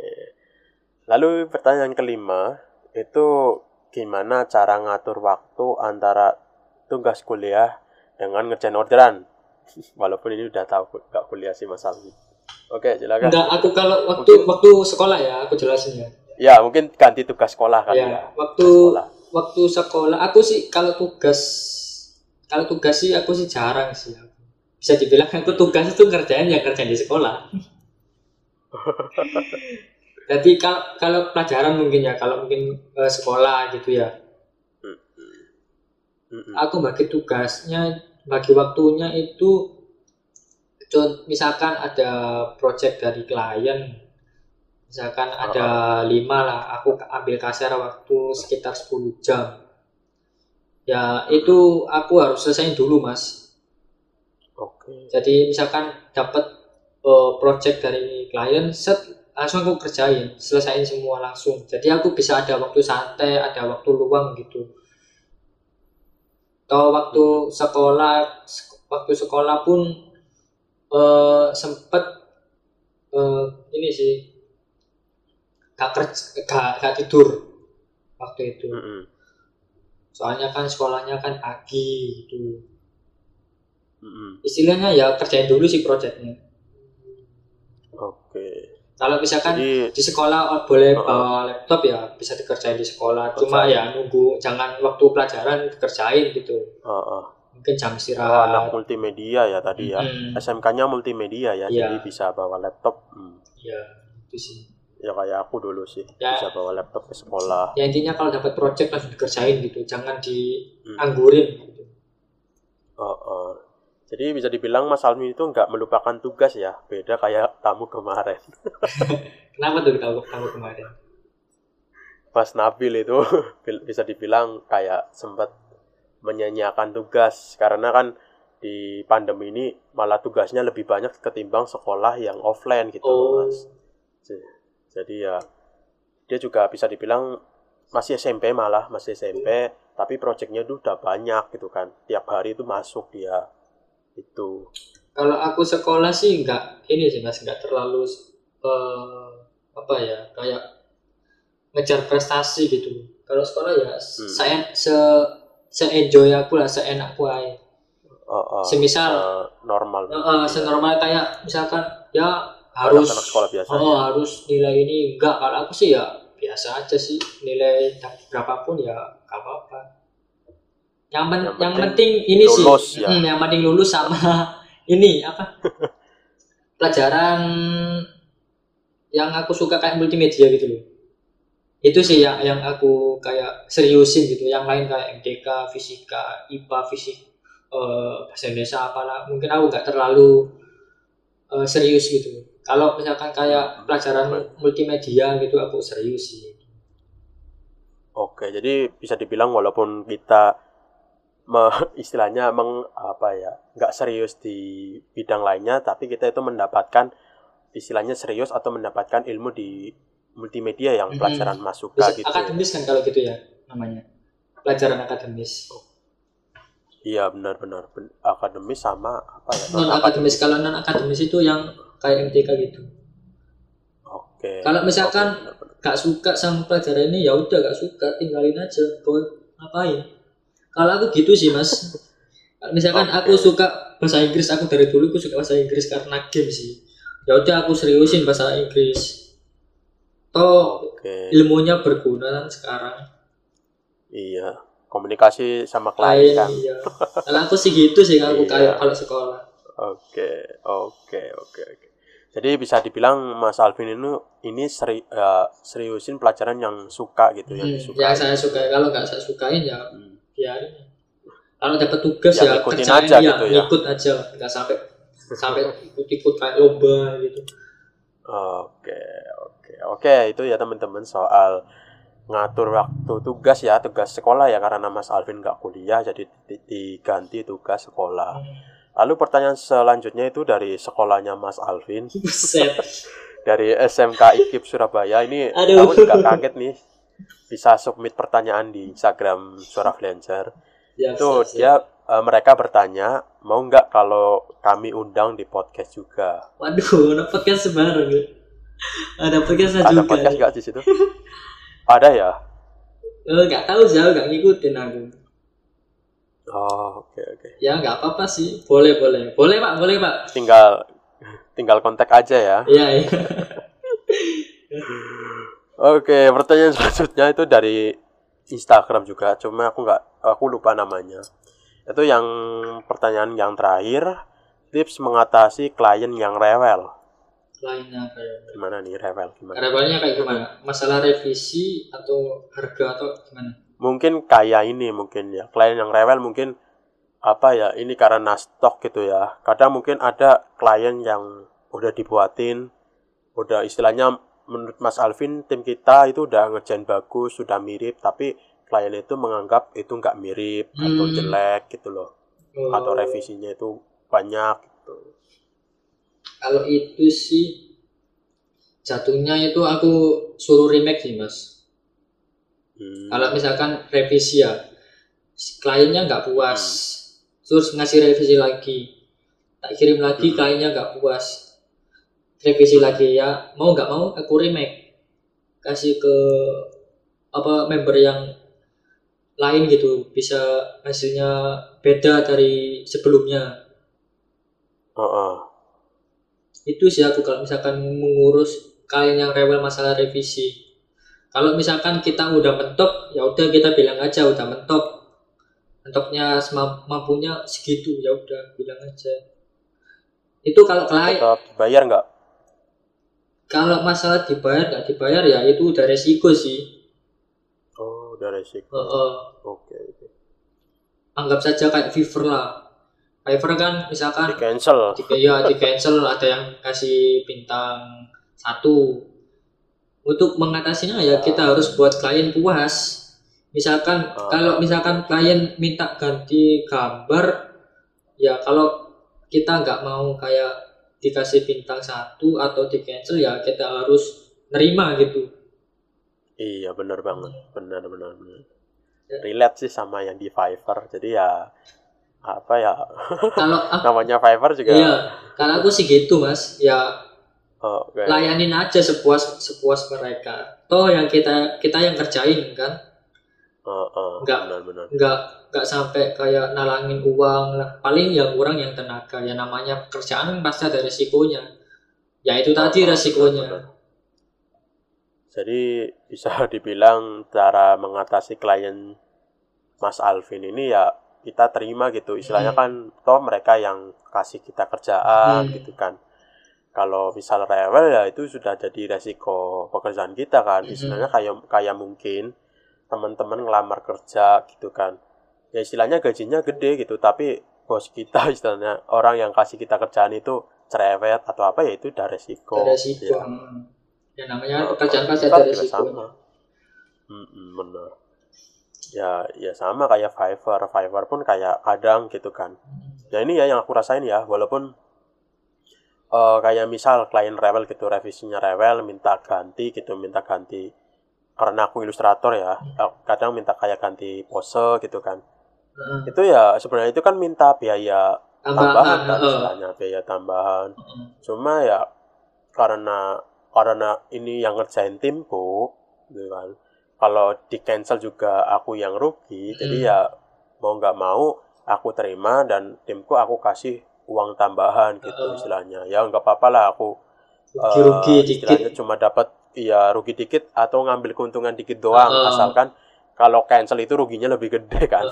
Lalu pertanyaan kelima itu gimana cara ngatur waktu antara tugas kuliah dengan ngerjain orderan? Walaupun ini udah tahu nggak kuliah sih Mas Alwi. Oke, silakan.
enggak aku kalau waktu waktu sekolah ya aku jelasin ya
Ya, mungkin ganti tugas sekolah kali
ya
ya.
waktu
Sekolah.
waktu sekolah aku sih kalau tugas kalau tugas sih aku sih jarang sih bisa dibilang aku tugas itu ngerjain ya kerjain di sekolah. Jadi kalau kalau pelajaran mungkin ya kalau mungkin eh, sekolah gitu ya. Aku bagi tugasnya bagi waktunya itu con- misalkan ada project dari klien misalkan ada lima lah aku ambil kasar waktu sekitar 10 jam ya itu aku harus selesaiin dulu mas
Oke.
jadi misalkan dapat eh, project dari klien set langsung aku kerjain selesaiin semua langsung jadi aku bisa ada waktu santai ada waktu luang gitu atau waktu sekolah waktu sekolah pun eh, sempet eh, ini sih gak kerja gak, gak tidur waktu itu
Mm-mm.
Soalnya kan sekolahnya kan pagi gitu
Mm-mm.
istilahnya ya kerjain dulu sih projectnya
Oke.
kalau misalkan
Jadi
di sekolah boleh
Oh.
bawa laptop ya bisa dikerjain di sekolah cuma
Kerjain.
ya nunggu jangan waktu pelajaran dikerjain gitu
uh, uh.
mungkin jam
Oh, anak
istirahat
multimedia ya tadi ya.
Mm,
SMK-nya multimedia ya,
Iya.
jadi bisa bawa laptop. Hmm.
ya itu sih
Ya kayak aku dulu sih,
Ya.
bisa bawa laptop ke sekolah.
ya intinya kalau dapat project langsung dikerjain gitu jangan
Hmm.
dianggurin gitu.
Oh, oh. Jadi bisa dibilang Mas Almi itu nggak melupakan tugas ya, beda kayak tamu kemarin.
kenapa tuh tahu tahu kemarin
Mas Nabil itu bisa dibilang kayak sempat menyanyiakan tugas karena kan di pandemi ini malah tugasnya lebih banyak ketimbang sekolah yang offline gitu
oh
Mas. Jadi ya dia juga bisa dibilang masih SMP malah masih SMP tapi proyeknya itu udah banyak gitu kan. Tiap hari itu masuk dia. Itu.
Kalau aku sekolah sih nggak ini sih mas nggak terlalu eh, apa ya kayak ngejar prestasi gitu. Kalau sekolah ya
Hmm.
saya se se enjoy aku lah seenakku aja
oh, oh,
semisal
eh, normal
eh, eh, senormal kayak misalkan ya
harus anak sekolah biasa
oh harus nilai ini enggak. Kalau aku sih ya biasa aja sih. Nilai berapapun ya gak apa-apa. Yang, pen-
Yang
yang
penting
penting, ini
lulus,
sih
ya.
mm, yang penting lulus sama ini apa? Pelajaran yang aku suka kayak multimedia gitu loh. Itu sih yang yang aku kayak seriusin gitu. Yang lain kayak MTK fisika IPA fisik eh, bahasa Indonesia apalah. Mungkin aku nggak terlalu eh, serius gitu kalau misalkan kayak pelajaran multimedia gitu aku serius sih.
Oke, jadi bisa dibilang walaupun kita me- istilahnya meng, apa ya nggak serius di bidang lainnya, tapi kita itu mendapatkan istilahnya serius atau mendapatkan ilmu di multimedia yang pelajaran masuk
Bisa
gitu. ya.
akademis kan kalau gitu ya namanya. Pelajaran akademis.
Iya benar-benar. Ben- akademis sama apa ya?
non akademis kalau non akademis itu yang kayak MTK gitu
Oke.
Kalau misalkan-
Oke, benar-benar.
gak suka sama pelajaran ini ya udah gak suka tinggalin aja buat ngapain kalau aku gitu sih mas Kalau misalkan
Oke.
aku suka bahasa Inggris aku dari dulu aku suka bahasa Inggris karena game sih ya udah aku seriusin bahasa Inggris toh
Oke.
ilmunya berguna kan sekarang
Iya. Komunikasi sama klien kan.
iya. Kalau aku sih gitu sih
Iya.
aku kayak kalau sekolah
Oke, oke, oke, oke. Jadi bisa dibilang Mas Alvin ini ini seri, eh, seriusin pelajaran yang suka gitu, yang
Hmm, yang saya sukai kalau nggak saya sukain ya
Hmm.
biarin kalau dapat tugas
Ya,
ya, kerjain
aja
ya,
gitu ya.
ikut aja nggak sampai sampai ikut-ikut kayak lomba gitu
Oke, oke, oke. Itu ya teman-teman soal ngatur waktu tugas ya tugas sekolah ya karena Mas Alvin nggak kuliah jadi di- diganti tugas sekolah. Lalu pertanyaan selanjutnya itu dari sekolahnya Mas Alvin. Dari SMK IKIP Surabaya. Ini
Aduh.
aku juga kaget nih. Bisa submit pertanyaan di Instagram Suara Freelancer.
Ya,
itu
siap,
dia eh, mereka bertanya mau nggak kalau kami undang di podcast juga?
Waduh, ada podcast sebarang. Ada podcastnya
ada
juga.
podcast nggak di situ? Ada ya?
Eh, nggak tahu sih, nggak ngikutin aku.
Oh oke oke.
Ya nggak apa-apa sih, boleh boleh, boleh pak, boleh pak.
tinggal tinggal kontak aja ya.
Iya iya.
oke pertanyaan selanjutnya itu dari Instagram juga. Cuma aku nggak aku lupa namanya. Itu yang pertanyaan yang terakhir. Tips mengatasi klien yang rewel.
Lainnya kayak
gimana nih rewel gimana?
Harapannya kayak gimana? Masalah revisi atau harga atau gimana?
Mungkin kayak ini mungkin ya klien yang rewel mungkin apa ya ini karena stok gitu ya kadang mungkin ada klien yang udah dibuatin udah istilahnya menurut Mas Alvin tim kita itu udah ngerjain bagus sudah mirip tapi klien itu menganggap itu nggak mirip atau
Hmm.
jelek gitu loh
Oh,
atau revisinya itu banyak gitu.
Kalau itu sih jatuhnya itu aku suruh remake sih mas.
Hmm.
Kalau misalkan revisi ya, kliennya nggak puas, terus ngasih revisi lagi, tak kirim lagi
Hmm.
kliennya nggak puas, revisi lagi ya mau nggak mau aku remake, kasih ke apa member yang lain gitu, bisa hasilnya beda dari sebelumnya.
Heeh.
Itu sih aku kalau misalkan mengurus klien yang rewel masalah revisi. Kalau misalkan kita udah mentok, ya udah kita bilang aja udah mentok. Mentoknya mampunya segitu, ya udah bilang aja. Itu kalau klien,
tetap bayar nggak
kalau masalah dibayar nggak dibayar ya itu udah resiko sih.
oh udah resiko
Eh, eh,
oke oke
anggap saja kayak Fiverr lah. Fiverr kan misalkan
di cancel
di, ya di cancel ada yang kasih bintang satu untuk mengatasinya ya kita harus buat klien puas misalkan
Ah.
kalau misalkan klien minta ganti gambar ya kalau kita nggak mau kayak dikasih bintang satu atau di cancel ya kita harus nerima gitu
Iya bener banget, bener bener bener.
Ya.
Relate sih sama yang di Fiverr, jadi ya apa ya
kalau
namanya Fiverr juga.
iya kalau aku sih gitu mas ya
Oh, kayak-
layanin aja sepuas sepuas mereka toh yang kita kita yang kerjain kan
Oh, oh,
Enggak.
bener bener.
nggak nggak sampai kayak nalangin uang lah paling yang kurang yang tenaga ya namanya pekerjaan pasti ada resikonya ya itu tadi
Oh, oh,
resikonya
bener, bener. Jadi bisa dibilang cara mengatasi klien Mas Alvin ini ya kita terima gitu. Istilahnya
Hmm.
kan toh mereka yang kasih kita kerjaan
Hmm.
gitu kan. Kalau misal rewel ya itu sudah jadi resiko pekerjaan kita kan. Istilahnya kayak kayak mungkin teman-teman ngelamar kerja gitu kan. Ya istilahnya gajinya gede gitu, tapi bos kita istilahnya orang yang kasih kita kerjaan itu cerewet atau apa ya itu udah resiko.
ada resiko
Ya.
Ya namanya
Oh,
pekerjaan pasti ada resikonya
sama. Mm-mm, bener. Ya, ya sama kayak Fiverr. Fiverr pun kayak kadang gitu kan. Ya ini ya yang aku rasain ya, walaupun eh, kayak misal klien rewel gitu, revisinya rewel, minta ganti gitu, minta ganti. Karena aku ilustrator ya, eh, kadang minta kayak ganti pose gitu kan.
Heeh.
Itu ya sebenarnya itu kan minta biaya tambahan
tambahan
kan istilahnya, biaya tambahan. Cuma ya karena karena ini yang ngerjain timku gitu kan kalau di cancel juga aku yang rugi jadi
Hmm.
ya mau nggak mau aku terima dan timku aku kasih uang tambahan gitu
Heeh.
istilahnya. Ya nggak apa-apa lah aku
rugi-rugi
eh,
dikit.
istilahnya cuma dapat ya rugi dikit atau ngambil keuntungan dikit doang.
Heeh.
asalkan kalau cancel itu ruginya lebih gede kan?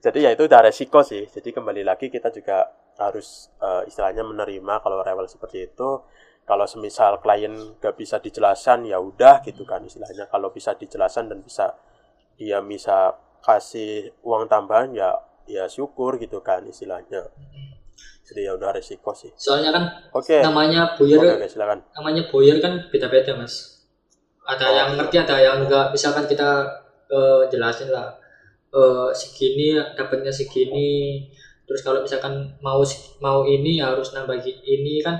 Jadi ya itu udah resiko sih. Jadi kembali lagi kita juga harus eh, istilahnya menerima kalau rewel seperti itu. Kalau semisal klien gak bisa dijelaskan ya udah gitu kan istilahnya. Kalau bisa dijelaskan dan bisa dia bisa kasih uang tambahan ya ya syukur gitu kan istilahnya. Jadi ya udah resiko sih.
Soalnya kan
oke.
namanya boyer
oke, silakan.
namanya boyer kan beda-beda mas. Ada
Oh,
yang
iya.
ngerti ada yang enggak. Misalkan kita eh, jelasin lah. Eh, segini dapatnya segini. Terus kalau misalkan mau mau ini harus nambah ini kan.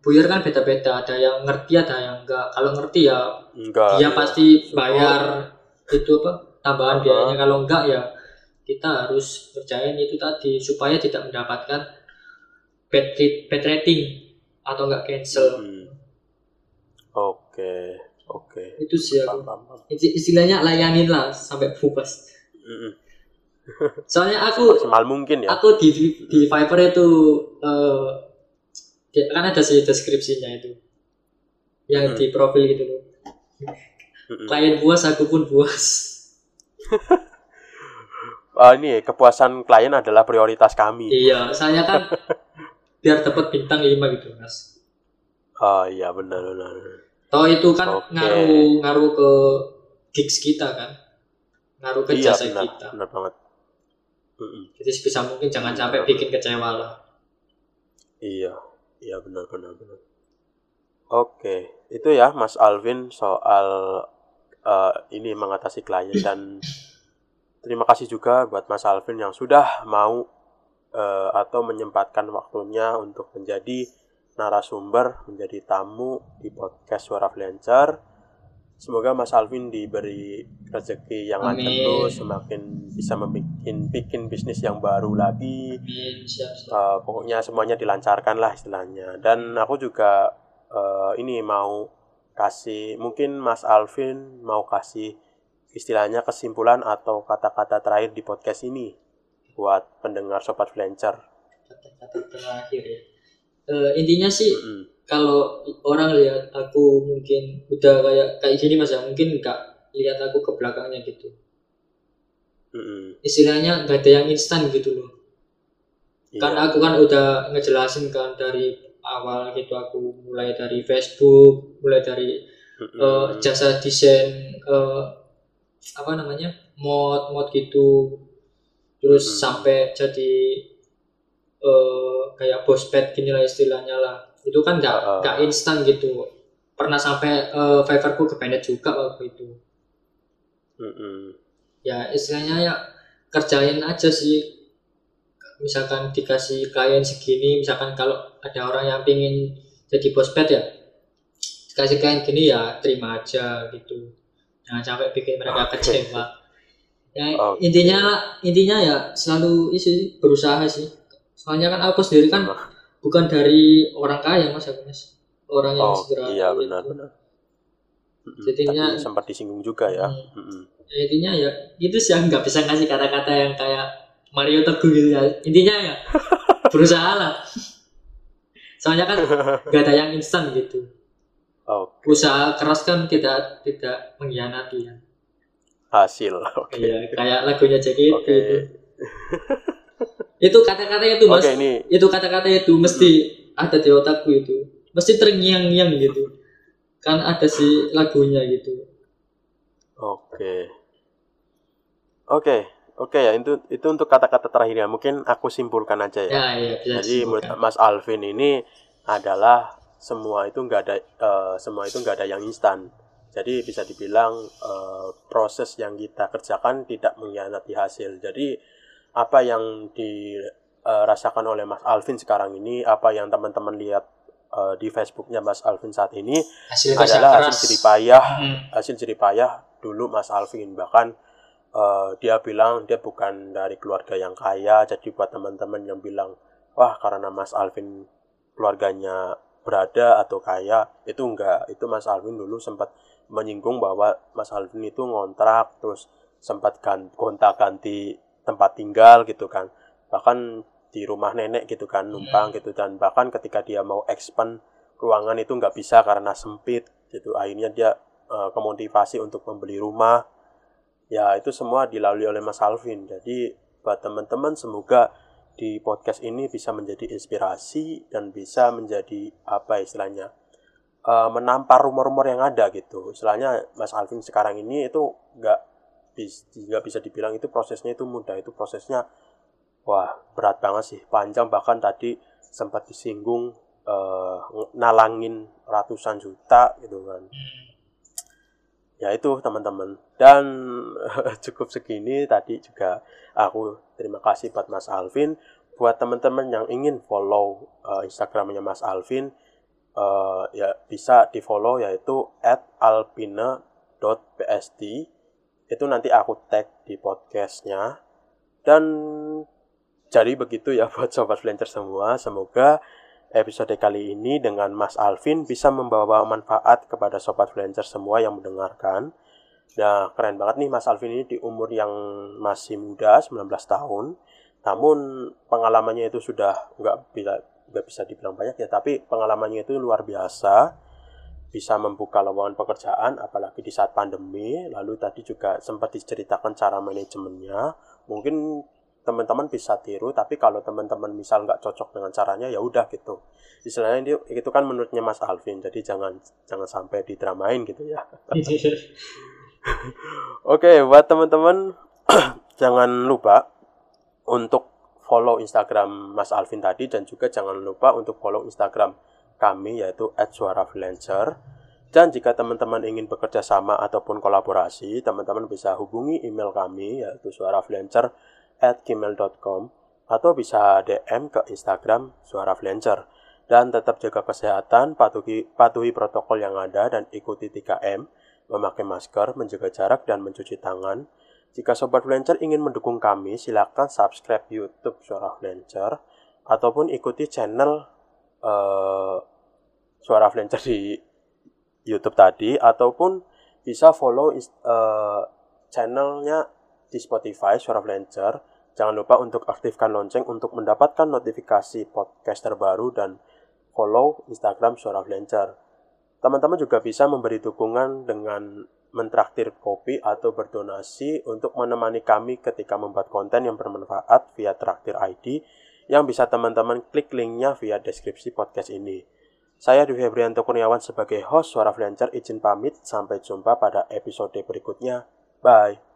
Buyar kan beda-beda. Ada yang ngerti ada yang enggak. Kalau ngerti ya
Enggak.
dia
iya.
pasti
Syukur.
bayar itu apa? Tambahan biayanya. Kalau enggak ya kita harus percayain itu tadi supaya tidak mendapatkan bad, bad rating atau enggak cancel
Hmm. Oke, oke.
itu sih aku istilahnya layanin lah sampai puas
Mm-mm.
soalnya aku
Maksimal mungkin ya.
aku di di Fiverr itu eh, dia- kan ada sih deskripsinya itu yang
Hmm.
di profil gitu loh
Mm-mm.
klien puas aku pun puas
Ah, ini kepuasan klien adalah prioritas kami.
iya saya kan biar dapat bintang 5 gitu mas
Oh iya benar benar.
Toh itu kan
Oke.
ngaruh ngaruh ke gigs kita kan ngaruh ke
Iya
jasa
benar,
kita
benar banget. Mm-mm.
jadi sebisa mungkin jangan sampai bikin kecewa lah
Iya, iya benar benar benar. Oke, itu ya Mas Alvin soal eh, ini mengatasi klien dan terima kasih juga buat Mas Alvin yang sudah mau eh, atau menyempatkan waktunya untuk menjadi narasumber, menjadi tamu di podcast Suara Freelancer. Semoga Mas Alvin diberi rezeki yang lancar terus, semakin bisa membuat bikin bisnis yang baru lagi,
Amin siap siap.
Uh, pokoknya semuanya dilancarkan lah istilahnya. Dan aku juga uh, ini mau kasih mungkin Mas Alvin mau kasih istilahnya kesimpulan atau kata-kata terakhir di podcast ini buat pendengar sobat freelancer.
kata-kata terakhir ya Eh, intinya sih
Mm-mm.
kalau orang lihat aku mungkin udah kayak kayak gini mas ya mungkin nggak lihat aku ke belakangnya gitu
Mm-mm.
istilahnya nggak ada yang instan gitu loh
Iya.
kan aku kan udah ngejelasin kan dari awal gitu aku mulai dari Facebook mulai dari
Mm-mm.
eh, jasa desain eh, apa namanya mod mod gitu terus
Hmm.
sampai jadi eh, kayak bos pet gini lah istilahnya lah itu kan nggak
Ah.
nggak instan gitu pernah sampai eh, Fiverrku kepenet juga waktu itu
Mm-mm.
ya istilahnya ya kerjain aja sih misalkan dikasih klien segini misalkan kalau ada orang yang pingin jadi bos pet ya dikasih klien gini ya terima aja gitu jangan sampai bikin mereka
Oke.
kecewa ya
Oke.
intinya intinya ya selalu isi berusaha sih soalnya kan aku sendiri kan bukan dari orang kaya mas aku mas orang yang
Oh
sederhana
iya benar benar.
Jadinya-
Tadi sempat disinggung juga ya.
Hmm.
Mm-mm.
Ya, intinya ya itu sih nggak bisa ngasih kata-kata yang kayak Mario Teguh gitu ya intinya ya berusaha lah soalnya kan nggak ada yang instan gitu
Oke.
usaha keras kan tidak tidak mengkhianati ya
Hasil. Oke.
Iya, kayak lagunya JKT
Oke.
itu itu kata-kata itu mas
Oke ini
itu kata-kata itu mesti ada di otakku itu mesti terngiang-ngiang gitu kan ada si lagunya gitu
Oke. Oke, oke ya itu itu untuk kata-kata terakhirnya. Mungkin aku simpulkan aja ya.
ya iya bisa
Jadi menurut. Mas Alvin ini adalah semua itu nggak ada eh, semua itu nggak ada yang instan. Jadi bisa dibilang eh, proses yang kita kerjakan tidak mengkhianati hasil. Jadi apa yang dirasakan oleh Mas Alvin sekarang ini, apa yang teman-teman lihat eh, di Facebooknya Mas Alvin saat ini
hasil
adalah
keras
hasil jerih payah
Hmm.
hasil jerih payah dulu Mas Alvin bahkan eh, dia bilang dia bukan dari keluarga yang kaya jadi buat teman-teman yang bilang wah karena Mas Alvin keluarganya berada atau kaya itu enggak. Itu Mas Alvin dulu sempat menyinggung bahwa Mas Alvin itu ngontrak terus sempat gan- gonta-ganti tempat tinggal gitu kan. Bahkan di rumah nenek gitu kan numpang gitu. Dan bahkan ketika dia mau expand ruangan itu nggak bisa karena sempit gitu. Akhirnya dia eh, kemotivasi untuk membeli rumah. Ya itu semua dilalui oleh Mas Alvin. Jadi buat teman-teman semoga di podcast ini bisa menjadi inspirasi dan bisa menjadi apa istilahnya eh, menampar rumor-rumor yang ada gitu. Istilahnya Mas Alvin sekarang ini itu nggak nggak bisa dibilang itu prosesnya itu mudah. Itu prosesnya wah berat banget sih. Panjang bahkan tadi sempat disinggung eh, nalangin ratusan juta gitu kan ya itu teman-teman. Dan cukup segini tadi juga aku terima kasih buat Mas Alvin. Buat teman-teman yang ingin follow uh, Instagramnya Mas Alvin uh, ya bisa di follow yaitu alpina.psd itu nanti aku tag di podcastnya. Dan jadi begitu ya buat sobat freelancer semua. Semoga episode kali ini dengan Mas Alvin bisa membawa manfaat kepada sobat freelancer semua yang mendengarkan. Nah, keren banget nih Mas Alvin ini di umur yang masih muda, 19 tahun. Namun pengalamannya itu sudah nggak bisa nggak bisa dibilang banyak ya, tapi pengalamannya itu luar biasa. Bisa membuka lowongan pekerjaan, apalagi di saat pandemi. Lalu tadi juga sempat diceritakan cara manajemennya. Mungkin teman-teman bisa tiru tapi kalau teman-teman misal nggak cocok dengan caranya ya udah gitu. Istilahnya itu itu kan menurutnya Mas Alvin jadi jangan jangan sampai didramain gitu ya. Oke buat teman-teman jangan lupa untuk follow Instagram Mas Alvin tadi dan juga jangan lupa untuk follow Instagram kami yaitu @suara_freelancer dan jika teman-teman ingin bekerja sama ataupun kolaborasi, teman-teman bisa hubungi email kami yaitu suara freelancer at gmail.com atau bisa DM ke Instagram Suara Flancer. Dan tetap jaga kesehatan, patuhi, patuhi protokol yang ada dan ikuti 3M, memakai masker, menjaga jarak, dan mencuci tangan. Jika Sobat Flancer ingin mendukung kami, silakan subscribe YouTube Suara Flancer ataupun ikuti channel uh, Suara Flancer di YouTube tadi ataupun bisa follow uh, channelnya di Spotify Suara Flancer. Jangan lupa untuk aktifkan lonceng untuk mendapatkan notifikasi podcast terbaru dan follow Instagram Suara Flancer. Teman-teman juga bisa memberi dukungan dengan mentraktir kopi atau berdonasi untuk menemani kami ketika membuat konten yang bermanfaat via traktir ID yang bisa teman-teman klik linknya via deskripsi podcast ini. Saya Dwi Febrianto Kurniawan sebagai host Suara Flancer izin pamit. Sampai jumpa pada episode berikutnya. Bye.